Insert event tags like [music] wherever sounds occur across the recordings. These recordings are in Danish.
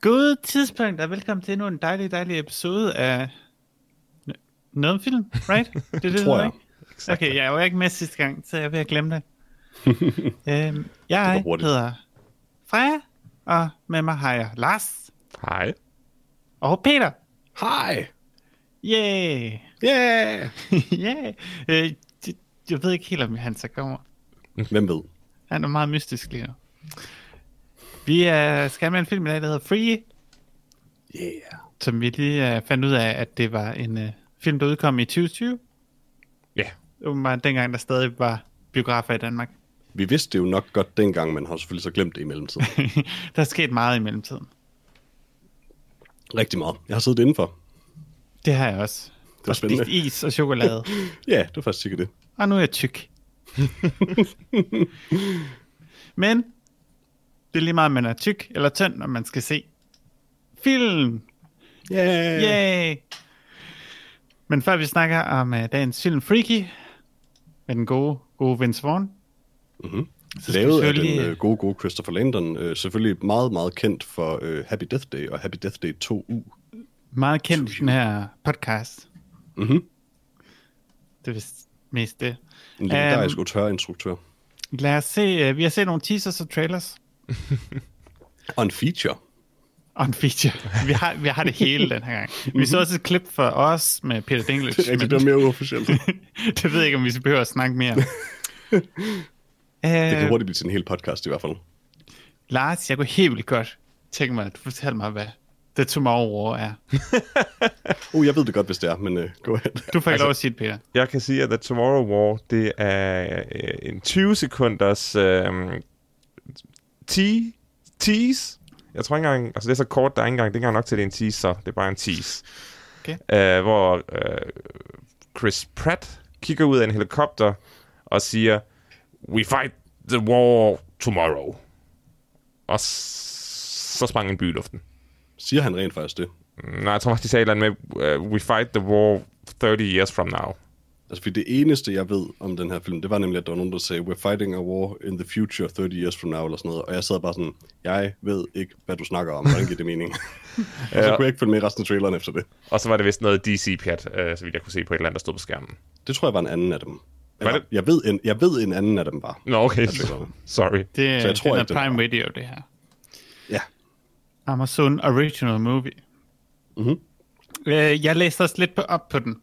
God tidspunkt, og velkommen til endnu en dejlig, dejlig episode af N- noget film, right? Det er det, Tror jeg. ikke? Okay, jeg var ikke med sidste gang, så jeg vil have glemt glemme det. [laughs] øhm, jeg hedder Freja, og med mig har jeg Lars Hej. og Peter. Hej! Yay! Yeah! [laughs] yeah! Øh, jeg ved ikke helt, om han så kommer. Hvem ved? Han er meget mystisk lige nu. Vi uh, skal med en film i dag, der hedder Free, Yeah. som vi lige uh, fandt ud af, at det var en uh, film, der udkom i 2020. Ja. Åbenbart dengang, der stadig var biografer i Danmark. Vi vidste det jo nok godt dengang, men har selvfølgelig så glemt det i mellemtiden. [laughs] der er sket meget i mellemtiden. Rigtig meget. Jeg har siddet indenfor. Det har jeg også. var og spist spændende. is og chokolade. [laughs] Ja, det var faktisk sikkert det. og nu er jeg tyk. [laughs] Men det er lige meget, om man er tyk eller tynd, når man skal se film. Yeah! Yay! Men før vi snakker om uh, dagens film Freaky, med den gode, gode Vince Vaughn, Mm-hmm. så Lavet af den selvfølgelig- øh, gode, gode Christopher Landon. Øh, selvfølgelig meget, meget kendt for øh, Happy Death Day og Happy Death Day 2U. meget kendt den her podcast. Mhm. Det er vist mest det. En legendarisk Øhm. autør-instruktør. Lad os se, uh, vi har set nogle teasers og trailers. Og en feature. Og en feature. Vi har, vi har det hele den her gang. Vi så også et klip for os med Peter Dinklage. Det er rigtigt, men- det var mere uofficielt. [laughs] det ved jeg ikke, om vi behøver at snakke mere. [laughs] om. Det kan øh, hurtigt blive til en hel podcast i hvert fald. Lars, jeg kunne helt vildt godt tænke mig, at du fortæller mig, hvad The Tomorrow War er. [laughs] Uh, jeg ved det godt, hvis det er, men uh, go ahead. Du får ikke lov at sige det, Peter. Jeg kan sige, at The Tomorrow War, det er øh, en 20 sekunders øh, te- tease. Jeg tror ikke engang, altså det er så kort, der er ikke engang, det er ikke engang nok til, at det er en tease, så det er bare en tease. Okay. Øh, hvor øh, Chris Pratt kigger ud af en helikopter og siger, We fight the war tomorrow. Og så sprang en by i luften. Siger han rent faktisk det? Nej, jeg tror faktisk, de sagde et med, uh, We fight the war 30 years from now. Altså, fordi det eneste, jeg ved om den her film, det var nemlig, at der var nogen, der sagde, we're fighting a war in the future 30 years from now, eller sådan noget. Og jeg sad bare sådan, jeg ved ikke, hvad du snakker om. Hvordan giver det mening? [laughs] og så kunne jeg ikke følge med resten af traileren efter det. Og så var det vist noget DC-pjat, øh, så vidt jeg kunne se på et eller andet, der stod på skærmen. Det tror jeg var en anden af dem. Var Eller, det? Jeg, ved en, jeg ved en anden af dem var. Nå, okay. Tror- Sorry. Det er, Så jeg tror det er Prime var. Video, det her. Ja. Amazon Original Movie. Mhm. Øh, jeg læste også lidt på, op på den.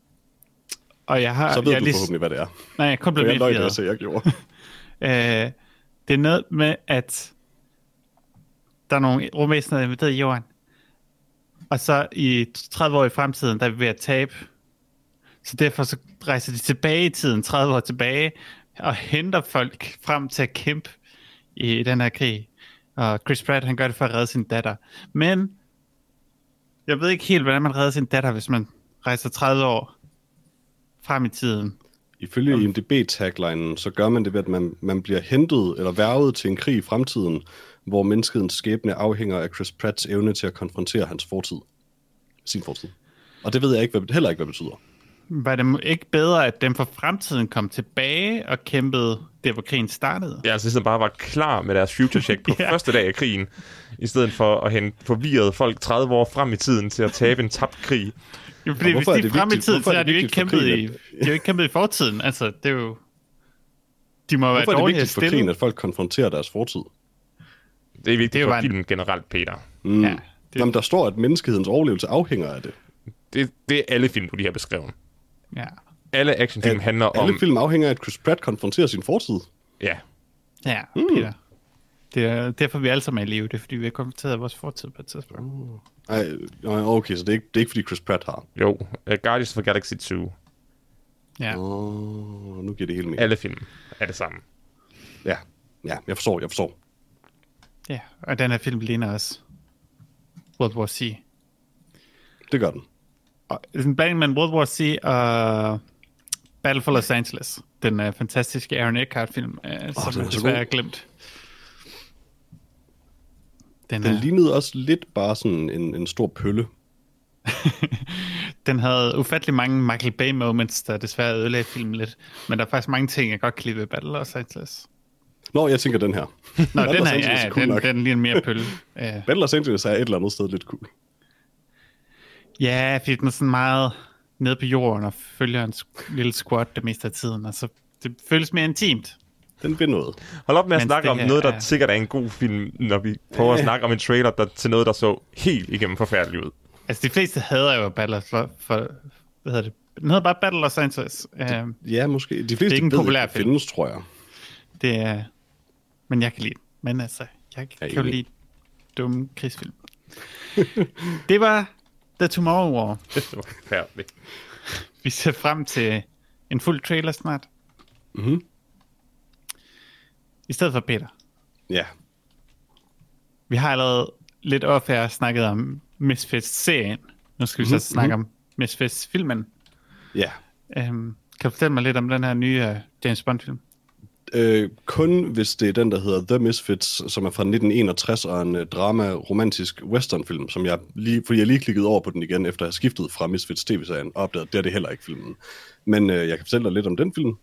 Og jeg har... Så ved jeg du lige- forhåbentlig, hvad det er. Nej, jeg kun blev jeg løg, lidt det, jeg gjorde. [laughs] Øh, det er noget med, at der er nogle rumvæsener, der er inviteret i jorden. Og så i 30 år i fremtiden, der er vi ved at tabe. Så derfor så rejser de tilbage i tiden, 30 år tilbage, og henter folk frem til at kæmpe i den her krig. Og Chris Pratt, han gør det for at redde sin datter. Men jeg ved ikke helt, hvordan man redder sin datter, hvis man rejser 30 år frem i tiden. Ifølge IMDb-taglinen, så gør man det ved, at man, man bliver hentet eller værvet til en krig i fremtiden, hvor menneskets skæbne afhænger af Chris Pratts evne til at konfrontere hans fortid. Sin fortid. Og det ved jeg ikke, hvad, heller ikke, hvad det betyder. Var det ikke bedre, at dem fra fremtiden kom tilbage og kæmpede der, hvor krigen startede? Jeg altså ligesom bare var klar med deres future check på [laughs] Ja. første dag af krigen, i stedet for at hente forvirrede folk 30 år frem i tiden til at tabe en tabt krig. Jo, fordi hvis hvorfor er de er det frem i vigtigt- tiden, hvorfor så er har de jo ikke for kæmpet i, de jo ikke kæmpet i fortiden. Altså, det er jo... De må være Hvorfor er det vigtigt for stille. krigen, at folk konfronterer deres fortid? Det er vigtigt Det er jo for en- filmen generelt, Peter. Mm. Ja, Det... det, Jamen, der står, at menneskehedens overlevelse afhænger af det. Det, det er alle film, du lige har beskrevet. Ja. Alle actionfilm handler om... Alle film afhænger af, at Chris Pratt konfronterer sin fortid. Ja, ja, Mm. Peter. Det er derfor, vi alle sammen er i live. Det er, fordi vi har konfronteret vores fortid på et tidspunkt. Ej, nej, okay, så det er, ikke, det er ikke, fordi Chris Pratt har. jo. Uh, Guardians of the Galaxy 2. Ja. Åh, oh, nu giver det hele mening. Alle film er det samme. Ja, ja, jeg forstår, jeg forstår. ja, og den her film ligner også World War C. Det gør den. Og en blanding mellem World War C og Battle for Los Angeles. Den uh, fantastiske Aaron Eckhart-film, uh, som den er jeg desværre er glemt. Den, Den er, lignede også lidt bare sådan en, en stor pølle. [laughs] den havde ufattelig mange Michael Bay moments, der desværre ødelagde filmen lidt. Men der er faktisk mange ting, jeg godt kan lide ved Battle of Los Angeles. Nå, jeg tænker den her. Nå, Battle den her, ja, er cool den, nok. den ligner mere pølle. [laughs] Uh, Battle Los Angeles er et eller andet sted lidt cool. Ja, fordi den er sådan meget nede på jorden og følger en lille squad det meste af tiden. Og så det føles mere intimt. Den vil noget. Hold op med at Mens snakke det om her noget, der er- sikkert er en god film, når vi prøver at snakke om en trailer der, til noget, der så helt igennem forfærdeligt ud. Altså, de fleste hader jo Battle of, for, for hvad hedder det? Den hedder bare Battle of Angeles. Uh, Ja, måske. De fleste ikke en populær det film. findes, tror jeg. det er... Men jeg kan lide. Men altså, jeg Jeg er kan jo lide dumme krigsfilm. [laughs] det var The Tomorrow War. [laughs] Det var forfærdeligt. Vi ser frem til en fuld trailer snart. Mhm. I stedet for Peter. Ja. Vi har allerede lidt off snakket om Misfits-serien. Nu skal vi så Mhm, snakke om Misfits-filmen. Ja. Um, kan du fortælle mig lidt om den her nye uh, James Bond-film? Øh, kun hvis det er den, der hedder The Misfits, som er fra 1961, og en øh, drama-romantisk westernfilm, som jeg lige, fordi jeg lige klikkede over på den igen, efter at have skiftet fra Misfits tv-serien, og opdaget, det er det heller ikke filmen. Men øh, jeg kan fortælle dig lidt om den film.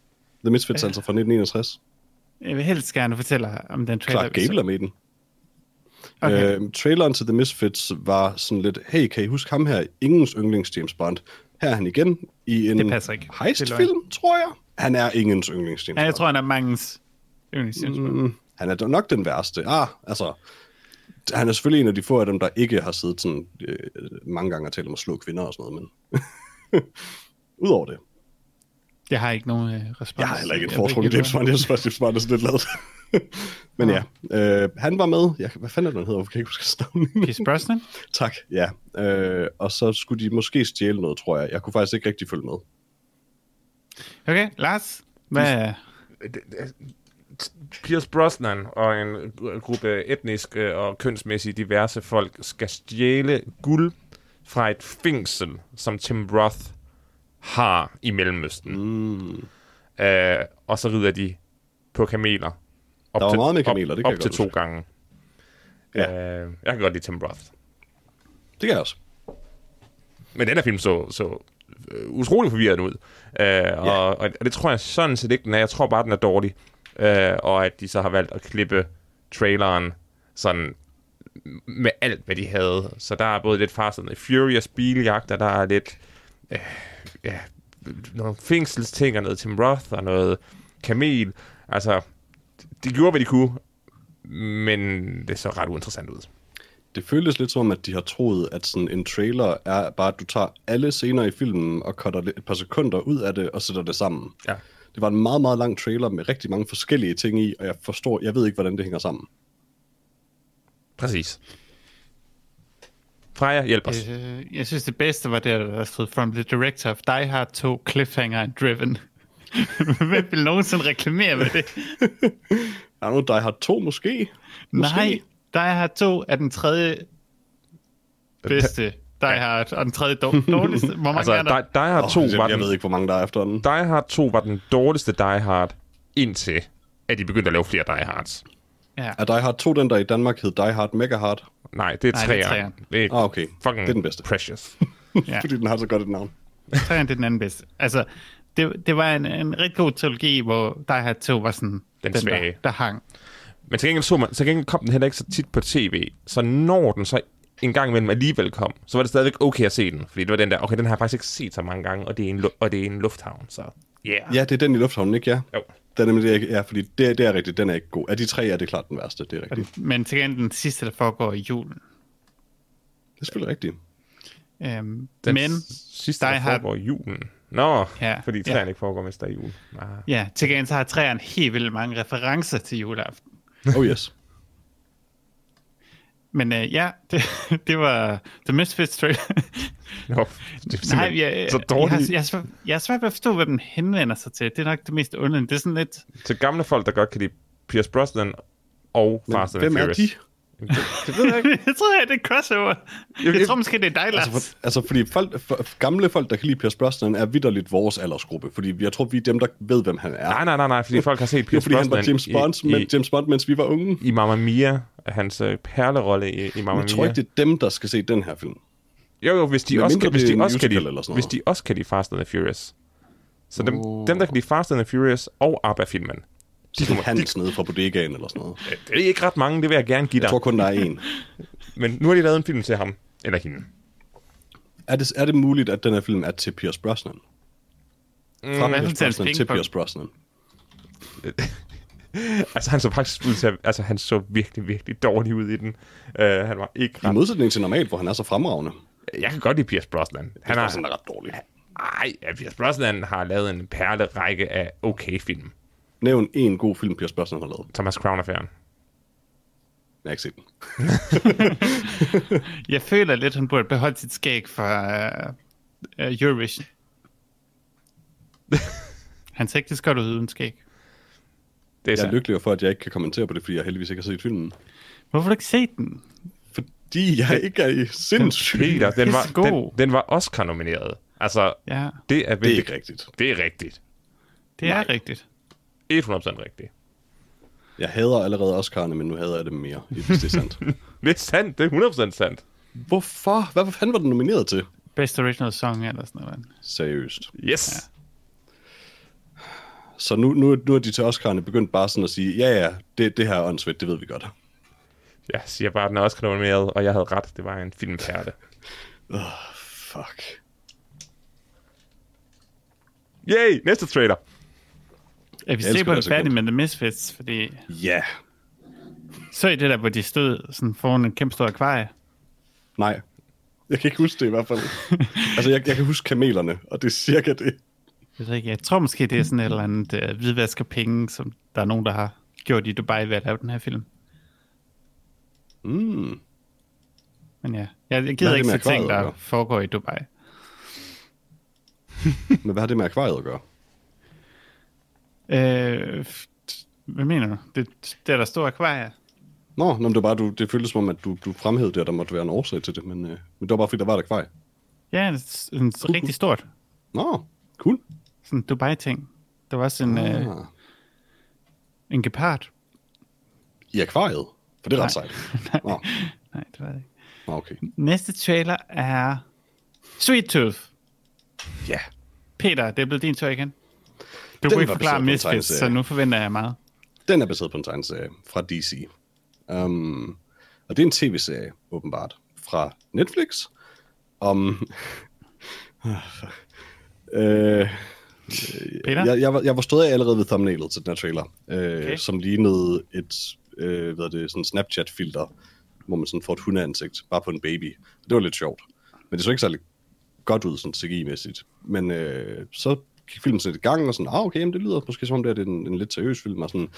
The Misfits, Ja. altså fra 1961. Jeg vil helst gerne fortælle om den trailer. Clark. Gable er med den. Okay. Øh, traileren til The Misfits var sådan lidt, hey, kan I huske ham her? Ingens yndlings James Bond. Her er han igen i en heistfilm, tror jeg. Han er ingens yndlings James Ja, jeg tror, han er mangens yndlingsjens. Mm. Han er nok den værste. Ah, altså, han er selvfølgelig en af de få af dem, der ikke har siddet sådan øh, mange gange og talt om at slå kvinder og sådan noget, men [laughs] udover det. Jeg har ikke nogen øh, respons. Jeg har heller ikke et foretrukket James Bond. Jeg synes faktisk, James Bond er sådan lidt lavet. [laughs] men ja, øh, han var med. Jeg, hvad fanden er det, han hedder? Jeg kan ikke huske navn. [laughs] Pierce Brosnan? tak, ja. Øh, og så skulle de måske stjæle noget, tror jeg. Jeg kunne faktisk ikke rigtig følge med. Okay, Lars? Hvad, Pierce Brosnan og en gruppe etnisk øh, og kønsmæssigt diverse folk skal stjæle guld fra et fængsel, som Tim Roth har i Mellemøsten. Mm. Øh, og så rider de på kameler. Op Der var til, meget med kameler, op, det kan op jeg til godt to huske. gange. Ja. Øh, jeg kan godt lide Tim Roth. Det kan jeg også. Men den her film så, så utrolig forvirret ud. Øh, og, og det tror jeg sådan set ikke, den er. Jeg tror bare, den er dårlig. Øh, og at de så har valgt at klippe traileren sådan med alt, hvad de havde. Så der er både lidt Fast and Furious biljagter, der er lidt øh, ja, nogle fængselsting og noget Tim Roth og noget kamel. Altså, de gjorde, hvad de kunne, men det så ret uinteressant ud. Det føles lidt som, at de har troet, at sådan en trailer er bare, at du tager alle scener i filmen og cutter et par sekunder ud af det og sætter det sammen. Ja. Det var en meget, meget lang trailer med rigtig mange forskellige ting i, og jeg forstår, jeg ved ikke, hvordan det hænger sammen. Præcis. Freja, hjælp os. øh, jeg synes, det bedste var det, der stod From the director of Die Hard 2, Cliffhanger and Driven. [laughs] Hvem vil nogensinde reklamere med det? [laughs] Er der nogen, Die Hard 2 måske? måske? Nej, Die Hard 2 er den tredje bedste Die Hard, og den tredje dår- dårligste. Hvor mange Altså, er der? Die, Die Hard Oh, 2 jeg, var jeg den, ved ikke, hvor mange der er efterhånden. Die Hard 2 var den dårligste Die Hard, indtil at de begyndte at lave flere Die Hards. Ja. Er Die Hard 2 den, der i Danmark hed Die Hard Mega Hard? Nej, det er Nej, det er. Det er Ah, okay. fucking Det er den bedste. precious. [laughs] Ja. Fordi den har så godt et navn. Træerne, det er den anden bedste. Altså, det, det var en, en rigtig god trilogi, hvor Die Hard 2 var sådan den, svage. der, der hang. Men til gengæld, så man, til gengæld kom den heller ikke så tit på tv. Så når den så en gang imellem alligevel kom, så var det stadigvæk okay at se den. Fordi det var den der, okay, den har jeg faktisk ikke set så mange gange, og det er en, lu- og det er en lufthavn, så yeah. Ja, det er den i lufthavnen, ikke? Ja. Jo. Den er, nemlig- ja, fordi det, det er rigtigt, den er ikke god. Af de tre er det klart den værste, det er rigtigt. Men til gengæld den sidste, der foregår i julen. Det er selvfølgelig rigtigt. Øhm, Den men, sidste, der Hard- foregår i julen. Nå, Ja, fordi ja. træerne ikke foregår, mens der er jul. Ah. ja, til gengæld så har træerne helt vildt mange referencer til juleaften. Oh yes. [laughs] Men øh, ja, [laughs] det, det var The Misfits trailer. Nå, det er Nej, jeg, jeg, så jeg, dårligt. har, jeg, er svært- jeg er svært ved at forstå, hvad den henvender sig til. Det er nok det mest underlige. Det er sådan lidt... Til gamle folk, der godt kan lide Pierce Brosnan og Fast and hvem er Furious. de? Det, det ved jeg ikke. [laughs] jeg tror, det er crossover. jeg- Jeg tror måske, det er dig, Lars. Altså, for, altså fordi folk, for, gamle folk, der kan lide Pierce Brosnan, er vidderligt vores aldersgruppe. Fordi jeg tror, vi er dem, der ved, hvem han er. Nej, nej, nej, nej, fordi folk har set er Pierce fordi, han var Brosnan James Bond, i, men, i, James Bond, mens vi var unge. i Mamma Mia, hans øh, perlerolle i, i Mamma Jeg tror Mia. ikke, det er dem, der skal se den her film. Jo, jo, hvis de, Men også mindre kan, hvis de, også kan lide, hvis de også kan lide Fast and the Furious. Så dem, Uh. dem der kan lide Fast and the Furious og ABBA-filmen, De kommer Hans nede fra bodegaen eller sådan noget. det er ikke ret mange, det vil jeg gerne give Jeg dig. tror kun, der er en. [laughs] Men nu har de lavet en film til ham, eller hende. Er det, er det muligt, at den her film er til Pierce Brosnan? Fra Mm, Pierce til Brosnan til pingpong? Pierce Brosnan. [laughs] Altså, han så faktisk ud til altså, han så virkelig, virkelig dårlig ud i den. Uh, han var ikke I ret... modsætning til normalt, hvor han er så fremragende. Jeg kan godt lide Pierce Brosnan. Han Han er, har, sådan, er ret dårlig. ej, ja, Pierce Brosnan har lavet en perlerække af okay film. Nævn en god film, Pierce Brosnan har lavet. Thomas Crown-affæren. Jeg har ikke set den. [laughs] Jeg føler lidt, han burde beholde sit skæg fra uh, uh, Eurovision. [laughs] Han ser ikke det godt ud uden skæg. Det er Jeg er lykkelig for, at jeg ikke kan kommentere på det, fordi jeg heldigvis ikke har set filmen. Hvorfor har du ikke set den? Fordi jeg ikke er i sindssyg. Peter, den var, den, den var Oscar-nomineret. Altså, Ja, det er, Det er virkelig, ikke rigtigt. det er rigtigt. det er Nej. rigtigt. 100% rigtigt. Jeg hader allerede Oscar'erne, men nu hader jeg dem mere, hvis [laughs] det er sandt. Det er sandt, det er 100% sandt. Hvorfor? Hvad fanden var den nomineret til? Best Original Song eller sådan noget. Seriøst. Yes. Ja. Så nu, nu, nu er de til Oscar'erne begyndt bare sådan at sige, ja ja, det, det her er åndssvagt, det ved vi godt. Jeg siger bare, at den er Oscar-nomineret, og jeg havde ret. Det var en filmpærte. [laughs] Fuck. Yay! Næste trailer. Er vi sikre på, det at så færdig godt. med The Misfits? Fordi Ja. så i det der, hvor de stod sådan foran en kæmpe stor akvarie. Nej. Jeg kan ikke huske det i hvert fald. [laughs] altså, jeg, jeg kan huske kamelerne, og det er cirka det. Jeg, ved ikke, jeg tror måske, det er sådan et eller andet uh, hvidvask penge, som der er nogen, der har gjort i Dubai ved at lave den her film. Mm. Men ja, jeg, jeg gider ikke se ting, der foregår i Dubai. [laughs] Men hvad har det med akvariet at gøre? Øh, hvad mener du? Det, det er der store akvarier. Nå, nå det var bare, du, det føltes som om, at du, du fremhævede det, at der måtte være en årsag til det, men, øh, men det var bare, fordi der var et akvarie. Ja, det er sådan rigtig stort. Nå, cool. Sådan en Dubai-ting. Der var også en, øh, Ah. en gepard. I akvariet? For det er ret Nej. sejt. [laughs] Nå, Nej, det var det ikke. nå, okay. Næste trailer er Sweet Tooth. Ja. Peter, det er blevet din tur igen. Du kunne ikke forklare Misfits, så nu forventer jeg meget. Den er baseret på en tegneserie fra DC. Um, og det er en tv-serie, åbenbart, fra Netflix, om... [laughs] øh, Peter? jeg, jeg, var, jeg var stået af allerede ved thumbnailet til den her trailer, øh, okay. som lignede et øh, hvad er det, sådan Snapchat-filter, hvor man sådan får et hundeansigt, bare på en baby. Det var lidt sjovt. Men det så ikke særlig godt ud, sådan CGI-mæssigt. Men øh, så gik filmen sådan lidt i gang, og sådan, ah, okay, men det lyder måske som om, det er en, en lidt seriøs film, og sådan.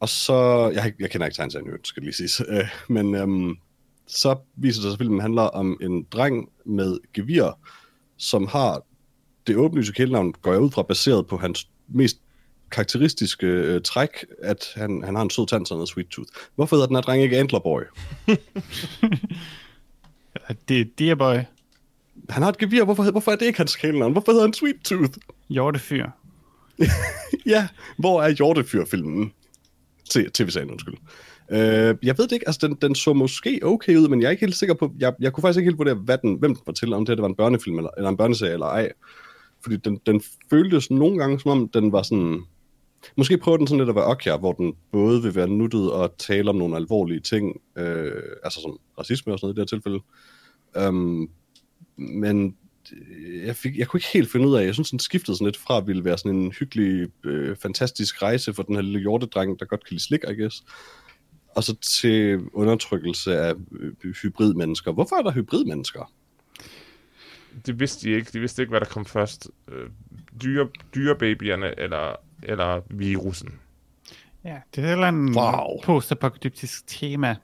Og så, jeg, jeg kender ikke tegneserien i skal det lige sige. Øh, men øhm, så viser det sig, at filmen handler om en dreng med gevir, som har det åbenlyse kælenavn, går jeg ud fra, baseret på hans mest karakteristiske øh, træk, at han, han har en sød tand, sådan noget Sweet Tooth. Hvorfor hedder den her dreng ikke Antler Boy? [laughs] Det er Dear Boy, Han har et gevir, hvorfor, hvorfor er det ikke hans kælenavn? Hvorfor hedder han Sweet Tooth? Hjortefyr. [laughs] Ja, hvor er Hjortefyr-filmen? Tv-serien, undskyld. Øh, jeg ved det ikke, altså den, den så måske okay ud, men jeg er ikke helt sikker på, jeg, jeg kunne faktisk ikke helt vurdere, hvad den, hvem den var til, om det her det var en børnefilm eller, eller en børneserie eller ej. Fordi den, den føltes nogle gange, som om den var sådan... Måske prøver den sådan lidt at være okja, hvor den både vil være nuttet og tale om nogle alvorlige ting, øh, altså som racisme og sådan noget i det her tilfælde. Um, men jeg, fik, jeg kunne ikke helt finde ud af, jeg synes, den skiftede sådan lidt fra at ville være sådan en hyggelig, øh, fantastisk rejse for den her lille hjortedreng, der godt kan lide slik, I guess. Og så til undertrykkelse af øh, hybridmennesker. Hvorfor er der hybridmennesker? Det vidste de ikke. De vidste ikke, hvad der kom først. Øh, dyre, dyrebabyerne eller, eller virusen. Ja, det er et eller andet Wow. postapokalyptisk tema,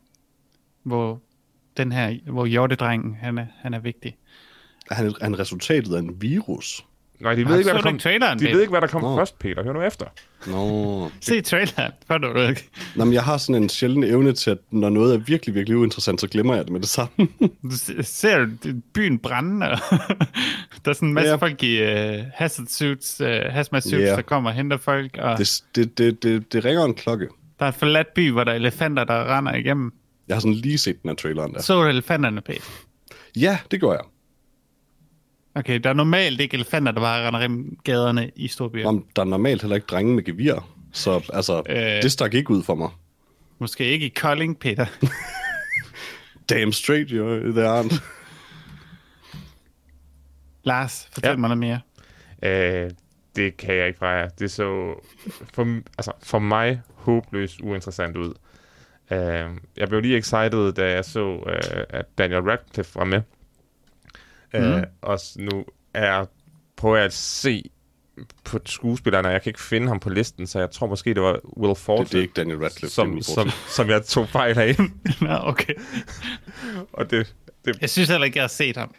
hvor den her, hvor hjortedrengen, han er, han er vigtig. Er han, er han resultatet af en virus? Nej, de ved ikke, hvad der kom, traileren, de Peter? ved ikke, hvad der kom Nå. først, Peter. Hør nu efter. Nå. Se traileren, før du ikke. Nå, men jeg har sådan en sjælden evne til, at når noget er virkelig, virkelig uinteressant, så glemmer jeg det med det samme. [laughs] Du se- ser byen brænde, og [laughs] der er sådan en masse Ja. folk i uh, hazard suits, uh, hazmat suits, Ja. der kommer og henter folk, og det, det, det, det, det ringer en klokke. der er et forladt by, hvor der er elefanter, der render igennem. Jeg har sådan lige set den her traileren der. Så du elefanterne, Peter? Ja, det gør jeg. Okay, der er normalt ikke elefanter, der bare render igennem gaderne i storbyer. Om der er normalt heller ikke drenge med gevir. Så altså, Øh. øh... det stak ikke ud for mig. Måske ikke i Kolding, Peter. [laughs] Damn straight, jo, det er [laughs] Lars, fortæl Ja. mig noget mere. Øh, det kan jeg ikke fra jer. Det så for, altså, for mig håbløst uinteressant ud. Øh, jeg blev lige excited, da jeg så, øh, at Daniel Radcliffe var med. Mm. Øh, og nu er jeg på at se på skuespillerne, og jeg kan ikke finde ham på listen, så jeg tror måske, det var Will Forte, Det, det er ikke Daniel Radcliffe. er som, som, som jeg tog fejl af. [laughs] Nå, okay. [laughs] og det, det, Jeg synes heller ikke, jeg har set ham.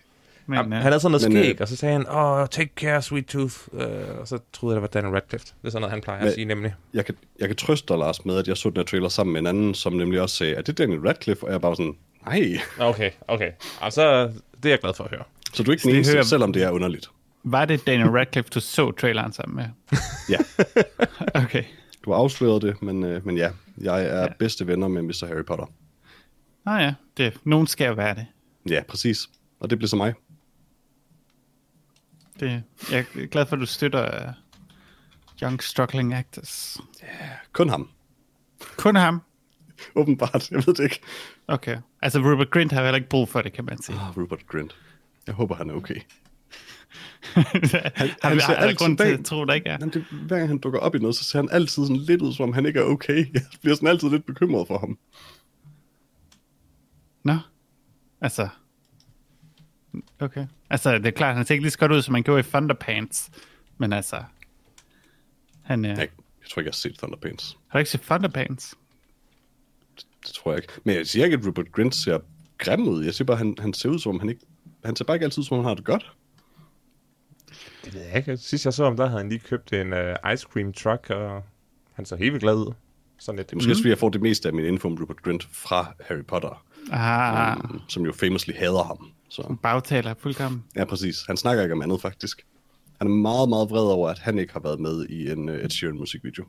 Men, han, uh, han havde sådan noget Men, skæg, øh, og så sagde han, oh, take care, sweet tooth. Uh, og så troede jeg, det var Daniel Radcliffe. Det er sådan noget, han plejer at Men- sige nemlig. jeg, kan, jeg kan trøste dig, Lars, med, at jeg så den her trailer sammen med en anden, som nemlig også sagde, at det er Daniel Radcliffe, og jeg er bare sådan, nej. Okay, okay. Altså, det er jeg glad for at høre. Så du er ikke den eneste, hører- selvom det er underligt. var det Daniel Radcliffe, du så traileren sammen med? Ja, [laughs] Okay. du har afsløret det, men, øh, men ja, jeg er Ja. ja. bedste venner med Mr. Harry Potter. Nå ja, det, nogen skal jo være det. Ja, præcis. Og det bliver så mig. det. Jeg er glad for, at du støtter uh, young struggling actors. Kun ham. Kun ham? [laughs] Åbenbart, jeg ved det ikke. Okay. Altså, Rupert Grint har heller ikke brug for det, kan man sige. Ah, Rupert Grint. Jeg håber, han er okay. [laughs] han, han han ser altid grund til at tro, der ikke er. Jamen, det, hver gang han dukker op i noget, så ser han altid sådan lidt ud, som om han ikke er okay. [laughs] Jeg bliver sådan altid lidt bekymret for ham. Nå. Altså. Okay. Altså, det er klart, han ser ikke lige så godt ud, som han gjorde i Thunderpants. Men altså. Han, øh, Jeg, jeg tror ikke, jeg har set Thunderpants. har du ikke set Thunderpants? Det tror jeg ikke. Men jeg siger ikke, at Rupert Grint ser grim ud. Jeg siger bare, at han, han ser ud, som om han ikke... Han ser bare ikke altid ud, som om han har det godt. Det ved jeg ikke. Sidst jeg så ham, der havde han lige købt en uh, ice cream truck, og han så helt vildt glad ud. Sådan lidt. Det er måske mm. også, fordi jeg får det meste af min info om Rupert Grint fra Harry Potter, Ah, mm. som jo famously hader ham. Så bagtaler fuldkommen. ja, præcis. Han snakker ikke om andet, faktisk. Han er meget, meget vred over, at han ikke har været med i en uh, Ed Sheeran musikvideo.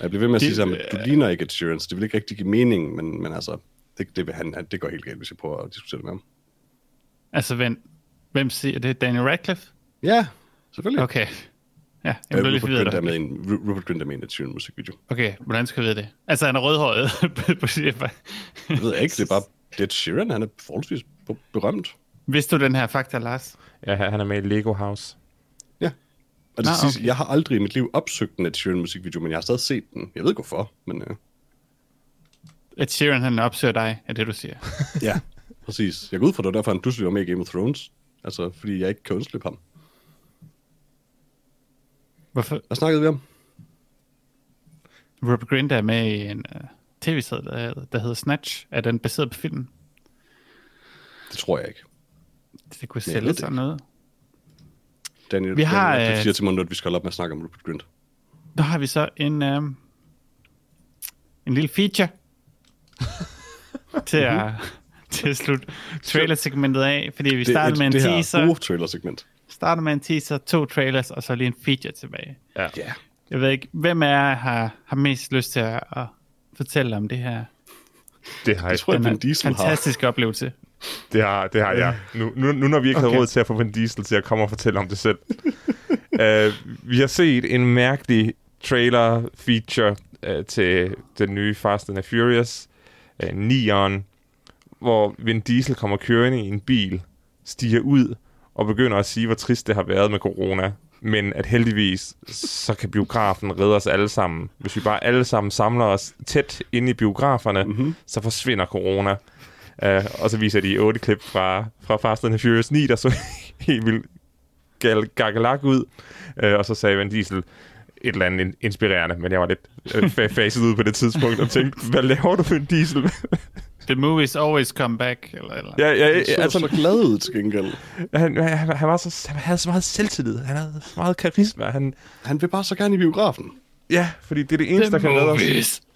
Jeg bliver ved med at Det- sige ham, at du ligner ikke Ed Sheeran, så det vil ikke rigtig give mening, men, men altså, det, det, vil han- det går helt galt, hvis jeg prøver at diskutere det med ham. Altså, hvem, hvem siger det? Daniel Radcliffe? Ja, selvfølgelig. Okay. Ja, jeg Øh, blev lidt Rupert, Grint er forvirret. med i en, Ru- Rupert Grint er med en Sheeran musikvideo. Okay, hvordan skal jeg vide det? Altså, han er rødhåret. [laughs] på chefer. Det ved jeg ikke, det er bare Ed Sheeran, han er forholdsvis berømt. Vidste du den her fakta, Lars? Ja, han er med i Lego House. Ja. Og det Nå, ah, okay. okay. jeg har aldrig i mit liv opsøgt en Ed Sheeran musikvideo, men jeg har stadig set den. Jeg ved ikke hvorfor, men øh, Ed Sheeran, han opsøger dig, er det, du siger. ja, [laughs] præcis. Jeg går ud fra, det derfor, han pludselig var med i Game of Thrones. Altså, fordi jeg ikke kan undslippe ham. Hvorfor? Hvad snakkede vi om? Rupert Grint er med i en uh, tv-serie, der, der hedder Snatch. Er den baseret på filmen? Det tror jeg ikke. Det kunne sælge det sådan noget. Daniel, Vi har, Daniel, øh, siger til mig at vi skal holde op med at snakke om Rupert Grint. Der har vi så en, um, en lille feature [laughs] til, at, til at slutte trailer-segmentet af, fordi vi startede med en det, det teaser, her gode trailer-segment. startede med en teaser, to trailers, og så lige en feature tilbage. Ja. Ja. Jeg ved ikke, hvem af jer har, har mest lyst til at, at fortælle om det her Det har jeg. Jeg tror, at den Vin Diesel har. fantastiske oplevelse? Det har, det har jeg. Nu, nu, nu når vi ikke okay. Havde råd til at få Vin Diesel til at komme og fortælle om det selv. [laughs] uh, vi har set en mærkelig trailer-feature uh, til den nye Fast and the Furious, uh, Neon, hvor Vin Diesel kommer kørende i en bil, stiger ud og begynder at sige, hvor trist det har været med corona. Men at heldigvis, så kan biografen redde os alle sammen. Hvis vi bare alle sammen samler os tæt inde i biograferne, mm-hmm. så forsvinder corona. Uh, og så viser de otte klip fra, fra Fast and Furious 9, der så [laughs] helt vildt gal- gakkelak ud. Uh, og så sagde Van Diesel et eller andet in- inspirerende, men jeg var lidt fa- faset ud på det tidspunkt og tænkte, hvad laver du, Van Diesel? [laughs] the movies always come back, eller, eller. Ja, ja, Han så altså, så glad ud til gengæld. han, han, han, var så, han havde så meget selvtillid. Han havde så meget karisma. Han, Han vil bare så gerne i biografen. ja, fordi det er det eneste, der kan redde os. movies. [laughs]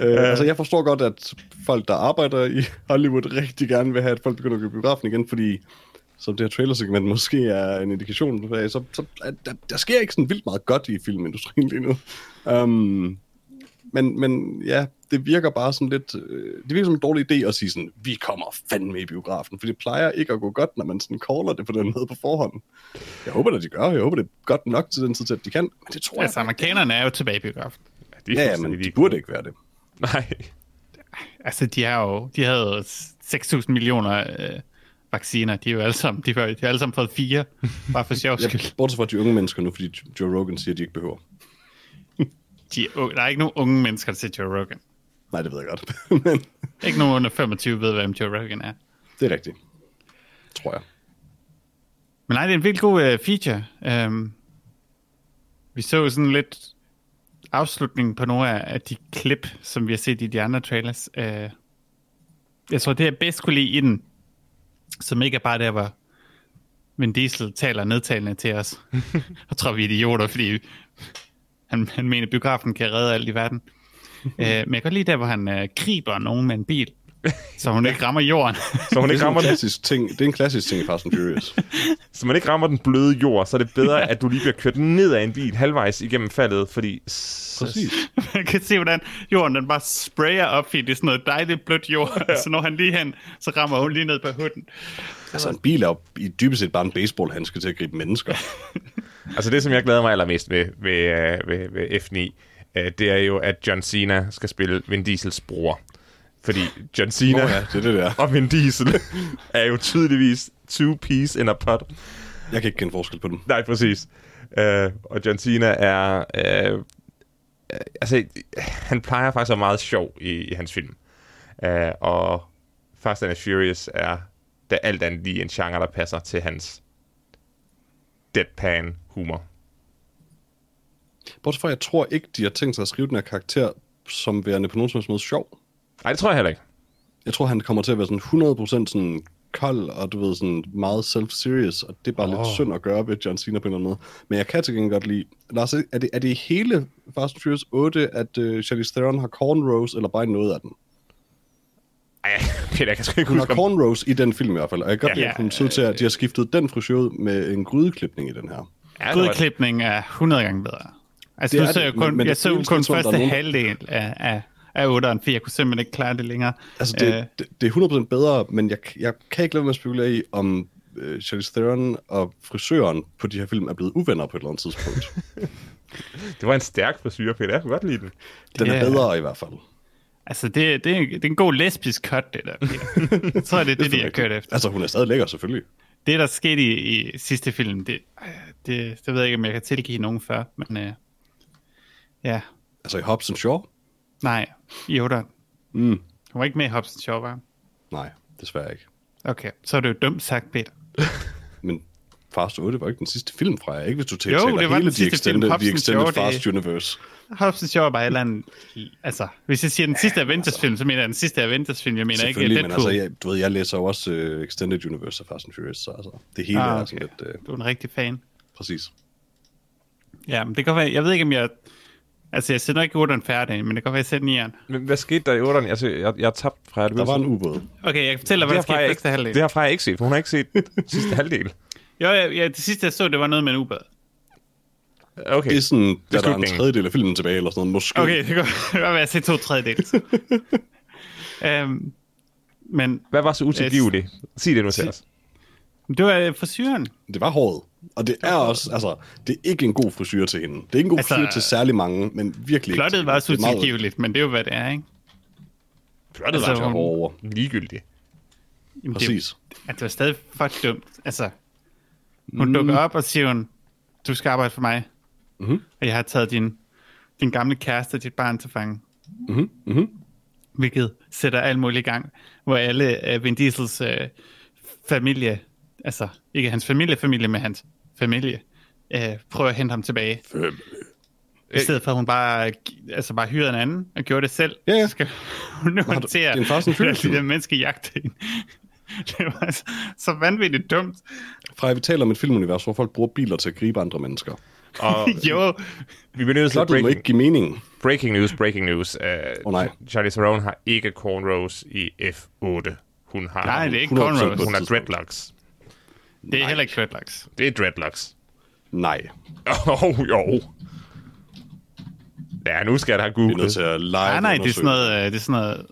Øh, altså, jeg forstår godt, at folk, der arbejder i Hollywood, rigtig gerne vil have, at folk begynder at gå i biografen igen, fordi som det her trailersegment måske er en indikation af, så, så der, der sker ikke sådan vildt meget godt i filmindustrien lige nu. Um, men, men ja, det virker bare sådan lidt... Øh, det virker som en dårlig idé at sige sådan, vi kommer fandme i biografen, for det plejer ikke at gå godt, når man sådan caller det på den måde på forhånd. Jeg håber, at de gør. Jeg håber, det er godt nok til den tid, at de kan. Men det tror jeg Altså, amerikanerne er jo tilbage i biografen. De Ja, ja, fuldstændig men de burde ikke være det. Nej. Altså, de har jo, de havde jo 6.000 millioner øh, vacciner. De er jo alle sammen, de, har, de har alle sammen fået fire, bare for sjov [laughs] Ja, skyld. bortset fra de unge mennesker nu, fordi Joe Rogan siger, at de ikke behøver. De, er der er ikke nogen unge mennesker, der ser Joe Rogan. Nej, det ved jeg godt. [laughs] men Ikke nogen under 25 ved, hvem Joe Rogan er. det er rigtigt. Tror jeg. Men nej, det er en vildt god uh, feature. Um, vi så jo sådan lidt afslutningen på nogle af, af de klip, som vi har set i de andre trailers. Uh, jeg tror, det jeg bedst kunne lide i den, som ikke er bare der, hvor Vin Diesel taler nedtalende til os. [laughs] og tror, vi er idioter, fordi han, han mener, at biografen kan redde alt i verden. Uh, men jeg kan godt lide der, hvor han uh, griber nogen med en bil, så hun ikke rammer jorden. Så hun Det er, ikke rammer en den, klassisk ting, det er en klassisk ting i Fast and Furious. [laughs] så man ikke rammer den bløde jord, så er det bedre, at du lige bliver kørt ned af en bil halvvejs igennem faldet, fordi... Præcis. Man kan se, hvordan jorden den bare sprayer op i det er sådan noget dejligt blødt jord. Ja. Så når han lige hen, så rammer hun lige ned på huden. Altså, en bil er jo i dybest set bare en baseballhandske til at gribe mennesker. [laughs] Altså det, som jeg glæder mig allermest ved, ved, øh, ved, ved F9, øh, det er jo, at John Cena skal spille Vin Diesels bror. Fordi John Cena Nå ja, det er det der. og Vin Diesel [laughs] er jo tydeligvis two peas in a pot. Jeg kan ikke kende forskel på dem. Nej, præcis. Uh, og John Cena er... Uh, altså, han plejer faktisk at være meget sjov i, i hans film. Uh, og Fast and Furious er da alt andet lige en genre, der passer til hans deadpan humor. Bortset fra, jeg tror ikke, de har tænkt sig at skrive den her karakter som værende på nogen som helst måde sjov. Nej, det tror jeg heller ikke. Jeg tror, han kommer til at være sådan 100% sådan kold, og du ved, sådan meget self-serious, og det er bare oh. lidt synd at gøre ved John Cena på en eller anden måde. Men jeg kan til gengæld godt lide... Lars, er det, er det hele Fast and Furious 8, at uh, Charlize Theron har cornrows, eller bare noget af den? Ej, [laughs] Peter, jeg kan sgu ikke Hun har cornrows i den film i hvert fald, og jeg kan godt Ja, lide, at hun ser til, at de har skiftet den frisør ud med en grydeklipning i den her. Ja, Grydeklipning er 100 gange bedre. Altså, Det nu er så det, jeg kun, men jeg det så kun der første er nogen- halvdel af, af, af 8'eren, for jeg kunne simpelthen ikke klare det længere. Altså, det, Øh, det, det er 100% bedre, men jeg, jeg kan ikke lade mig at spekulere i, om uh, Charlize Theron og frisøren på de her film er blevet uvenner på et eller andet tidspunkt. [laughs] Det var en stærk frisyr, Peter. Jeg kunne godt lide den. Den er Ja. bedre i hvert fald. Altså, det, det, er, det er en god lesbisk cut, det der. [laughs] Jeg tror, det er det, de har kørt efter. Altså, hun er stadig lækker, selvfølgelig. Det, der skete i, i sidste film, det, det, det ved jeg ikke, om jeg kan tilgive nogen før, men uh, ja, Altså i Hobbs Shaw? nej, i 8'eren. Mm. Hun var ikke med i Hobson Shaw, var? Nej, desværre ikke. Okay, så er det jo dumt sagt, Peter. [laughs] Men Fast 8 var ikke den sidste film fra jer, ikke hvis du Jo, taler det var hele den sidste film, extended, Hobbs and extended Shaw, det- Fast Universe. Hobson Shaw er bare et eller andet... Altså, hvis jeg siger den sidste Avengers-film, så mener jeg den sidste Avengers-film. Jeg mener ikke Selvfølgelig, men Deadpool. altså, jeg, du ved, jeg læser jo også uh, Extended Universe af Fast and Furious, så altså, det hele Ah, er sådan okay. lidt... Uh, Du er en rigtig fan. præcis. Ja, men det kan være... Jeg ved ikke, om jeg... Altså, jeg sætter ikke 8'eren færdig, men det kan være, jeg sætter 9'eren. Men hvad skete der i 8'eren? Altså, jeg, jeg er tabt fra det. Der var en ubåd. Okay, jeg kan fortælle dig, hvad det der skete i ikke, første halvdel. det har Freja ikke set, for hun har ikke set [laughs] sidste halvdel. Jo, ja, ja, det sidste, jeg så, det var noget med en ubåd. Okay. Det er sådan, da der er en tredjedel af filmen tilbage, eller sådan noget, måske. Okay, det kan godt være, at jeg set to tredjedel. um, [laughs] men Hvad var så utilgiveligt? Sig det nu til os. Det var øh, frisyren. Det var håret. Og det er også, altså, det er ikke en god frisyr til hende. Det er ikke en god Altså, frisyr til særlig mange, men virkelig ikke. Plottet var utilgiveligt, men det er jo, hvad det er, ikke? Plottet Altså, var så gå over. ligegyldigt. Jamen, Præcis. Det, at det var stadig for dumt. Altså, hun mm. dukker op og siger hun, du skal arbejde for mig. Mhm. Og jeg har taget din, din gamle kæreste og dit barn til fange. Mhm, mhm. Hvilket sætter alt muligt i gang, hvor alle uh, Vin Diesels uh, familie, altså ikke hans familie, familie med hans familie, uh, prøver at hente ham tilbage. I stedet for, at hun bare, altså bare hyrede en anden og gjorde det selv. Ja, ja. Så skal hun nu håndtere [laughs] det er en Fast and Furious de film. der menneskejagt. Det var så, så vanvittigt dumt. Fra vi taler om et filmunivers, hvor folk bruger biler til at gribe andre mennesker. Og [laughs] Jo, vi bliver nødt til breaking, ikke give mening. breaking news, breaking news. Uh, Åh, nej. Charlie Theron har ikke cornrows i F8. Hun har, nej, det er ikke 100% cornrows. hun har dreadlocks. Det er heller ikke dreadlocks. Det er dreadlocks. Nej. Åh, [laughs] oh, jo. Ja, nu skal jeg da have Vi er nødt googlet. til at live Nej, nej, det er sådan noget... øh, Det er sådan noget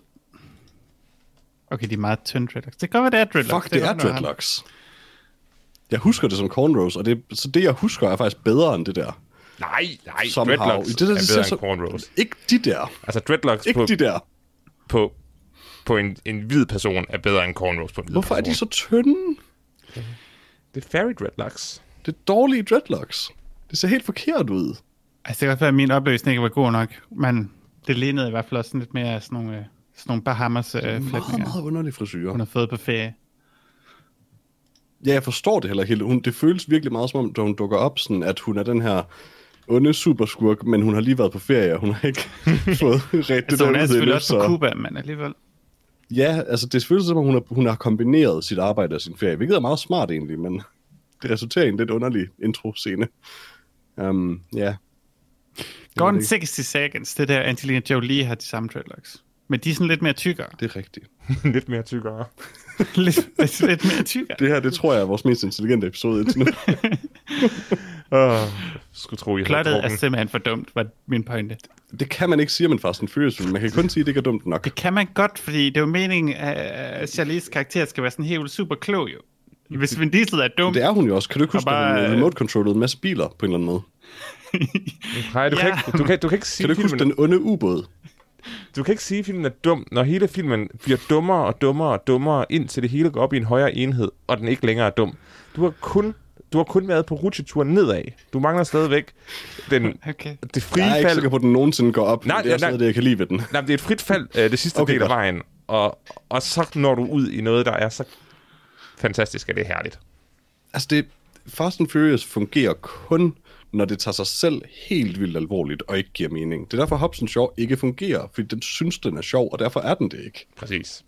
okay, de er meget tynde dreadlocks. Det kan godt være, det er dreadlocks. Fuck, det er godt være. dreadlocks. Jeg husker det som cornrows, og det, så det, jeg husker, er faktisk bedre end det der. Nej, nej, Somehow. dreadlocks Det der, det er bedre så- end cornrows. Ikke de der. Altså, dreadlocks Ikke på, de der. på, på en, en hvid person er bedre end cornrows på en hvid Hvorfor er de person. så tynde? Det er fairy dreadlocks. Det er dårlige dreadlocks. Det ser helt forkert ud. Altså, det kan godt være, at min opløsning ikke var god nok, men det lignede i hvert fald også sådan lidt mere sådan nogle, øh, sådan nogle Bahamas øh, Meget, flætninger, meget underlig frisyr. hun har fået på ferie. Ja, jeg forstår det heller ikke helt. Hun, det føles virkelig meget som om, da hun dukker op, sådan, at hun er den her onde superskurk, men hun har lige været på ferie, og hun har ikke [laughs] fået [laughs] ret det Altså, hun der er ud selvfølgelig også på Cuba, men alligevel. Ja, altså det føles som om, hun har, hun har kombineret sit arbejde og sin ferie, hvilket er meget smart egentlig, men det resulterer i en lidt underlig intro-scene. Um, ja. Gone ikke. 60 Seconds, det der Angelina Jolie har de samme dreadlocks. Men de er sådan lidt mere tykkere. Det er rigtigt. [laughs] Lidt mere tykkere. [laughs] lidt, lidt mere tykkere. Det her, det tror jeg er vores mest intelligente episode indtil nu. [laughs] Åh, skulle tro, I Plottet er simpelthen for dumt, var min pointe. Det kan man ikke sige om en Fast and Furious film. Man kan kun sige, at det ikke er dumt nok. Det kan man godt, fordi det er jo meningen, at Charlize karakter skal være sådan helt super klog, jo. Hvis Vin Diesel er dum, Det er hun jo også. Kan du ikke huske, bare, at hun øh, remote-controllede en masse biler på en eller anden måde? Nej, du, Ja. kan ikke, du, kan, du kan ikke sige, Kan du ikke huske filmen, den onde ubåd? du kan ikke sige, at filmen er dum, når hele filmen bliver dummere og dummere og dummere, indtil det hele går op i en højere enhed, og den ikke længere er dum. Du har kun, du har kun været på rutsjeturen nedad. Du mangler stadigvæk den, Okay. det frie Jeg er ikke fald. sikker på, at den nogensinde går op. Nej, det er nej, også nej. noget, det, jeg kan lide ved den. Nej, det er et frit fald, øh, det sidste Okay, del af vejen, og, og så når du ud i noget, der er så fantastisk, at det er herligt. Altså, det, Fast and Furious fungerer kun, når det tager sig selv helt vildt alvorligt og ikke giver mening. Det er derfor, Hobson Shaw ikke fungerer, fordi den synes, den er sjov, og derfor er den det ikke. Præcis.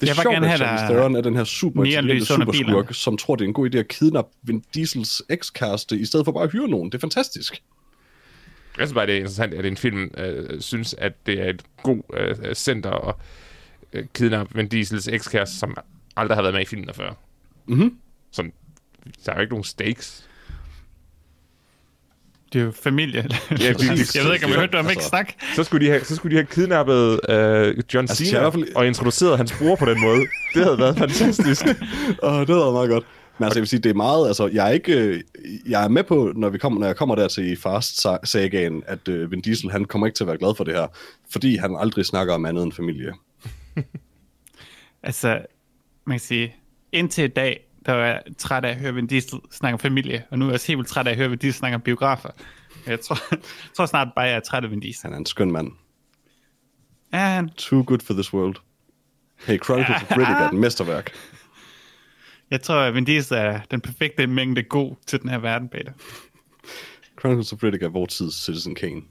Det er sjovt, gerne at Charlize Theron er den her super intelligente under superskurk, som tror, det er en god idé at kidnappe Vin Diesels ekskæreste, i stedet for bare at hyre nogen. Det er fantastisk. Jeg synes bare, det er interessant, at en film øh, synes, at det er et god øh, center at øh, kidnappe Vin Diesels ekskæreste, som aldrig har været med i filmen før. Mhm. Som, der er jo ikke nogen stakes. Det er jo familie. Ja, [laughs] de- de- jeg ved ikke, om jeg hørte om ikke Altså. snak. Så skulle de have, så skulle de have kidnappet øh, John Altså, Cena har i hvert fald- og introduceret hans bror på den måde. Det havde været fantastisk. [laughs] Åh, det havde været meget godt. Men altså, jeg vil sige, det er meget, altså, jeg er ikke, øh, jeg er med på, når, vi kommer, når jeg kommer der til Fast-sagaen, at uh, Vin Diesel, han kommer ikke til at være glad for det her, fordi han aldrig snakker om andet end familie. [laughs] Altså, man kan sige, indtil i dag, der var jeg træt af at høre Vin Diesel snakke om familie, og nu er jeg også helt vildt træt af at høre Vin Diesel snakke om biografer. Jeg tror, [laughs] jeg tror snart bare, jeg er træt af Vin Diesel. Han er en skøn mand. Ja, han, Too good for this world. Hey, Chronicles of Riddick er et mesterværk. jeg tror, at Vin Diesel er den perfekte mængde god til den her verden, Peter. Chronicles of Riddick er vores tids Citizen Kane.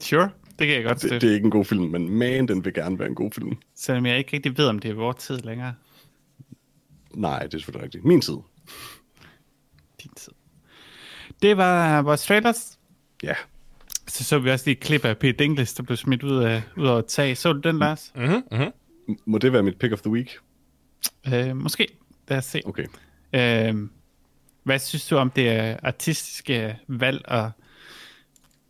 Sure, det kan jeg godt Det, det er ikke en god film, men man, den vil gerne være en god film. Selvom jeg ikke rigtig ved, om det er vores tid længere. Nej, det er selvfølgelig rigtigt. Min tid. Din tid. Det var vores trailers. Ja. Så så vi også lige et klip af Peter Dinklage, der blev smidt ud af, ud af et tag. Så du den, Lars? Mm-hmm, mm-hmm. Må det være mit pick of the week? Øh, måske. Lad os se. Okay. Øh, hvad synes du om det artistiske valg at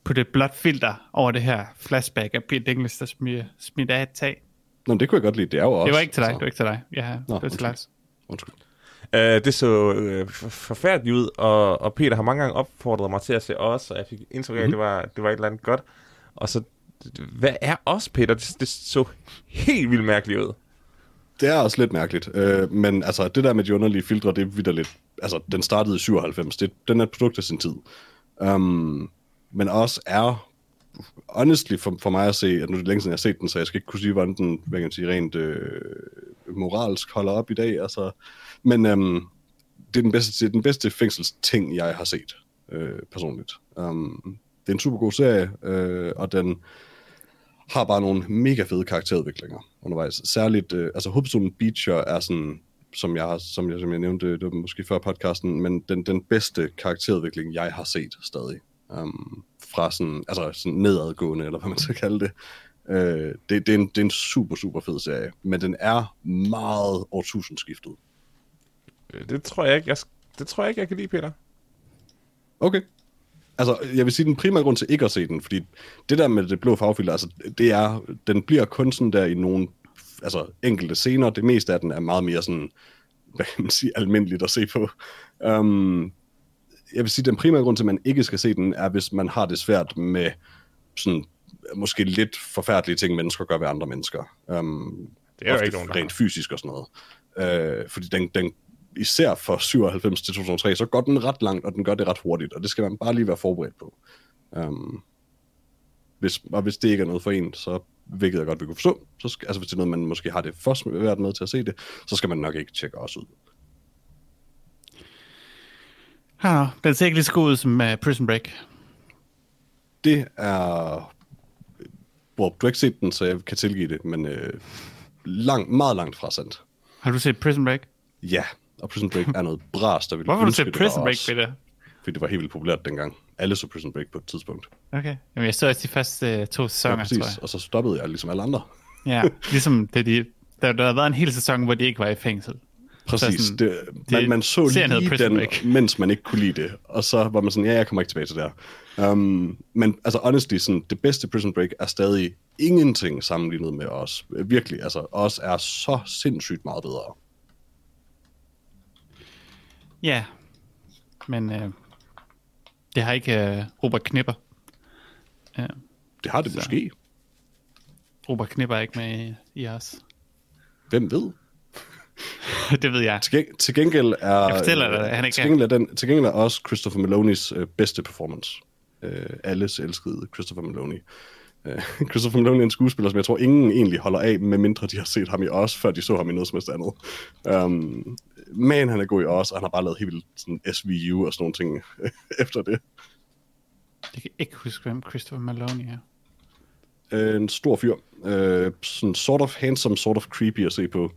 putte et blåt filter over det her flashback af Peter Dinklage, der smider, smidt af et tag? Nå, det kunne jeg godt lide. Det er jo også... Det var ikke til dig, altså- det var ikke til dig. Ja, det var til undskyld. Lars. Undskyld. Uh, det så uh, forfærdeligt ud, og, og Peter har mange gange opfordret mig til at se os, og jeg fik indtryk af, at det var, det var et eller andet godt. Og så, hvad er os, Peter? Det, det så helt vildt mærkeligt ud. Det er også lidt mærkeligt. Øh, men altså, det der med de underlige filtre, det er vidderligt. Altså, den startede i 97. Det, den er et produkt af sin tid. Um, men også er, honestly for, for mig at se, at nu er det længe siden, jeg har set den, så jeg skal ikke kunne sige, hvordan den, hvad kan man sige, rent øh, moralsk holder op i dag. Altså, men øhm, det er den bedste, det er den bedste fængselsting, jeg har set. øh, personligt. Um, det er en super god serie, øh, og den har bare nogle mega fede karakterudviklinger undervejs. Særligt, øh, altså hovedpersonen Beecher er sådan, som jeg, har, som jeg, som jeg nævnte, det var måske før podcasten, men den, den bedste karakterudvikling, jeg har set stadig. Um, fra sådan, altså sådan nedadgående, eller hvad man skal kalde det. Øh, det, det, er en, det er en super, super fed serie, men den er meget årtusindskiftet. Øh, Det tror jeg ikke, jeg, det tror jeg ikke, jeg kan lide, Peter. Okay. Altså, jeg vil sige, den primære grund til ikke at se den, fordi det der med det blå farvefilter, altså, det er, den bliver kun sådan der i nogle altså, enkelte scener. Det meste af den er meget mere sådan, hvad kan man sige, almindeligt at se på. Um, jeg vil sige, den primære grund til, at man ikke skal se den, er, hvis man har det svært med sådan, måske lidt forfærdelige ting, mennesker gør ved andre mennesker. Um, Det er jo ikke nogen, rent fysisk og sådan noget. Uh, fordi den, den, især fra 97 til 2003, så går den ret langt, og den gør det ret hurtigt, og det skal man bare lige være forberedt på. Um, hvis, og hvis det ikke er noget for en, så hvilket jeg godt vil kunne forstå, så skal, altså hvis det er noget, man måske har det først været med til at se det, så skal man nok ikke tjekke os ud. Ah, den ser ikke lige så god ud som uh, Prison Break. Det er... Well, du har ikke set den, så jeg kan tilgive det, men øh, lang, meget langt fra sandt. Har du set Prison Break? Ja, og Prison Break er noget bras, der ville Hvorfor har du set det Prison Break, os, Peter? Fordi det var helt vildt populært dengang. Alle så Prison Break på et tidspunkt. Okay. Jamen, jeg så også de første uh, to Ja, sæsoner, præcis. tror jeg. Og så stoppede jeg ligesom alle andre. Ja, [laughs] ligesom det, de, der, der har været en hel sæson, hvor de ikke var i fængsel. Præcis. sådan- det, man, man så lige den, Break. mens man ikke kunne lide det. Og så var man sådan, ja, jeg kommer ikke tilbage til det her. Um, men altså, honestly, sådan, det bedste Prison Break er stadig ingenting sammenlignet med os. Virkelig, altså, os er så sindssygt meget bedre. Ja, men uh, det har ikke uh, Robert Knipper. Uh, Det har det Så. måske. Robert Knipper er ikke med i, i os. Hvem ved? [laughs] det ved jeg. Til, til gengæld er... Jeg fortæller dig, han ikke til gengæld er, den, til gengæld er også Christopher Malonis øh, bedste performance. Øh, alles elskede Christopher Maloney. Øh, [laughs] Christopher Maloney er en skuespiller, som jeg tror ingen egentlig holder af, medmindre de har set ham i os, før de så ham i noget som helst andet. Um, men han er god i os, og han har bare lavet helt vildt sådan SVU og sådan nogle ting [laughs] efter det. Jeg kan ikke huske, hvem Christopher Maloney er. Øh, en stor fyr. Øh, sådan sort of handsome, sort of creepy at se på.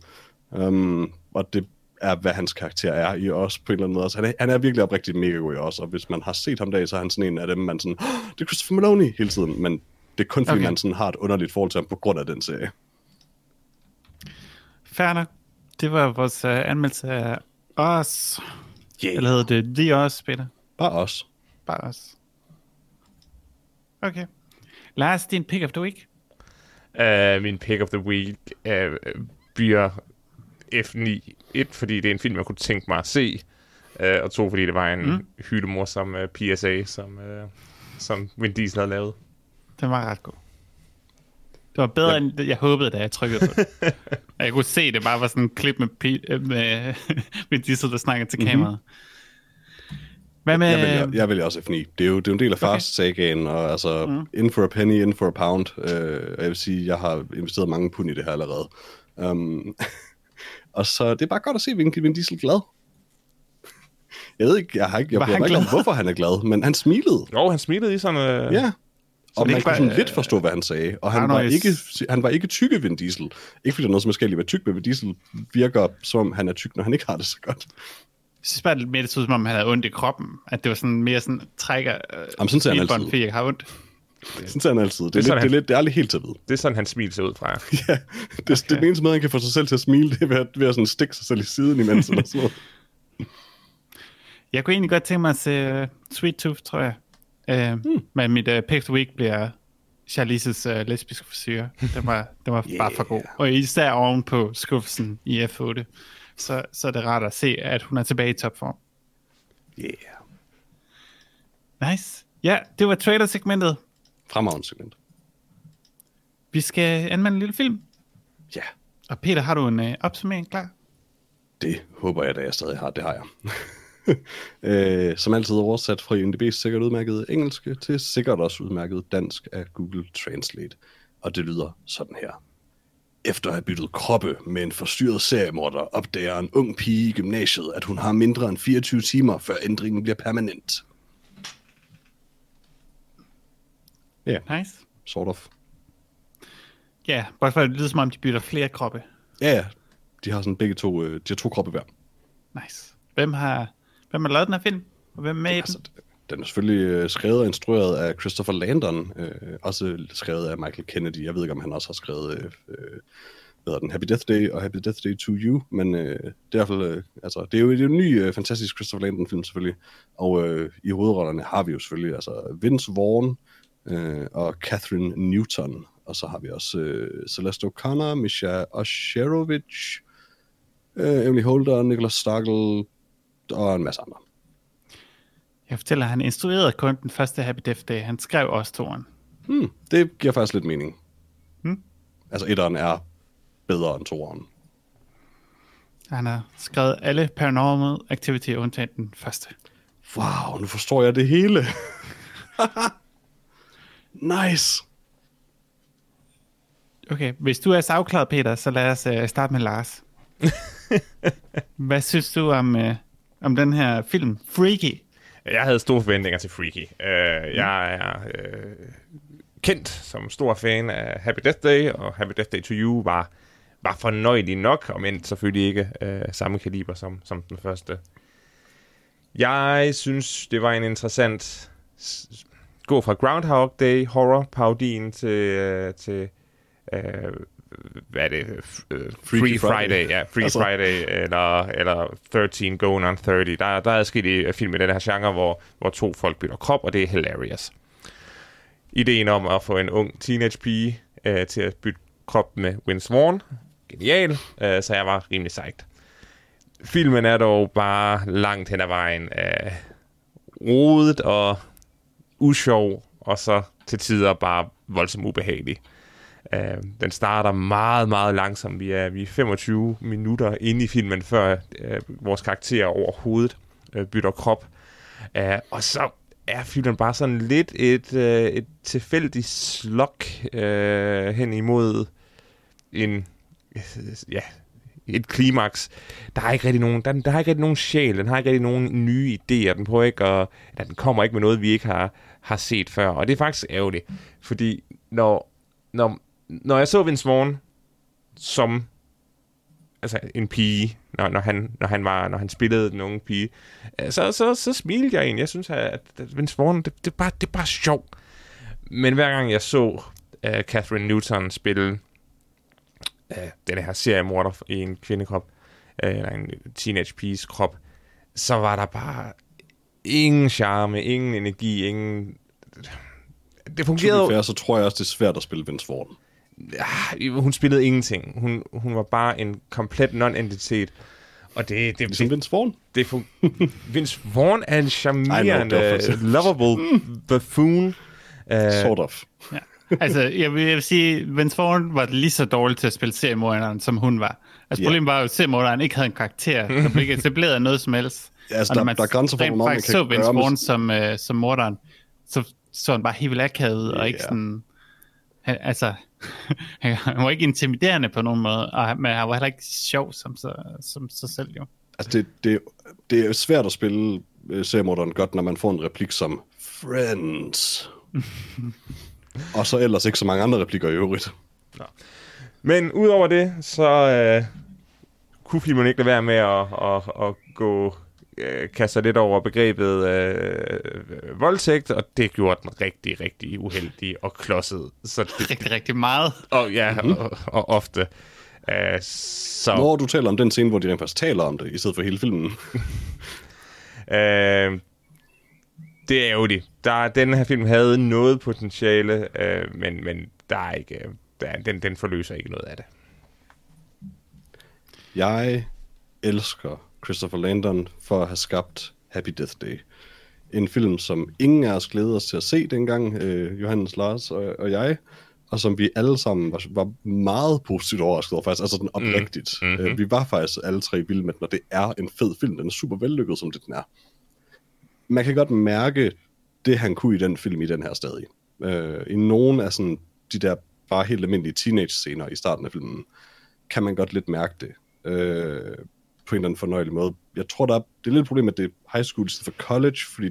Um, og det er, hvad hans karakter er i os på en eller anden måde. Altså, han, er, han er virkelig oprigtigt mega god i os, og hvis man har set ham dag, så er han sådan en af dem, man sådan, "Åh, det er Christopher Maloney hele tiden, men det er kun fordi, Okay. okay. man sådan har et underligt forhold til ham på grund af den serie. Fair nok. Det var vores uh, anmeldelse af os. Yeah. Eller hedder det The Os, Peter? Bare os. Bare os. Okay. Lars, din pick of the week. Uh, min pick of the week uh, bliver F9. Et, fordi det er en film, jeg kunne tænke mig at se. Uh, og to, fordi det var en mm. hyldemorsom uh, PSA, som, uh, som Vin Diesel havde lavet. Den var ret god. Det var bedre, ja. end det, jeg håbede, da jeg trykkede på det. [laughs] Og jeg kunne se, det bare var sådan en klip med, pi- øh, med, [laughs] med Diesel, der snakker til kameraet. Hvad med... Jeg vælger, jeg vælger også F9. Det er jo, det er jo en del af Fast-sagaen, og altså, mm. in for a penny, in for a pound. Øh, og jeg vil sige, jeg har investeret mange pund i det her allerede. Um, [laughs] og så det er bare godt at se Vin, Vin Diesel glad. Jeg ved ikke, jeg har ikke, jeg han ikke om, glad? hvorfor han er glad, men han smilede. Jo, han smilede i sådan... Uh, Ja. Og det er man ikke kunne bare- sådan lidt forstå, hvad han sagde. Og han, Arno var ikke, han var ikke tykke Vin Diesel. Ikke fordi der er noget, som er skal være tyk, men Vin Diesel virker, som om han er tyk, når han ikke har det så godt. Jeg synes bare, det mere det så som om han havde ondt i kroppen. At det var sådan mere sådan, trækker øh, Jamen, sådan ser han altid. fordi jeg har ondt. Sådan ser han altid. Det er, Det er lidt, sådan, det er, han- lidt, det er aldrig helt til at vide. Det er sådan, han smil ser ud fra. [laughs] Ja, det, okay. det er den eneste måde, han kan få sig selv til at smile, det er ved at, ved at sådan stikke sig selv i siden imens. eller sådan noget. [laughs] Jeg kunne egentlig godt tænke mig at se uh, Sweet Tooth, tror jeg. Uh, hmm. Men mit uh, pick of the week bliver Charlize's uh, lesbiske frisyr. Den var, den var yeah. bare for god. Og især oven på skuffelsen i F8. Så, så er det rart at se, at hun er tilbage i topform. Yeah. Nice. Ja, det var trailer-segmentet. Fremragende segment. Vi skal anmelde en lille film. Ja, Og Peter, har du en uh, opsummering klar? det håber jeg, at jeg stadig har. Det har jeg. [laughs] øh, som altid oversat fra IMDb's sikkert udmærket engelske til sikkert også udmærket dansk af Google Translate. Og det lyder sådan her. Efter at have byttet kroppe med en forstyrret seriemorder, opdager en ung pige i gymnasiet, at hun har mindre end 24 timer, før ændringen bliver permanent. Ja, Nice. sort of. Ja, bare for det lyder som om, de bytter flere kroppe. Ja, ja. De har sådan begge to, øh, de har to kroppe hver. Nice. Hvem har, hvem har lavet den her film? Og hvem er med i Altså, den? den er selvfølgelig øh, skrevet og instrueret af Christopher Landon, øh, også skrevet af Michael Kennedy. Jeg ved ikke, om han også har skrevet øh, øh, hvad den, Happy Death Day og Happy Death Day to You, men øh, det er i hvert fald, øh, altså, det er jo det er jo en ny, øh, fantastisk Christopher Landon-film selvfølgelig, og øh, i hovedrollerne har vi jo selvfølgelig altså Vince Vaughn øh, og Catherine Newton, og så har vi også øh, Celeste O'Connor, Misha Osherovich, øh, Emily Holder, Nicholas Stargell og en masse andre. Jeg fortæller, at han instruerede kun den første Happy Death Day. Han skrev også toren. Hmm, det giver faktisk lidt mening. Hmm. Altså, etteren er bedre end toeren. Han har skrevet alle Paranormal Activity undtagen den første. Wow, nu forstår jeg det hele. [laughs] nice. Okay, hvis du er så afklaret, Peter, så lad os uh, starte med Lars. [laughs] Hvad synes du om, uh, om den her film, Freaky? Jeg havde store forventninger til Freaky. Uh, jeg er uh, kendt som stor fan af Happy Death Day, og Happy Death Day to You var, var fornøjelig nok, men selvfølgelig ikke uh, samme kaliber som, som den første. Jeg synes, det var en interessant gå fra Groundhog Day horror parodien til, uh, til uh, hvad er det? F- uh, Free Friday. Friday. ja. Free Altså- Friday, eller, eller 13 Going on 30. Der, der er sket film i den her genre, hvor, hvor to folk bytter krop, og det er hilarious. Ideen om at få en ung teenage pige uh, til at bytte krop med Vince Vaughn. Genial, uh, så jeg var rimelig sejt. Filmen er dog bare langt hen ad vejen uh, rodet og usjov, og så til tider bare voldsomt ubehagelig. Uh, den starter meget, meget langsomt. Vi er, vi er 25 minutter inde i filmen, før uh, vores karakter overhovedet uh, bytter krop. Uh, og så er filmen bare sådan lidt et, uh, et tilfældigt slok uh, hen imod en, ja, et klimaks. Der er ikke rigtig nogen, der, der har ikke rigtig nogen sjæl, den har ikke rigtig nogen nye idéer, den prøver ikke at, eller den kommer ikke med noget, vi ikke har set før, og det er faktisk ærgerligt, fordi når, når, når jeg så Vince Vaughn som altså en pige, når, når, han, når, han var, når han spillede den unge pige, øh, så, så, så smilte jeg egentlig. Jeg synes, at, at Vince Vaughn, det, det, er bare, det er bare sjov. Men hver gang jeg så uh, Catherine Newton spille uh, den her seriemorder i en kvindekrop, uh, eller en teenage piges krop, så var der bare ingen charme, ingen energi, ingen... Det fungerede... fair, så tror jeg også, det er svært at spille Vince Vaughn. Ah, hun spillede ingenting. Hun, hun var bare en komplet non-entitet. Og det, det, Ligesom det, Vince Vaughn. det fun- [laughs] Vince Vaughn er en charmerende, lovable buffoon. Uh, Sort of. Ja. Altså, jeg vil, jeg vil sige, Vince Vaughn var lige så dårlig til at spille seriemorderen, som hun var. Altså, Ja. problemet var jo, at seriemorderen ikke havde en karakter. Der blev ikke etableret noget som helst. Altså, Og når der- man der er grænser for, rent hvor meget man kan så Vince gøre med- Vaughn som, øh, som morderen, så så han bare helt vildt akavet og ikke sådan... Han, altså, [laughs] han var ikke intimiderende på nogen måde, og, han- men han var heller ikke sjov som, sig- som sig selv, jo. Altså, det, det, det er svært at spille uh, seriemorderen godt, når man får en replik som Friends. [laughs] og så ellers ikke så mange andre replikker i øvrigt. Men udover det, så uh, kunne filmen ikke lade være med at, at, at gå uh, kaste sig lidt over begrebet uh, voldtægt, og det gjorde den rigtig, rigtig uheldig og klodset. Så det, Rigtig, rigtig meget. og, ja, og, og ofte. Uh, så... Når du taler om den scene, hvor de rent faktisk taler om det, i stedet for hele filmen. [laughs] Øh, det er jo det. Der, den her film havde noget potentiale, øh, men, men der er ikke, øh, der, den, den forløser ikke noget af det. Jeg elsker Christopher Landon for at have skabt Happy Death Day. En film, som ingen af os glæder os til at se dengang, øh, Johannes, Lars og, og jeg, og som vi alle sammen var, var meget positivt overrasket over, faktisk, altså den oprigtigt. Mm. Mhm. Øh, vi var faktisk alle tre vilde med den, og det er en fed film. Den er super vellykket, som det den er. Man kan godt mærke det, han kunne i den film i den her stadig. Øh, I nogle af sådan, de der bare helt almindelige teenage-scener i starten af filmen, kan man godt lidt mærke det øh, på en eller anden fornøjelig måde. Jeg tror, der er, det er lidt et problem, at det er high school i stedet for college, fordi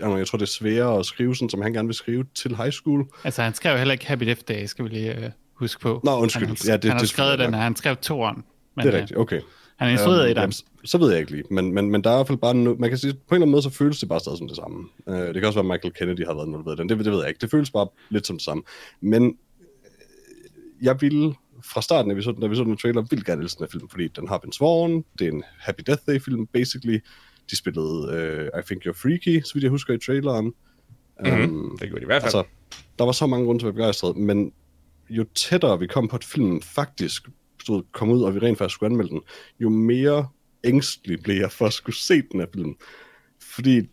jeg, jeg tror, det er sværere at skrive sådan, som han gerne vil skrive til high school. Altså, han skrev heller ikke Happy Death Day, skal vi lige uh, huske på. Nå, undskyld. Han, har, Ja, det- han har det- skrevet det- den, og han skrev toeren. Men, Det er øh, rigtigt, okay. Han er instrueret Øhm, i den. jamen, så ved jeg ikke lige, men, men, men der er i hvert fald bare, no, man kan sige, på en eller anden måde, så føles det bare stadig som det samme. Uh, det kan også være, at Michael Kennedy har været involveret i den, det, det ved jeg ikke. Det føles bare lidt som det samme. Men øh, jeg ville fra starten, vi så, da vi så den trailer, vildt gerne elske den film, fordi den har Vince Vaughn, det er en Happy Death Day-film, basically. De spillede uh, I Think You're Freaky, så vidt jeg husker i traileren. Mm-hmm. Um, Det gjorde de i hvert fald. Altså, der var så mange grunde til at være begejstret, men jo tættere vi kom på, at filmen faktisk stod, kom ud, og vi rent faktisk skulle anmelde den, jo mere ængstelig blev jeg for at skulle se den her film. Fordi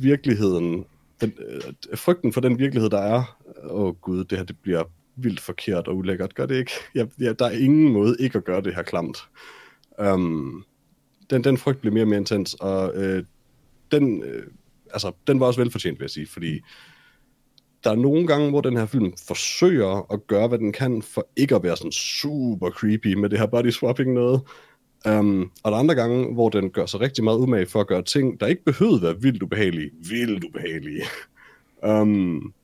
virkeligheden, den, øh, frygten for den virkelighed, der er, åh oh gud, det her det bliver vildt forkert og ulækkert, gør det ikke? Jeg, ja, der er ingen måde ikke at gøre det her klamt. Um, den, den frygt blev mere og mere intens, og øh, den, øh, altså, den var også velfortjent, vil jeg sige, fordi der er nogle gange, hvor den her film forsøger at gøre, hvad den kan, for ikke at være sådan super creepy med det her body swapping noget. Um, og der er andre gange, hvor den gør sig rigtig meget umage for at gøre ting, der ikke behøvede at være vildt ubehagelige, vildt ubehagelige. Um, [laughs]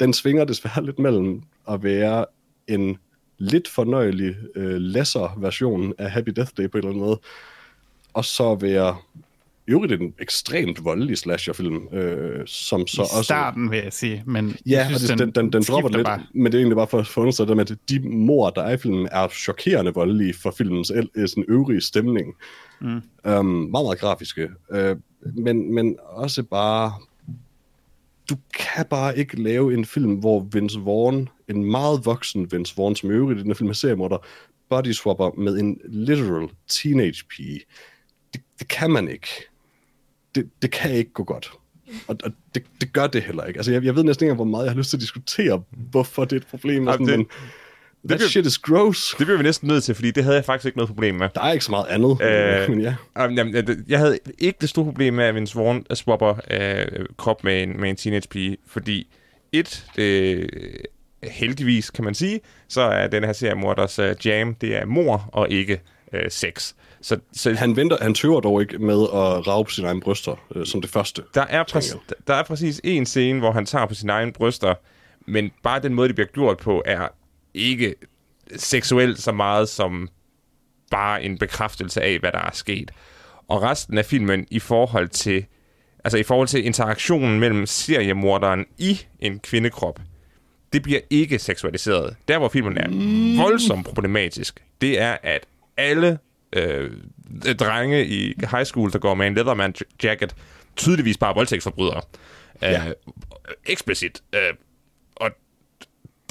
den svinger desværre lidt mellem at være en lidt fornøjelig, øh, lesser version af Happy Death Day på en eller anden måde, og så være øvrigt en ekstremt voldelig slasherfilm, øh, som så I også... starten, vil jeg sige. Men Ja, jeg synes, det, den, den, den dropper lidt, bare. men det er egentlig bare for at få understreget at de mor, der er i filmen, er chokerende voldelige for filmens øh, sådan øvrige stemning. Mm. Um, meget, meget grafiske. Uh, men, men også bare... Du kan bare ikke lave en film, hvor Vince Vaughn, en meget voksen Vince Vaughn, som i øvrigt i den her film er seriemorder, body swapper med en literal teenage pige. Det, det kan man ikke. Det, det kan ikke gå godt. Og, og det, det gør det heller ikke. Altså, jeg, jeg ved næsten ikke, hvor meget jeg har lyst til at diskutere, hvorfor det er et problem. Jamen, sådan, det- men that bliver- shit is gross. Det bliver vi næsten nødt til, fordi det havde jeg faktisk ikke noget problem med. Der er ikke så meget andet. Øh, [laughs] men ja. Jamen, jeg- jeg havde ikke det store problem med, at Vince Vaughn swapper øh, krop med en, med en teenage pige, fordi et, det, heldigvis kan man sige, så er den her serie Morders uh, Jam, det er mor og ikke øh, sex. Så, så Han, venter, han tøver dog ikke med at rave på sine egne bryster, øh, som det første. der, er præcis, der er præcis en scene, hvor han tager på sine egne bryster, men bare den måde, det bliver gjort på, er ikke seksuelt så meget som bare en bekræftelse af, hvad der er sket. Og resten af filmen i forhold til altså i forhold til interaktionen mellem seriemorderen i en kvindekrop, det bliver ikke seksualiseret. Der, hvor filmen er voldsomt problematisk, det er, at alle øh, drenge i high school, der går med en Leatherman jacket, tydeligvis bare er voldtægtsforbrydere. Ja. Øh, eksplicit. Øh, og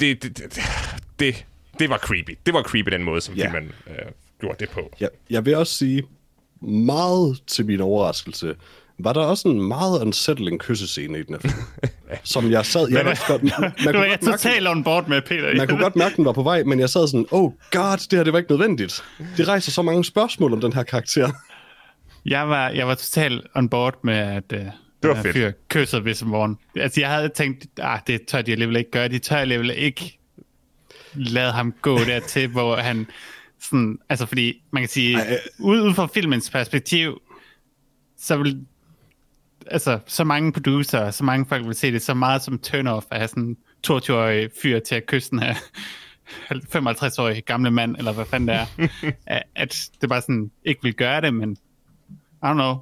det, det, det, det, det var creepy. Det var creepy, den måde, som Ja. filmen øh, gjorde det på. Jeg, jeg vil også sige, meget til min overraskelse, var der også en meget unsettling kyssescene i den her film. [laughs] som jeg sad... Jeg også godt, [laughs] man, man, du kunne er godt totalt on board med, Peter. man kunne godt mærke, den var på vej, men jeg sad sådan, oh god, det her det var ikke nødvendigt. Det rejser så mange spørgsmål om den her karakter. Jeg var, jeg var totalt on board med, at uh, det var den her fedt. fyr kyssede Vince Vaughn. Altså, jeg havde tænkt, ah, det tør de alligevel ikke gøre. De tør alligevel ikke lade ham gå dertil, hvor han sådan, altså fordi man kan sige, Ej, øh. ud, ud fra filmens perspektiv, så vil altså, så mange producer, så mange folk vil se det så meget som turn-off at have sådan en 22-årig fyr til at kysse den her 55-årig gamle mand, eller hvad fanden det er, [laughs] at, det bare sådan ikke vil gøre det, men I don't know.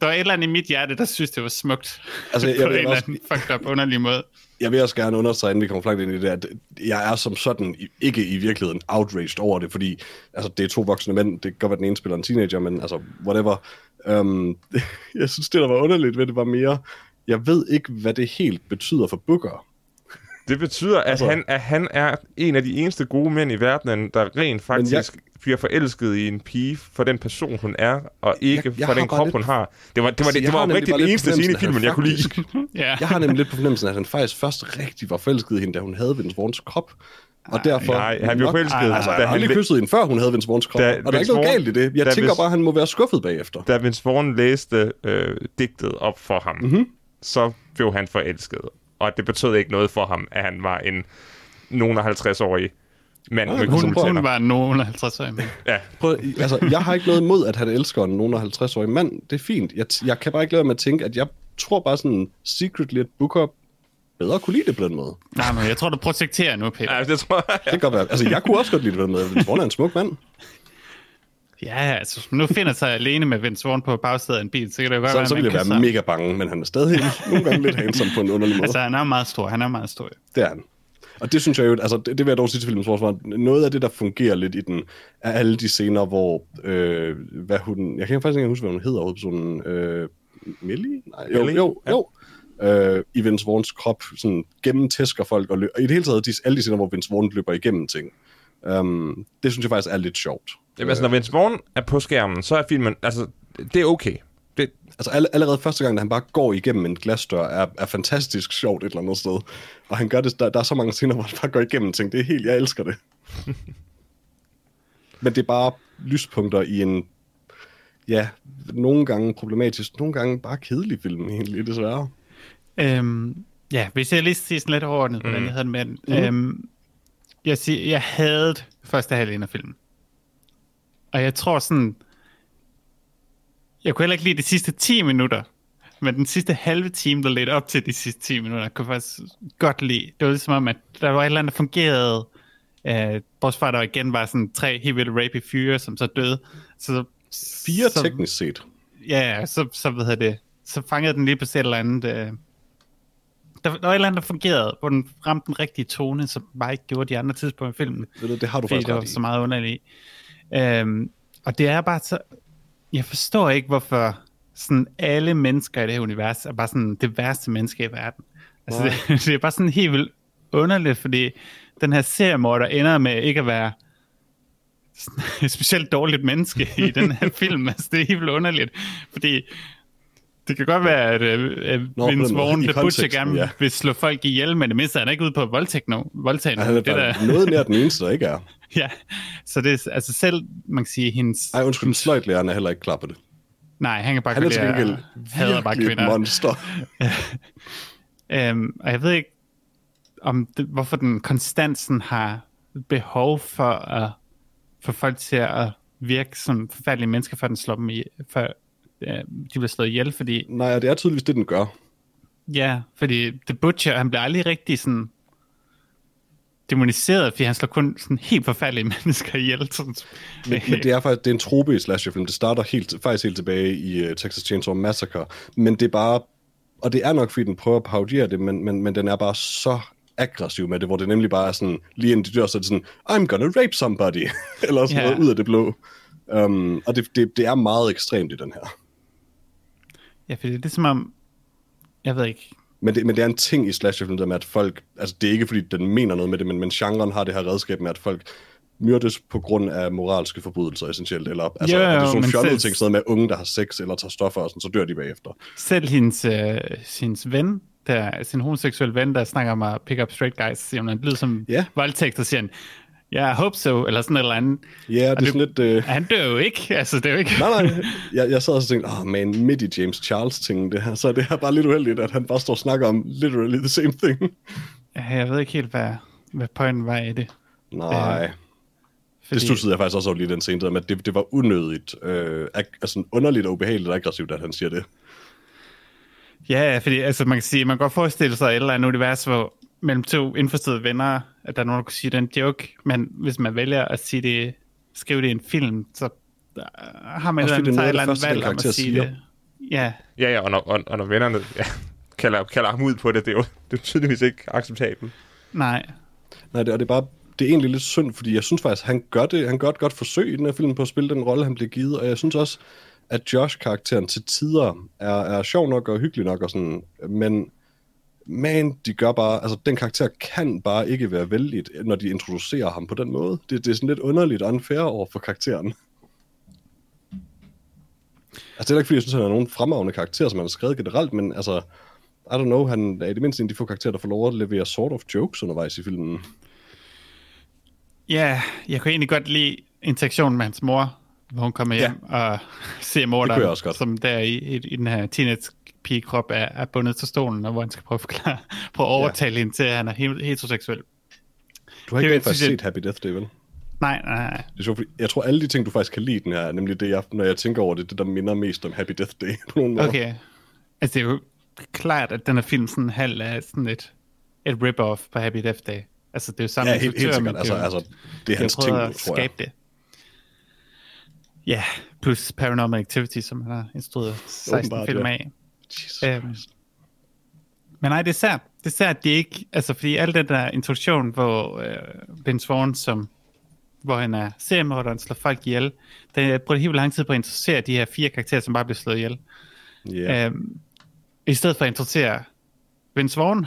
Der var et eller andet i mit hjerte, der synes, det var smukt. Altså, [laughs] jeg på en eller også- anden fucked up underlig måde. Jeg vil også gerne understrege, inden vi kommer langt ind i det, at jeg er som sådan ikke i virkeligheden outraged over det, fordi altså, det er to voksne mænd. Det kan godt være, den ene spiller en teenager, men altså, whatever. Um, [laughs] jeg synes, det, der var underligt ved det, var mere, jeg ved ikke, hvad det helt betyder for Booker. Det betyder, at, Altså- han, at han er en af de eneste gode mænd i verdenen, der rent faktisk jeg- bliver forelsket i en pige for den person, hun er, og ikke Jeg- jeg for den krop, lidt- hun har. Det var, det var, Altså, det, det var rigtig den eneste scene i filmen, jeg kunne lide. [laughs] Ja. Jeg har nemlig lidt på fornemmelsen, at han faktisk først rigtig var forelsket i hende, da hun havde Vince Vaughns krop. Og derfor... nej, han blev forelsket, Altså, da han læ- kysset hende, før hun havde Vince Vaughns krop. Da og der er ikke noget galt i det. Jeg tænker Vince- bare, at han må være skuffet bagefter. Da Vince Vaughn læste øh, digtet op for ham, Mhm. mm-hmm. så blev han forelsket. Og det betød ikke noget for ham, at han var en nogen af 50-årig mand Ah, med hun- Hun, var nogen 50 år, men Ja, Prøv, altså, jeg har ikke noget imod, at han elsker nogen af 50-årig mand. Det er fint. Jeg, jeg kan bare ikke lade med at tænke, at jeg tror bare sådan secretly, at Booker bedre kunne lide det på den måde. Nej, men jeg tror, du projekterer nu, Peter. Ja, det tror jeg. Det kan godt være. Altså, jeg kunne også godt lide det på den måde. Vince Vaughn er en smuk mand. Ja, altså, hvis man nu finder sig alene med Vince Vaughn på bagsædet af en bil, så kan det jo godt Så, være, så ville jeg være mega bange, men han er stadig [laughs] nogle gange lidt handsome på en underlig måde. Altså, han er meget stor. Han er meget stor. Det er han. Og det synes jeg jo, altså det, det vil jeg dog sige til filmens forsvar, noget af det, der fungerer lidt i den, er alle de scener, hvor, øh, hvad hun, jeg kan faktisk ikke huske, hvad hun hedder, hovedpersonen, øh, Millie? Nej, jo, Millie? jo, jo. Øh, i Vince Vaughns krop, sådan gennemtæsker folk, og, lø- og i det hele taget, de, alle de scener, hvor Vince Vaughn løber igennem ting. Um, det synes jeg faktisk er lidt sjovt. Jamen, altså, når Vince Vaughn er på skærmen, så er filmen, altså, det er okay. Det, Altså all, allerede første gang, da han bare går igennem en glasdør, er, er fantastisk sjovt et eller andet sted. Og han gør det, der, der er så mange scener, hvor han bare går igennem ting. Det er helt, jeg elsker det. [laughs] Men det er bare lyspunkter i en, ja, nogle gange problematisk, nogle gange bare kedelig film egentlig, desværre. Øhm, ja, hvis jeg lige siger sådan lidt overordnet, hvordan jeg havde det med den. Øhm, jeg, siger, jeg havde første halvdel af filmen. Og jeg tror sådan... Jeg kunne heller ikke lide de sidste 10 minutter. Men den sidste halve time, der ledte op til de sidste 10 minutter, kunne jeg faktisk godt lide. Det var ligesom om, at der var et eller andet, der fungerede. Øh, bortset fra, der igen var sådan tre helt vildt rapey fyre, som så døde. Så, Fire så, teknisk set. Ja, så, så ved jeg det. Så fangede den lige på et eller andet... Øh, der, der var et eller andet, der fungerede, hvor den ramte den rigtige tone, som bare ikke gjorde de andre tidspunkter i filmen. Ved du, det har du faktisk det var ret i. så meget underligt. Øhm, og det er bare så... Jeg forstår ikke, hvorfor sådan alle mennesker i det her univers er bare sådan det værste menneske i verden. Altså, det, [laughs] det er bare sådan helt vildt underligt, fordi den her seriemorder ender med ikke at være et [laughs] specielt dårligt menneske i den her [laughs] film. Altså, det er helt vildt underligt, fordi det kan godt være, at uh, Nå, Vince. Vaughn, der butcher gerne ja. vil slå folk ihjel, men det mindste er han ikke ude på voldtægt nogen. Voldtage Ja, han er det der, noget nær den [laughs] eneste, der ikke er. ja, så det er altså selv, man kan sige, hendes... Ej, undskyld, sløjtlæreren er heller ikke klar på det. Nej, han kan bare Han er til gengæld hader bare kvinder. monster. [laughs] Øhm, og jeg ved ikke, om det, hvorfor den konstant sådan har behov for at få folk til at virke som forfærdelige mennesker, før den slår dem i, før øh, de bliver slået ihjel, fordi Nej, og det er tydeligvis det, den gør. ja, fordi The Butcher, han bliver aldrig rigtig sådan demoniseret, fordi han slår kun sådan helt forfærdelige [laughs] mennesker ihjel. Sådan, Men, men det er faktisk det er en trope i slasherfilm. Det starter helt, faktisk helt tilbage i uh, Texas Chainsaw Massacre. Men det er bare... Og det er nok, fordi den prøver at parodiere det, men, men, men den er bare så aggressiv med det, hvor det nemlig bare er sådan, lige inden de dør, så er det sådan, I'm gonna rape somebody, [laughs] eller sådan Ja. noget ud af det blå. Um, og det, det, det er meget ekstremt i den her. Ja, fordi det er som om, jeg ved ikke, Men det, men det er en ting i slasherfilm, der med, at folk... Altså, det er ikke, fordi den mener noget med det, men, men genren har det her redskab med, at folk myrdes på grund af moralske forbrydelser essentielt, eller altså, Jo, jo, jo, det er sådan nogle fjollede selv- ting, sådan med unge, der har sex eller tager stoffer, og sådan, så dør de bagefter. selv hendes, øh, hendes ven, der, sin homoseksuelle ven, der snakker om at pick up straight guys, siger hun, det lyder som Ja. voldtægt, og siger han, ja, I hope so, eller sådan et eller andet. Ja, det er sådan lidt... Øh... Han dør jo ikke, [laughs] altså det er jo ikke... Nej, nej, jeg, jeg sad og så tænkte, åh oh, man, midt i James Charles-tingen, det her, så er det her bare lidt uheldigt, at han bare står og snakker om literally the same thing. Ja, Jeg ved ikke helt, hvad, hvad pointen var i det. Nej, Øh, det stussede jeg faktisk også over lige den scene, der at det, det var unødigt, øh, altså underligt og ubehageligt og aggressivt, at han siger det. Ja, fordi altså, man kan sige, man kan godt forestille sig et eller andet univers, hvor mellem to indforståede venner, at der er nogen, der kunne sige, det er en joke, men hvis man vælger at sige det, skrive det i en film, så øh, har man et Også eller andet, et eller det andet valg den om at sige siger. det. Ja, ja, ja, og når, og, og når vennerne ja, kalder, kalder ham ud på det, det er jo det er tydeligvis ikke acceptabelt. nej. Nej, det, og det er bare, det er egentlig lidt synd, fordi jeg synes faktisk, han gør det, han gør et godt forsøg i den her film på at spille den rolle, han bliver givet, og jeg synes også, at Josh-karakteren til tider er, er sjov nok og hyggelig nok og sådan, men man, de gør bare, altså den karakter kan bare ikke være vældig, når de introducerer ham på den måde. Det, det er sådan lidt underligt og unfair over for karakteren. Altså det er ikke, fordi jeg synes, han er nogen fremragende karakter, som han har skrevet generelt, men altså, I don't know, han er i det mindste en af de få karakterer, der får lov at levere sort of jokes undervejs i filmen. Ja, jeg kunne egentlig godt lide interaktionen med hans mor, hvor hun kommer hjem ja. og [laughs] ser mor, der, som der i, i, i den her teenage pigekrop er, er bundet til stolen, og hvor han skal prøve at, forklare, prøve at overtale ja. hende til, at han er he- heteroseksuel. Du har ikke Det faktisk jeg- set Happy Death Day, vel? Nej, nej, nej. Det er sjovt, fordi jeg tror, alle de ting, du faktisk kan lide den her, er nemlig det, jeg, når jeg tænker over det, det der minder mest om Happy Death Day på nogle måder. Okay. Altså, det er jo klart, at den her film sådan halv er sådan et, et rip-off på Happy Death Day. Altså, det er jo samme Ja, helt, helt sikkert. Altså, altså, det er hans ting, at tror jeg. skabe det. Ja, plus Paranormal Activity, som han har instrueret 16 Åbenbart, film ja. af. Jesus Øhm, Christ. Men nej, det er sært. Det er sært, det ikke... Altså, fordi al den der introduktion, hvor øh, Ben Swan, som, hvor han er seriemorderen, slår folk ihjel, det bruger helt lang tid på at introducere de her fire karakterer, som bare bliver slået ihjel. Ja. Øhm, I stedet for at introducere Vince Vaughn.